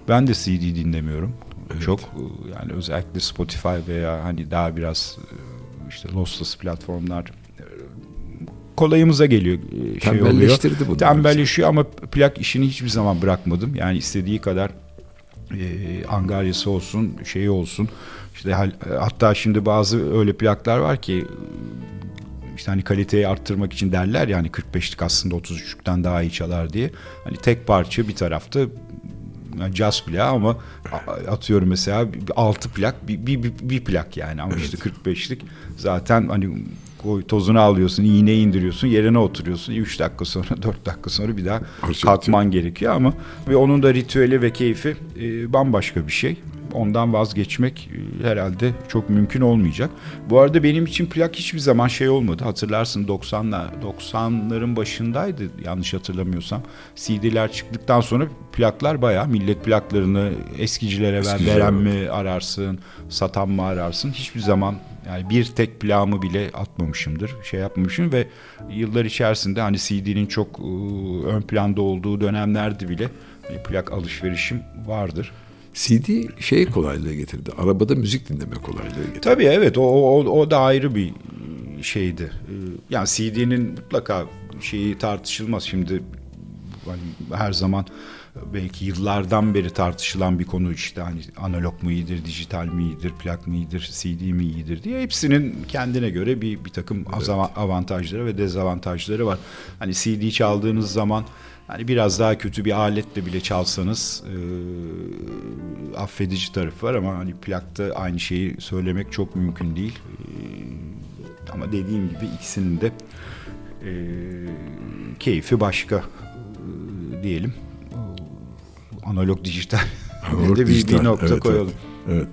Ben de CD dinlemiyorum. Çok e, yani özellikle Spotify veya hani daha biraz e, işte lossless platformlar e, kolayımıza geliyor şey oluyor. Tembelleştirdi bunlar Tembelleşiyor ama plak işini hiçbir zaman bırakmadım. Yani istediği kadar e, angaryası olsun, şeyi olsun. İşte hatta şimdi bazı öyle plaklar var ki işte hani kaliteyi arttırmak için derler yani 45'lik aslında 33'lükten daha iyi çalar diye. Hani tek parça bir tarafta yani jazz plağı ama atıyorum mesela 6 plak bir, bir, bir, bir plak yani ama işte 45'lik zaten hani tozunu alıyorsun iğne indiriyorsun yerine oturuyorsun 3 dakika sonra 4 dakika sonra bir daha Parça kalkman gerekiyor ama ve onun da ritüeli ve keyfi e, bambaşka bir şey. Ondan vazgeçmek e, herhalde çok mümkün olmayacak. Bu arada benim için plak hiçbir zaman şey olmadı. Hatırlarsın 90'lar 90'ların başındaydı yanlış hatırlamıyorsam. CD'ler çıktıktan sonra plaklar bayağı millet plaklarını eskicilere ver, Eskicilere veren ver. mi ararsın, satan mı ararsın? Hiçbir zaman yani bir tek plağımı bile atmamışımdır. Şey yapmamışım ve yıllar içerisinde hani CD'nin çok e, ön planda olduğu dönemlerde bile plak alışverişim vardır. CD şey kolaylığı getirdi. Arabada müzik dinleme kolaylığı getirdi. Tabii evet o, o, o da ayrı bir şeydi. Ee, Yani CD'nin mutlaka şeyi tartışılmaz. Şimdi hani her zaman belki yıllardan beri tartışılan bir konu işte hani analog mu iyidir, dijital mi iyidir, plak mı iyidir, CD mi iyidir diye hepsinin kendine göre bir bir takım azava- avantajları ve dezavantajları var. Hani CD çaldığınız zaman hani biraz daha kötü bir aletle bile çalsanız e, affedici tarafı var ama hani plakta aynı şeyi söylemek çok mümkün değil. E, ama dediğim gibi ikisinin de e, keyfi başka e, diyelim. Analog dijital de bir, dijital. bir nokta Evet, koyalım. Evet.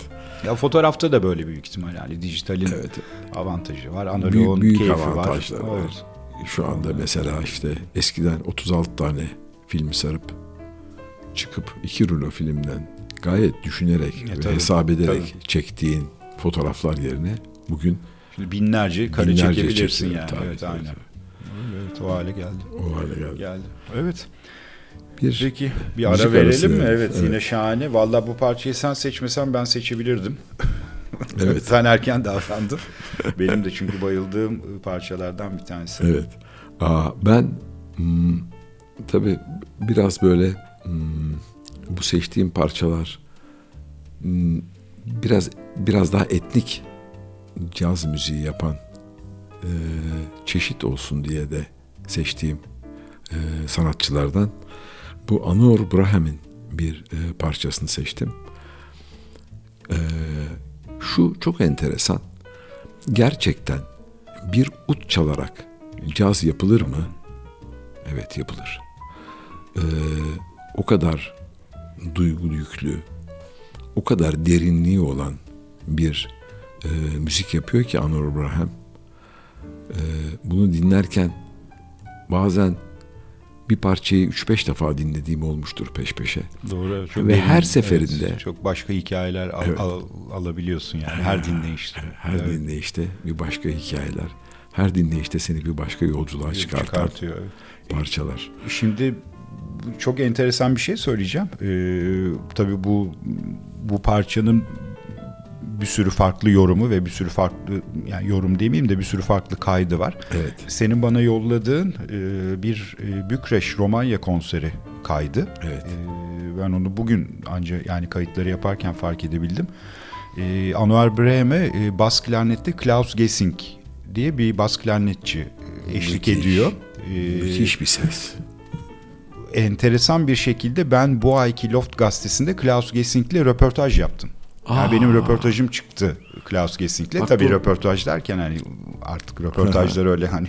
Ya fotoğrafta da böyle büyük ihtimal yani dijitalin Evet. avantajı var, Büyük, analogun büyük keyfi avantajlar var. var. Evet. Şu anda mesela işte eskiden 36 tane film sarıp çıkıp iki rulo filmden gayet düşünerek E, ve tabii, hesap ederek tabii. çektiğin fotoğraflar yerine bugün Şimdi binlerce kare Binlerce çekebilirsin çekiyor, yani. tabii, evet tabii, aynen. Evet o hale geldi. o hale geldi. Geldi. Evet. Bir Peki bir ara verelim mi? Evet, Evet. yine şahane. Vallahi bu parçayı sen seçmesen ben seçebilirdim. Evet. sen erken davrandın. Benim de çünkü bayıldığım parçalardan bir tanesi. Evet. Aa, ben hmm, tabii biraz böyle hmm, bu seçtiğim parçalar hmm, biraz biraz daha etnik caz müziği yapan e, çeşit olsun diye de seçtiğim e, sanatçılardan bu Anor Braham'in bir e, parçasını seçtim. E, şu çok enteresan. Gerçekten bir ut çalarak caz yapılır mı? Evet yapılır. E, o kadar duygu yüklü, o kadar derinliği olan bir e, müzik yapıyor ki Anor Braham. E, bunu dinlerken bazen bir parçayı 3-5 defa dinlediğim olmuştur peş peşe. Doğru. Çok Ve derin, her seferinde- evet, çok başka hikayeler al- Evet. al- alabiliyorsun yani her dinleyişte. Her Evet, dinleyişte bir başka hikayeler, her dinleyişte seni bir başka yolculuğa çıkartan çıkartıyor. evet. parçalar. Şimdi çok enteresan bir şey söyleyeceğim. Ee, tabii bu bu parçanın bir sürü farklı yorumu ve bir sürü farklı yani yorum demeyeyim de bir sürü farklı kaydı var. Evet. Senin bana yolladığın e, bir e, Bükreş Romanya konseri kaydı. Evet. E, ben onu bugün ancak yani kayıtları yaparken fark edebildim. E, Anuar Brehme e, bas klarnette Klaus Gessing diye bir bas klarnetçi e, eşlik Müthiş. ediyor. E, Müthiş bir ses. enteresan bir şekilde ben bu ayki Loft gazetesinde Klaus Gessing'le röportaj yaptım. Yani Aa. benim röportajım çıktı Klaus Gessing'le. Bak Tabii bu- röportaj derken hani artık röportajlar öyle hani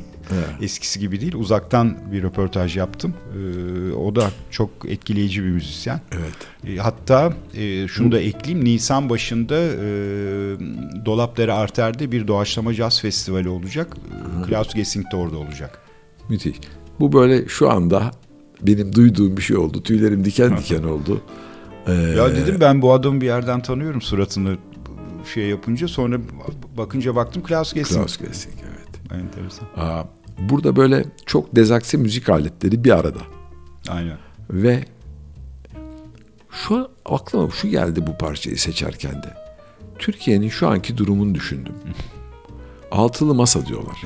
eskisi gibi değil. Uzaktan bir röportaj yaptım. Ee, o da çok etkileyici bir müzisyen. Evet. E, Hatta e, şunu da ekleyeyim. Nisan başında e, Dolapdere Arter'de bir doğaçlama caz festivali olacak. E, Klaus Gessing de orada olacak. Müthiş. Bu böyle şu anda benim duyduğum bir şey oldu. Tüylerim diken diken oldu. Ee, Ya dedim ben bu adamı bir yerden tanıyorum suratını şey yapınca sonra bakınca baktım Klaus Gessing. Klaus Gessing evet. Enteresan. Aa, burada böyle çok dezakse müzik aletleri bir arada. Aynen. Ve şu aklıma şu geldi bu parçayı seçerken de. Türkiye'nin şu anki durumunu düşündüm. Altılı masa diyorlar.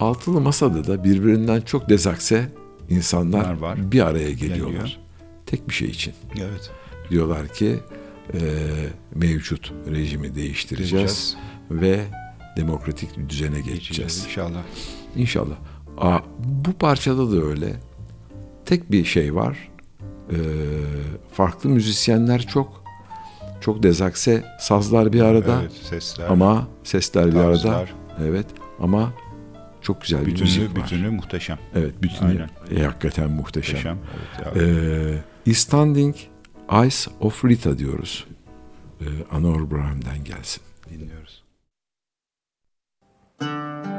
Altılı masada da birbirinden çok dezakse insanlar var. bir araya geliyorlar. Geliyor. Tek bir şey için. Evet. Diyorlar ki e, mevcut rejimi değiştireceğiz Değiştireceğiz. ve demokratik bir düzene Geçeceğiz geçeceğiz. inşallah. İnşallah. Aa, bu parçada da öyle. Tek bir şey var. Ee, farklı müzisyenler çok. Çok dezakse sazlar bir arada Evet, sesler. ama sesler bir arada. Evet ama çok güzel bir müzik var. bütünü muhteşem. Evet bütünü Aynen. e, hakikaten muhteşem. Muhteşem. Evet. Ee, Is Standing Eyes of Rita diyoruz. Ee, Anor Braham'den gelsin. Dinliyoruz. Evet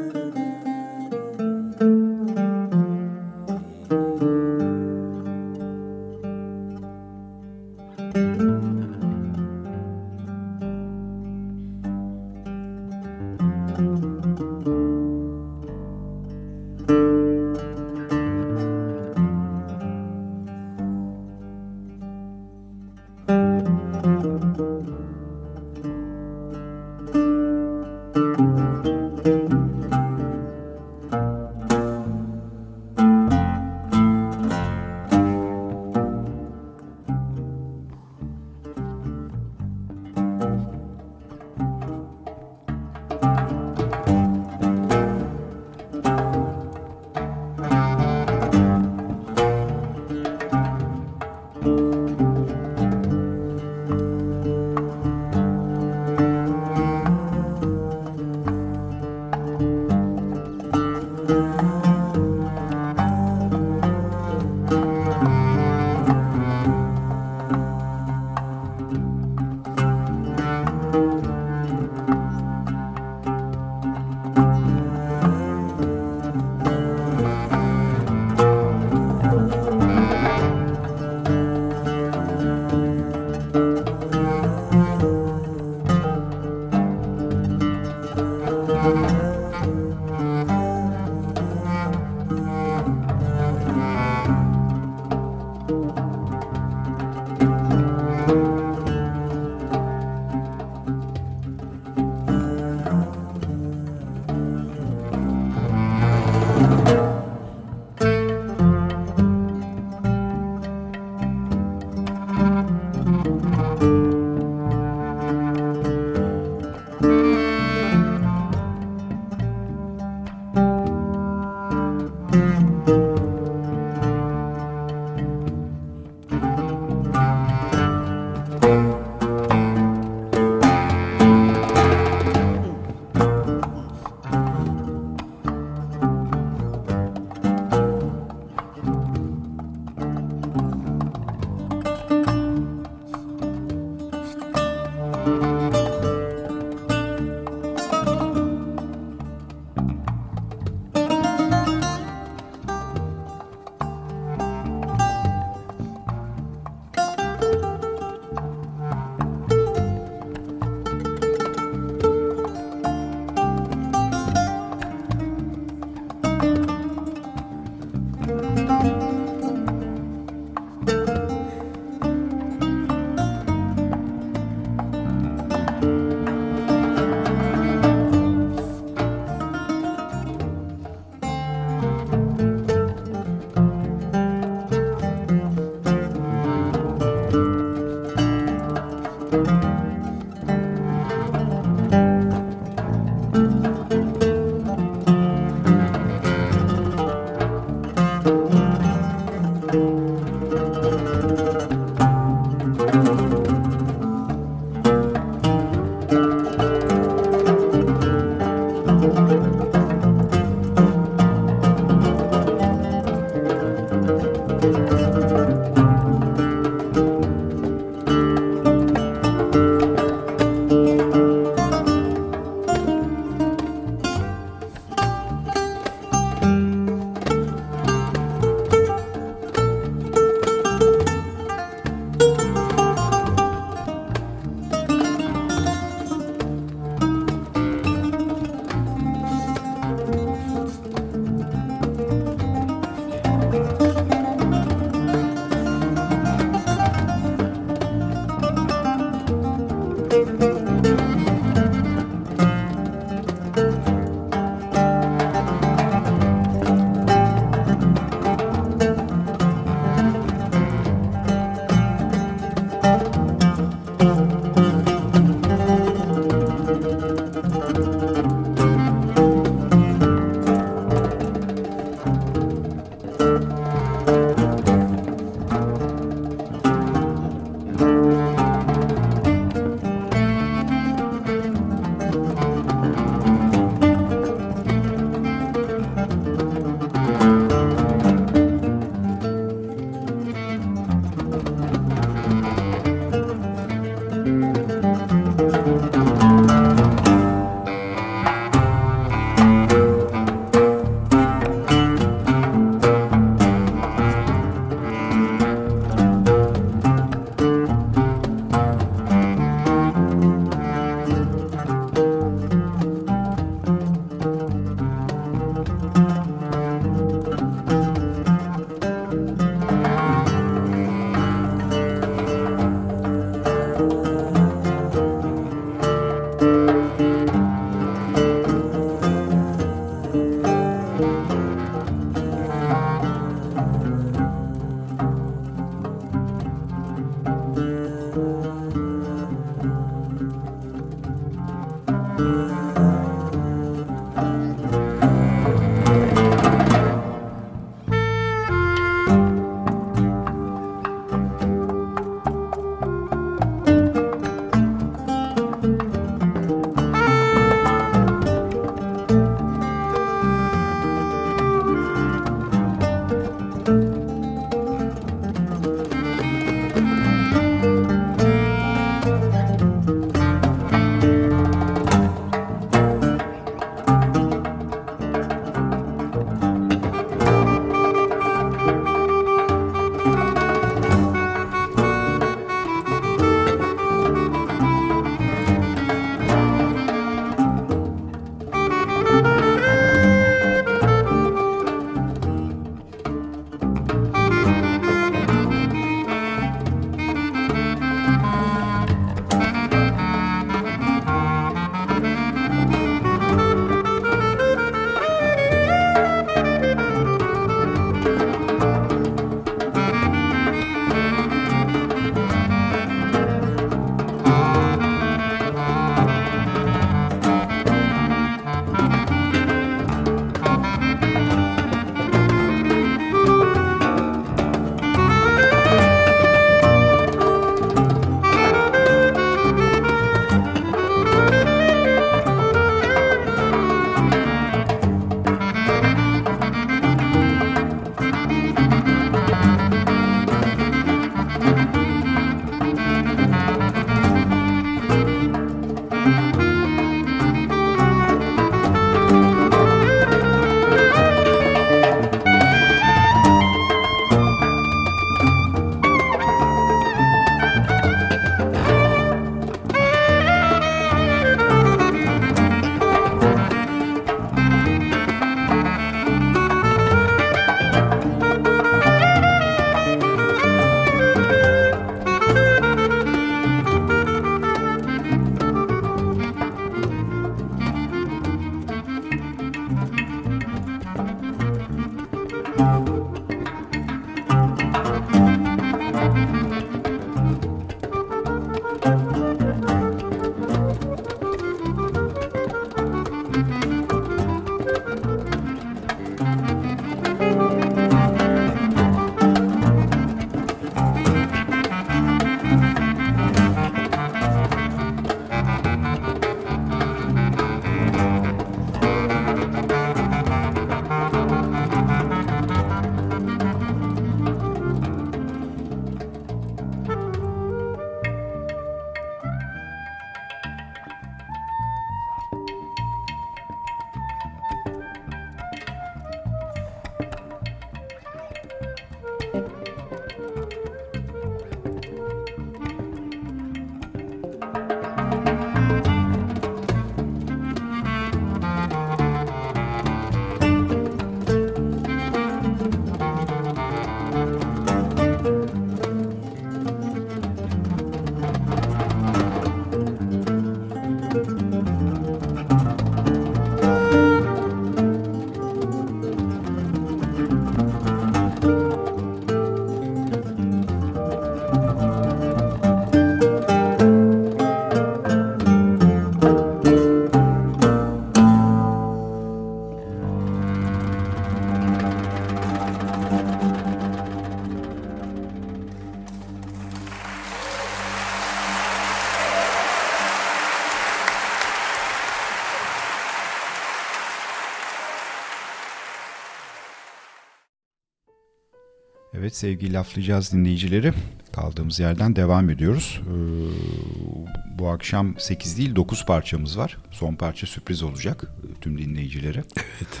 sevgili laflayacağız dinleyicileri. Kaldığımız yerden devam ediyoruz. Ee, bu akşam 8 değil 9 parçamız var. Son parça sürpriz olacak e, tüm dinleyicilere. Evet.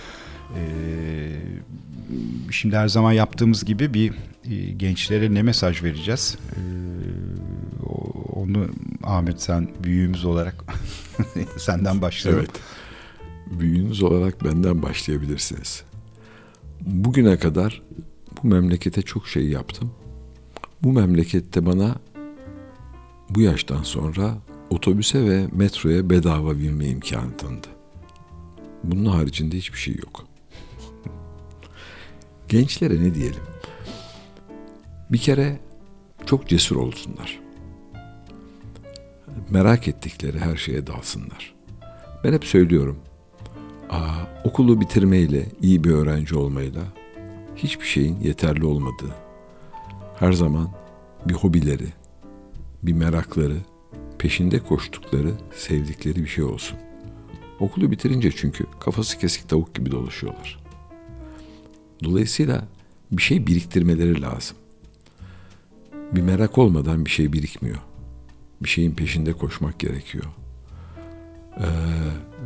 Ee, şimdi her zaman yaptığımız gibi bir e, gençlere ne mesaj vereceğiz? Ee, onu Ahmet sen büyüğümüz olarak senden başlayalım. Evet. Büyüğünüz olarak benden başlayabilirsiniz. Bugüne kadar bu memlekete çok şey yaptım. Bu memlekette bana bu yaştan sonra otobüse ve metroya bedava binme imkanı tanıdı. Bunun haricinde hiçbir şey yok. Gençlere ne diyelim? Bir kere çok cesur olsunlar. Merak ettikleri her şeye dalsınlar. Ben hep söylüyorum. Aa, okulu bitirmeyle, iyi bir öğrenci olmayla hiçbir şeyin yeterli olmadığı, her zaman bir hobileri, bir merakları, peşinde koştukları, sevdikleri bir şey olsun. Okulu bitirince çünkü kafası kesik tavuk gibi dolaşıyorlar. Dolayısıyla bir şey biriktirmeleri lazım. Bir merak olmadan bir şey birikmiyor. Bir şeyin peşinde koşmak gerekiyor. Ee,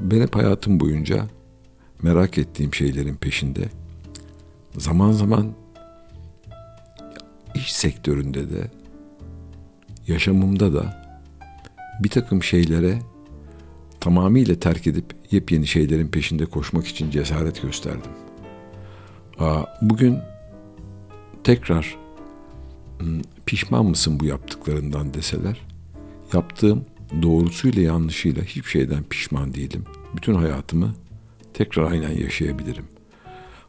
ben hep hayatım boyunca merak ettiğim şeylerin peşinde zaman zaman iş sektöründe de yaşamımda da bir takım şeylere tamamıyla terk edip yepyeni şeylerin peşinde koşmak için cesaret gösterdim. Bugün tekrar "Hmm, pişman mısın bu yaptıklarından deseler yaptığım doğrusuyla yanlışıyla hiçbir şeyden pişman değilim. Bütün hayatımı tekrar aynen yaşayabilirim.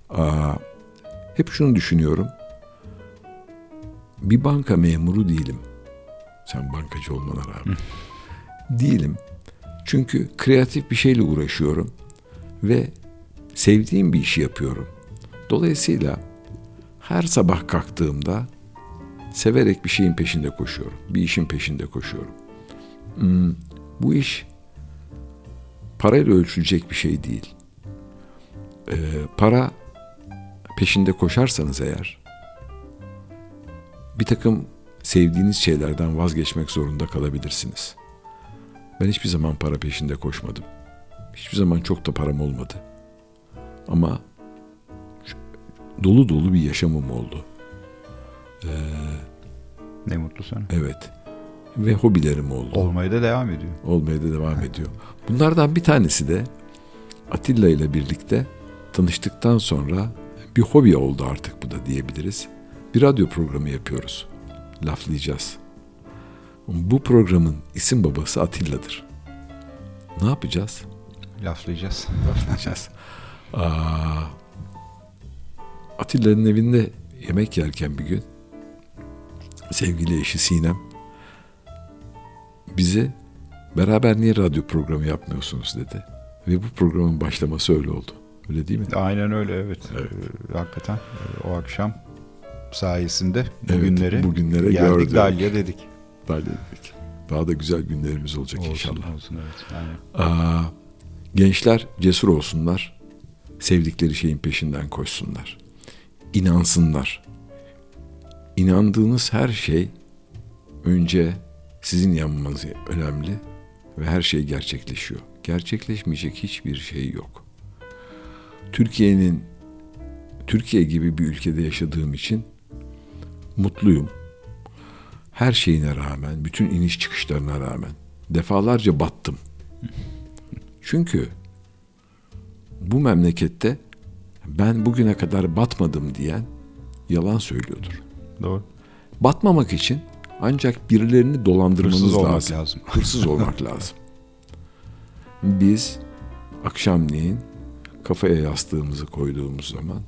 Aa, hep şunu düşünüyorum. Bir banka memuru değilim. Sen bankacı olmana rağmen. değilim. Çünkü kreatif bir şeyle uğraşıyorum ve sevdiğim bir işi yapıyorum. Dolayısıyla her sabah kalktığımda severek bir şeyin peşinde koşuyorum. Bir işin peşinde koşuyorum. Hmm, bu iş parayla ölçülecek bir şey değil. Ee, para peşinde koşarsanız eğer bir takım sevdiğiniz şeylerden vazgeçmek zorunda kalabilirsiniz. Ben hiçbir zaman para peşinde koşmadım. Hiçbir zaman çok da param olmadı. Ama dolu dolu bir yaşamım oldu. Ne mutlu sana. Evet. Ve hobilerim oldu. Olmaya da devam ediyor. olmaya da devam ediyor. Bunlardan bir tanesi de Atilla ile birlikte tanıştıktan sonra bir hobi oldu artık bu da diyebiliriz. Bir radyo programı yapıyoruz. Laflayacağız. Bu programın isim babası Atilla'dır. Ne yapacağız? Laflayacağız. Laflayacağız. Aa, Atilla'nın evinde yemek yerken bir gün sevgili eşi Sinem bize beraber niye radyo programı yapmıyorsunuz dedi. Ve bu programın başlaması öyle oldu. Öyle değil mi? Aynen öyle evet. Ee, hakikaten e, o akşam sayesinde Evet, bugünleri bugünlere geldik gördük. Dalya dedik. Daha, dedik. Daha da güzel günlerimiz olacak Olsun, inşallah. olsun evet. Aynen. Aa, gençler cesur olsunlar. Sevdikleri şeyin peşinden koşsunlar. İnansınlar. İnandığınız her şey önce sizin yanmanız önemli ve her şey gerçekleşiyor. Gerçekleşmeyecek hiçbir şey yok. Türkiye'nin Türkiye gibi bir ülkede yaşadığım için mutluyum. Her şeyine rağmen, bütün iniş çıkışlarına rağmen defalarca battım. Çünkü bu memlekette ben bugüne kadar batmadım diyen yalan söylüyordur. Doğru. Batmamak için ancak birilerini dolandırmanız Hırsız olmak lazım. lazım. Hırsız olmak lazım. Biz akşamleyin kafaya yastığımızı koyduğumuz zaman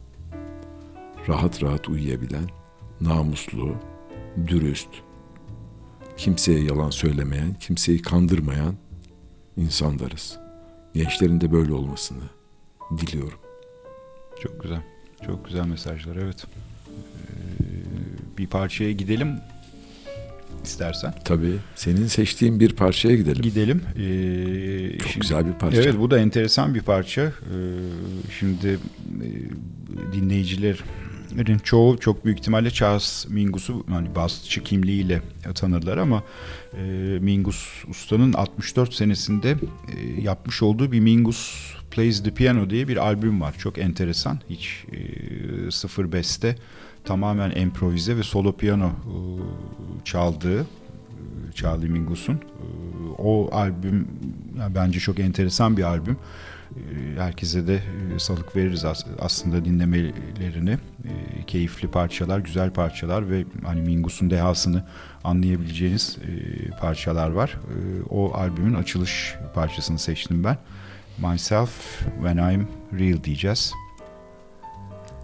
rahat rahat uyuyabilen, namuslu, dürüst, kimseye yalan söylemeyen, kimseyi kandırmayan insanlarız. Gençlerin de böyle olmasını diliyorum. Çok güzel. Çok güzel mesajlar evet. Ee, bir parçaya gidelim istersen. Tabii senin seçtiğin bir parçaya gidelim. Gidelim. Ee, Çok şimdi- güzel bir parça. Evet bu da enteresan bir parça. Ee, şimdi e, dinleyiciler çoğu çok büyük ihtimalle Charles Mingus'u hani basçı kimliğiyle tanırlar ama e, Mingus Usta'nın 64 senesinde e, yapmış olduğu bir Mingus Plays the Piano diye bir albüm var. Çok enteresan. Hiç e, sıfır beste tamamen improvize ve solo piyano e, çaldığı e, Charlie Mingus'un. E, o albüm yani bence çok enteresan bir albüm. Herkese de salık veririz aslında dinlemelerini. Keyifli parçalar, güzel parçalar ve hani Mingus'un dehasını anlayabileceğiniz parçalar var. O albümün açılış parçasını seçtim ben. Myself When I'm Real diyeceğiz.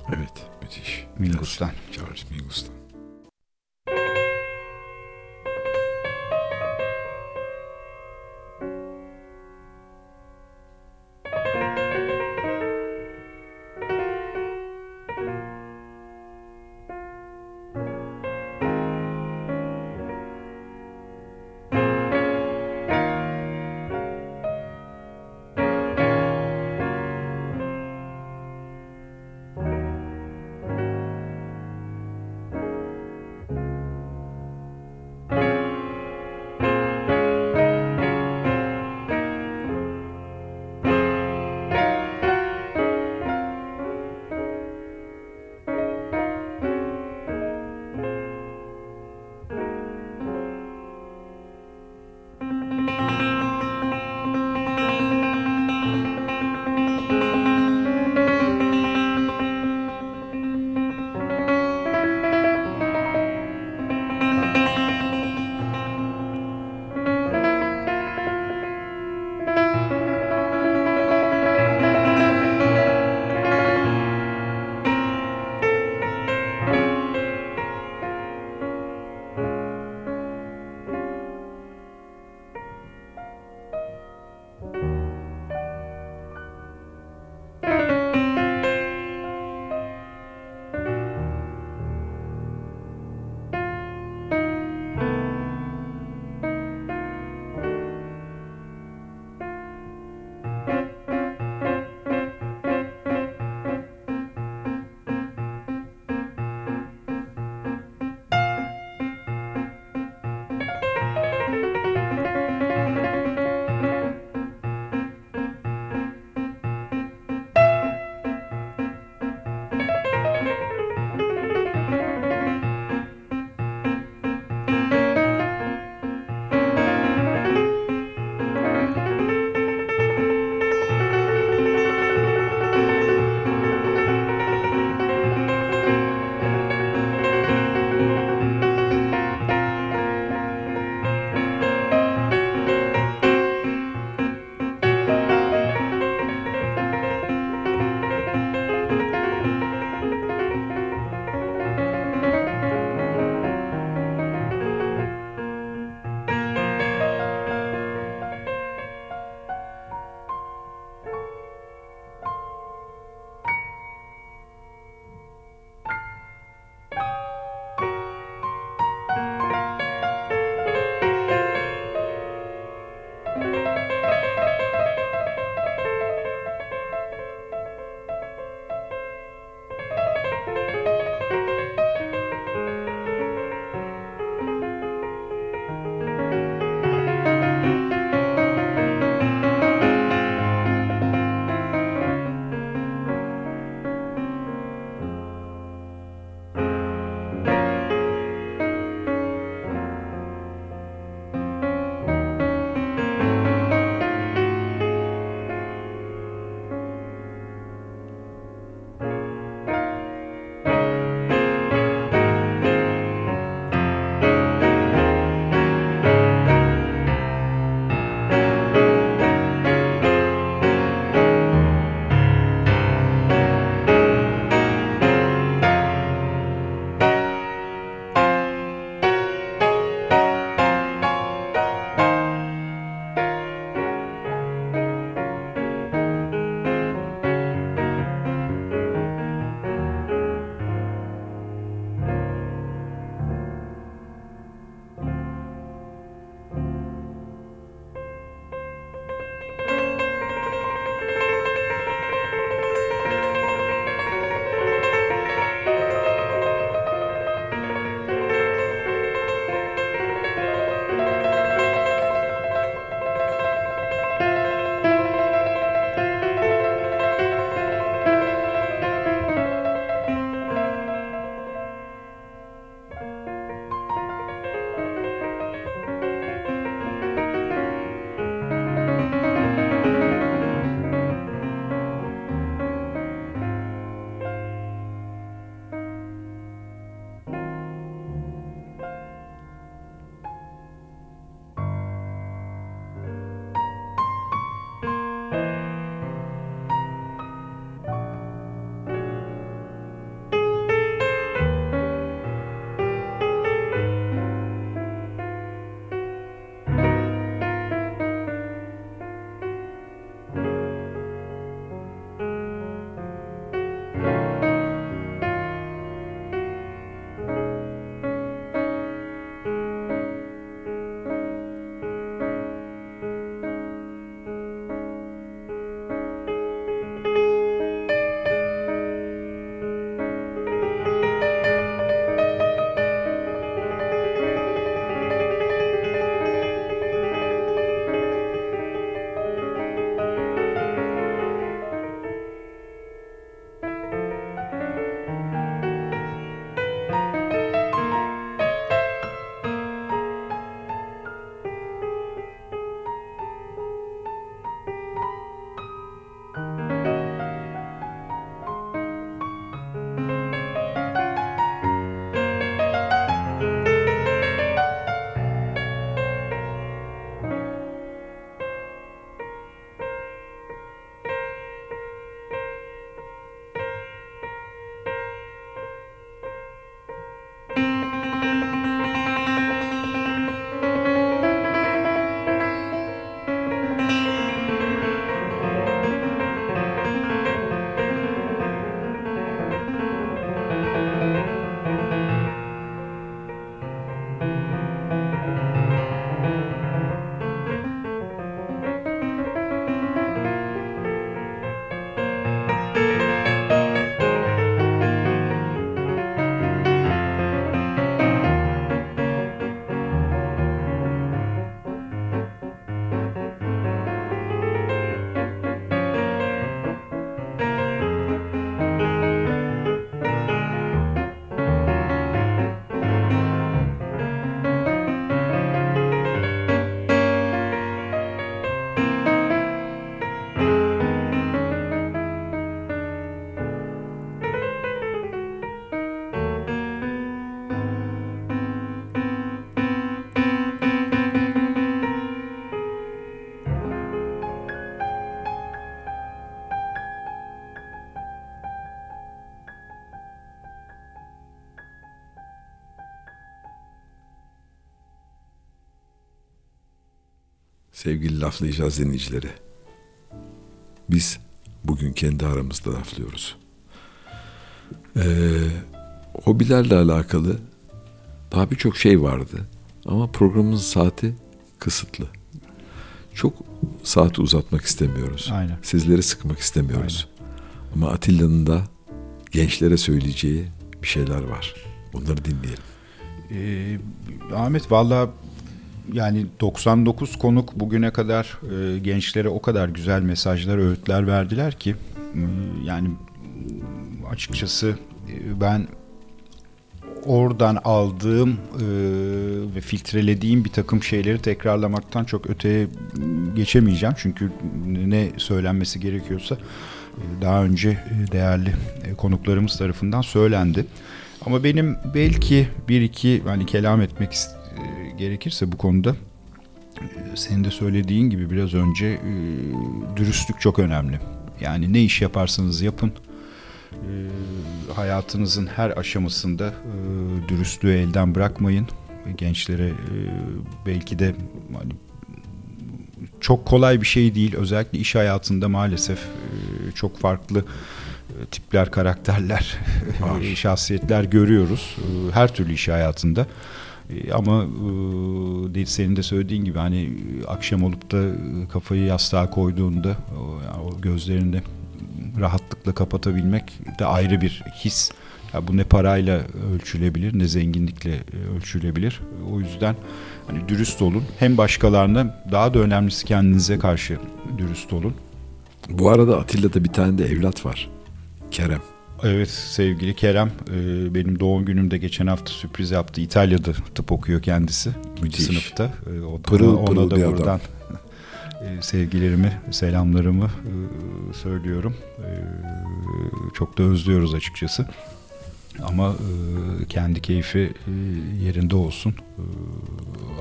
Evet, müthiş. Mingus'tan. Charles Mingus'tan. Sevgili laflayacağız dinleyicileri. Biz bugün kendi aramızda laflıyoruz. Ee, hobilerle alakalı daha birçok şey vardı. Ama programımızın saati kısıtlı. Çok saati uzatmak istemiyoruz. Aynen. Sizleri sıkmak istemiyoruz. Ama Atilla'nın da gençlere söyleyeceği bir şeyler var. Bunları dinleyelim. Ee, Ahmet valla yani 99 konuk bugüne kadar e, gençlere o kadar güzel mesajlar, öğütler verdiler ki e, yani açıkçası e, ben oradan aldığım e, ve filtrelediğim bir takım şeyleri tekrarlamaktan çok öteye geçemeyeceğim. Çünkü ne söylenmesi gerekiyorsa e, daha önce e, değerli e, konuklarımız tarafından söylendi. Ama benim belki bir iki hani kelam etmek ist- e, gerekirse bu konuda e, senin de söylediğin gibi biraz önce e, dürüstlük çok önemli. Yani ne iş yaparsanız yapın e, hayatınızın her aşamasında e, dürüstlüğü elden bırakmayın. Gençlere e, belki de hani çok kolay bir şey değil. Özellikle iş hayatında maalesef e, çok farklı tipler, karakterler, şahsiyetler görüyoruz. Her türlü iş hayatında. E, Ama e, senin de söylediğin gibi hani e, akşam olup da e, kafayı yastığa koyduğunda o, yani o gözlerini rahatlıkla kapatabilmek de ayrı bir his. Ya bu ne parayla ölçülebilir ne zenginlikle ölçülebilir. O yüzden hani dürüst olun. Hem başkalarına daha da önemlisi kendinize karşı dürüst olun. Bu arada Atilla'da bir tane de evlat var. Kerem. Evet sevgili Kerem e, benim doğum günümde geçen hafta sürpriz yaptı. İtalya'da tıp okuyor kendisi. Müthiş. sınıfta. E, o da- Pırıl ona pırıl da bir adam. buradan e, sevgilerimi, selamlarımı e, söylüyorum. E, çok da özlüyoruz açıkçası. Ama e, kendi keyfi e, yerinde olsun. E,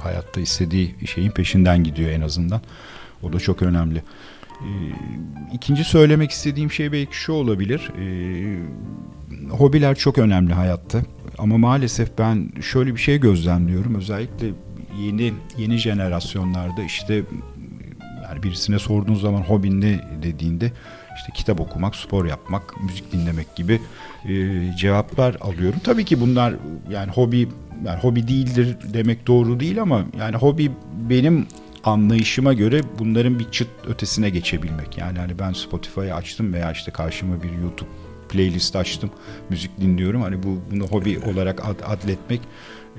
hayatta istediği şeyin peşinden gidiyor en azından. O da çok önemli. E, İkinci söylemek istediğim şey belki şu olabilir. E, hobiler çok önemli hayatta. Ama maalesef ben şöyle bir şey gözlemliyorum. Özellikle yeni yeni jenerasyonlarda işte yani birisine sorduğun zaman hobin ne dediğinde işte kitap okumak, spor yapmak, müzik dinlemek gibi e, cevaplar alıyorum. Tabii ki bunlar yani hobi yani hobi değildir demek doğru değil ama yani hobi benim anlayışıma göre bunların bir çıt ötesine geçebilmek. Yani hani ben Spotify'ı açtım veya işte karşıma bir YouTube playlist açtım, müzik dinliyorum. Hani bu bunu hobi olarak ad, adletmek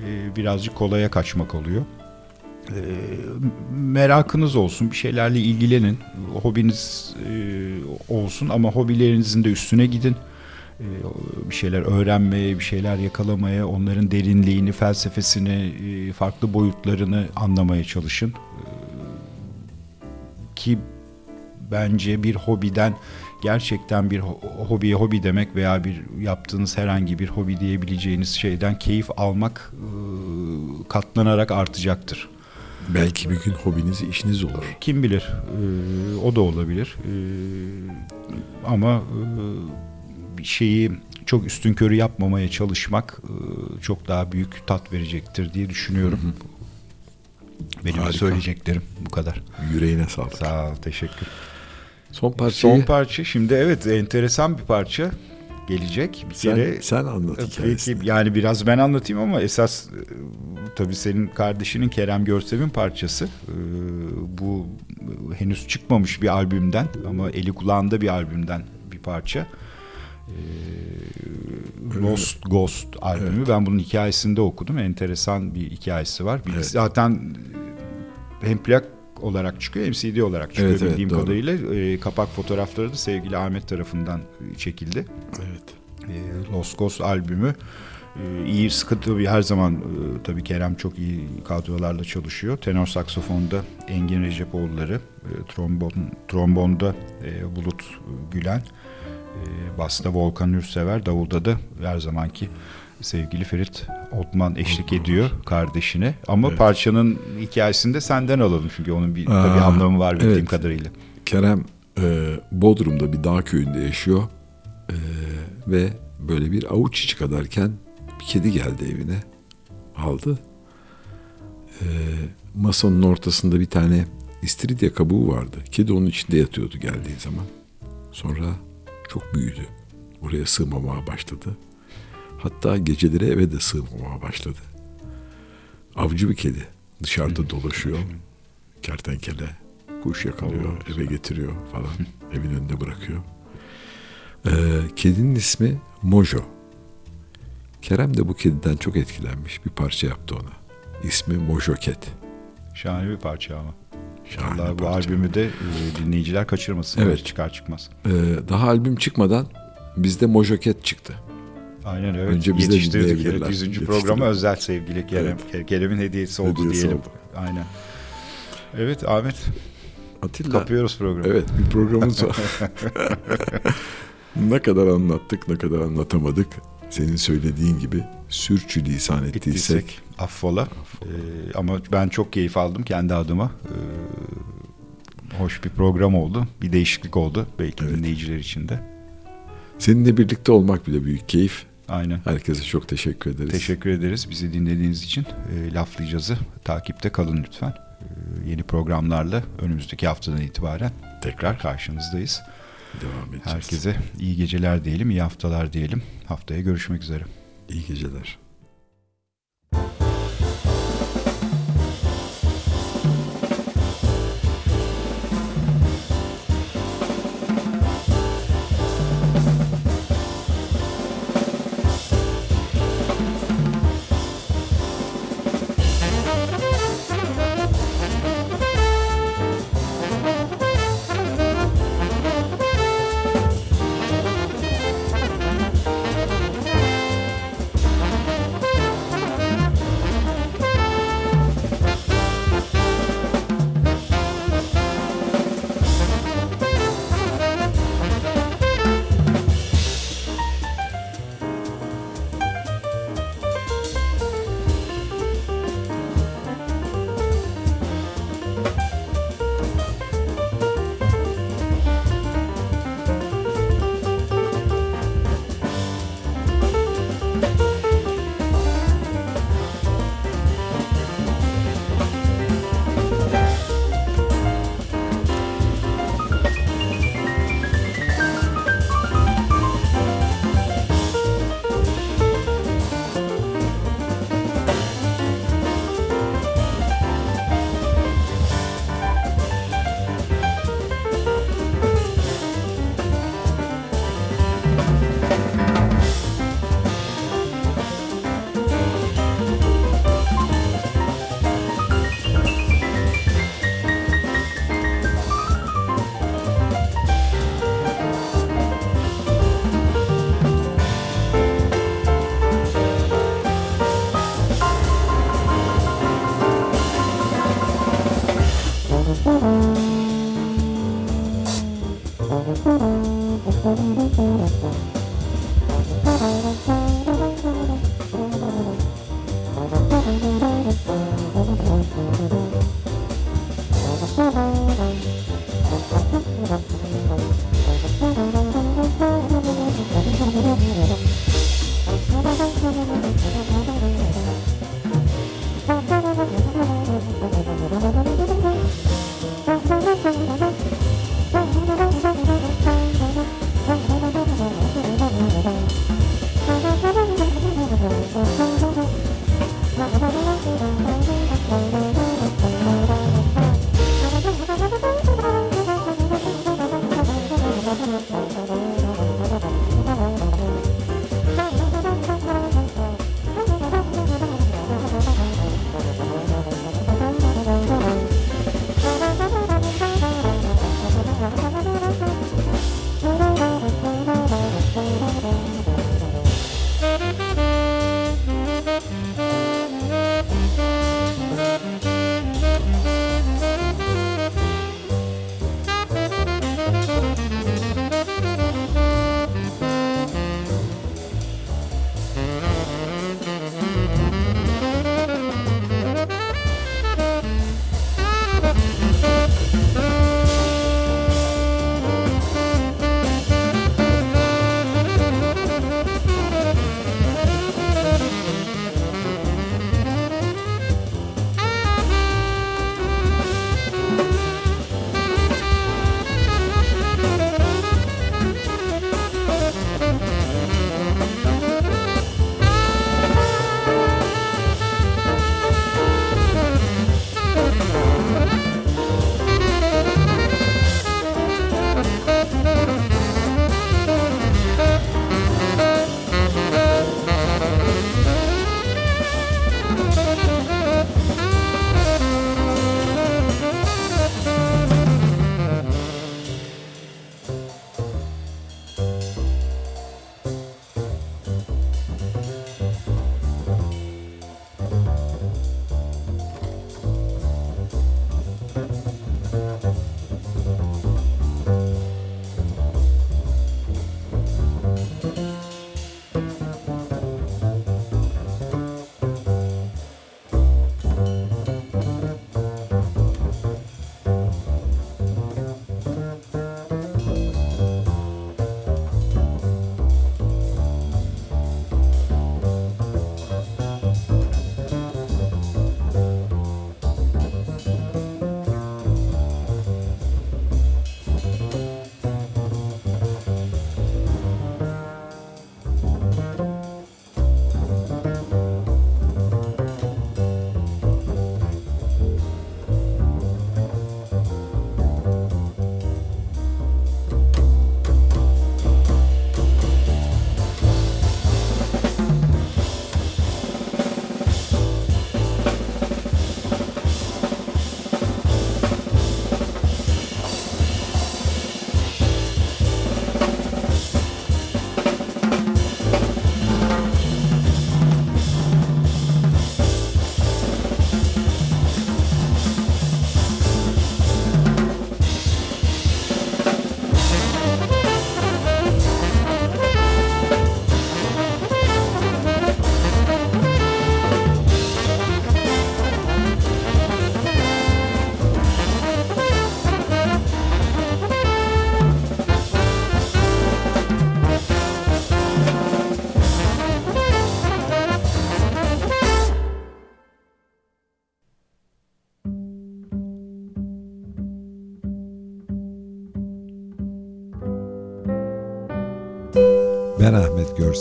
e, birazcık kolaya kaçmak oluyor. E, merakınız olsun, bir şeylerle ilgilenin, hobiniz e, olsun ama hobilerinizin de üstüne gidin. E, bir şeyler öğrenmeye, bir şeyler yakalamaya, onların derinliğini, felsefesini, e, farklı boyutlarını anlamaya çalışın. E, ki bence bir hobiden gerçekten bir ho- hobiye hobi demek veya bir yaptığınız herhangi bir hobi diyebileceğiniz şeyden keyif almak katlanarak artacaktır. Belki bir gün hobiniz işiniz olur. Kim bilir o da olabilir ama bir şeyi çok üstün körü yapmamaya çalışmak e, çok daha büyük tat verecektir diye düşünüyorum. Benim de Harika. söyleyeceklerim bu kadar. Yüreğine sağlık. Sağ ol, teşekkür. Son parçayı Son parça şimdi evet enteresan bir parça gelecek. Bir sen, kere sen anlat Peki, hikayesini. yani biraz ben anlatayım ama esas e, tabii senin kardeşinin Kerem Görsev'in parçası. E, Bu e, henüz çıkmamış bir albümden ama eli kulağında bir albümden bir parça. E, Lost Ghost albümü. Ben bunun hikayesini de okudum. Enteresan bir hikayesi var. Bir- Evet. Zaten hem plak olarak çıkıyor hem CD olarak çıkıyor Evet, evet, bildiğim doğru. kadarıyla. E, kapak fotoğrafları da sevgili Ahmet tarafından e, çekildi. Evet. E, Los Ghost albümü e, iyi sıkıntı bir her zaman e, tabii Kerem çok iyi kadrolarla çalışıyor. Tenor saksafonda Engin Recepoğulları, e, trombon trombonda e, Bulut Gülen, e, basta Volkan Ürsever, davulda da her zamanki sevgili Ferit Otman eşlik ediyor kardeşine. Ama Evet. parçanın hikayesini de senden alalım çünkü onun bir Aa, anlamı var bildiğim evet. kadarıyla. Kerem e, Bodrum'da bir dağ köyünde yaşıyor E, ve böyle bir avuç içi kadarken bir kedi geldi evine aldı. E, masanın ortasında bir tane İstiridye kabuğu vardı. Kedi onun içinde yatıyordu geldiği zaman. Sonra çok büyüdü. Oraya sığmamaya başladı. Hatta geceleri eve de sığmamaya başladı. Avcı bir kedi. Dışarıda dolaşıyor. Kertenkele. Kuş yakalıyor. eve getiriyor falan. Evin önünde bırakıyor. Ee, kedinin ismi Mojo. Kerem de bu kediden çok etkilenmiş. Bir parça yaptı ona. İsmi Mojo Cat. Şahane bir parça ama. Şahane Vallahi bu parça. albümü de e, dinleyiciler kaçırmasın. Evet. Çıkar çıkmaz. Ee, daha albüm çıkmadan bizde Mojo Cat çıktı. Aynen evet. Önce biz de Yetiştirdik. Evet, 100. Yetiştirdik. programa özel sevgili Kerem. Kerem'in hediyesi oldu Hediyesi diyelim. oldu. Aynen. Evet Ahmet Atilla. kapıyoruz programı. Evet bir programımız var. ne kadar anlattık ne kadar anlatamadık. Senin söylediğin gibi sürçülisan ettiysek Ettiysek affola. Ee, ama ben çok keyif aldım kendi adıma. Ee, hoş bir program oldu. Bir değişiklik oldu belki Evet. dinleyiciler için de. seninle birlikte olmak bile büyük keyif. Aynen. Herkese çok teşekkür ederiz. Teşekkür ederiz bizi dinlediğiniz için. E, Laflayacağız'ı takipte kalın lütfen. E, yeni programlarla önümüzdeki haftadan itibaren tekrar karşınızdayız. Devam edeceğiz. Herkese iyi geceler diyelim, iyi haftalar diyelim. Haftaya görüşmek üzere. İyi geceler. Thank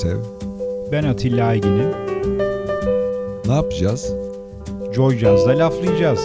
Görsev. Ben Atilla Aygin'im. Ne yapacağız? Joy Jazz'da laflayacağız.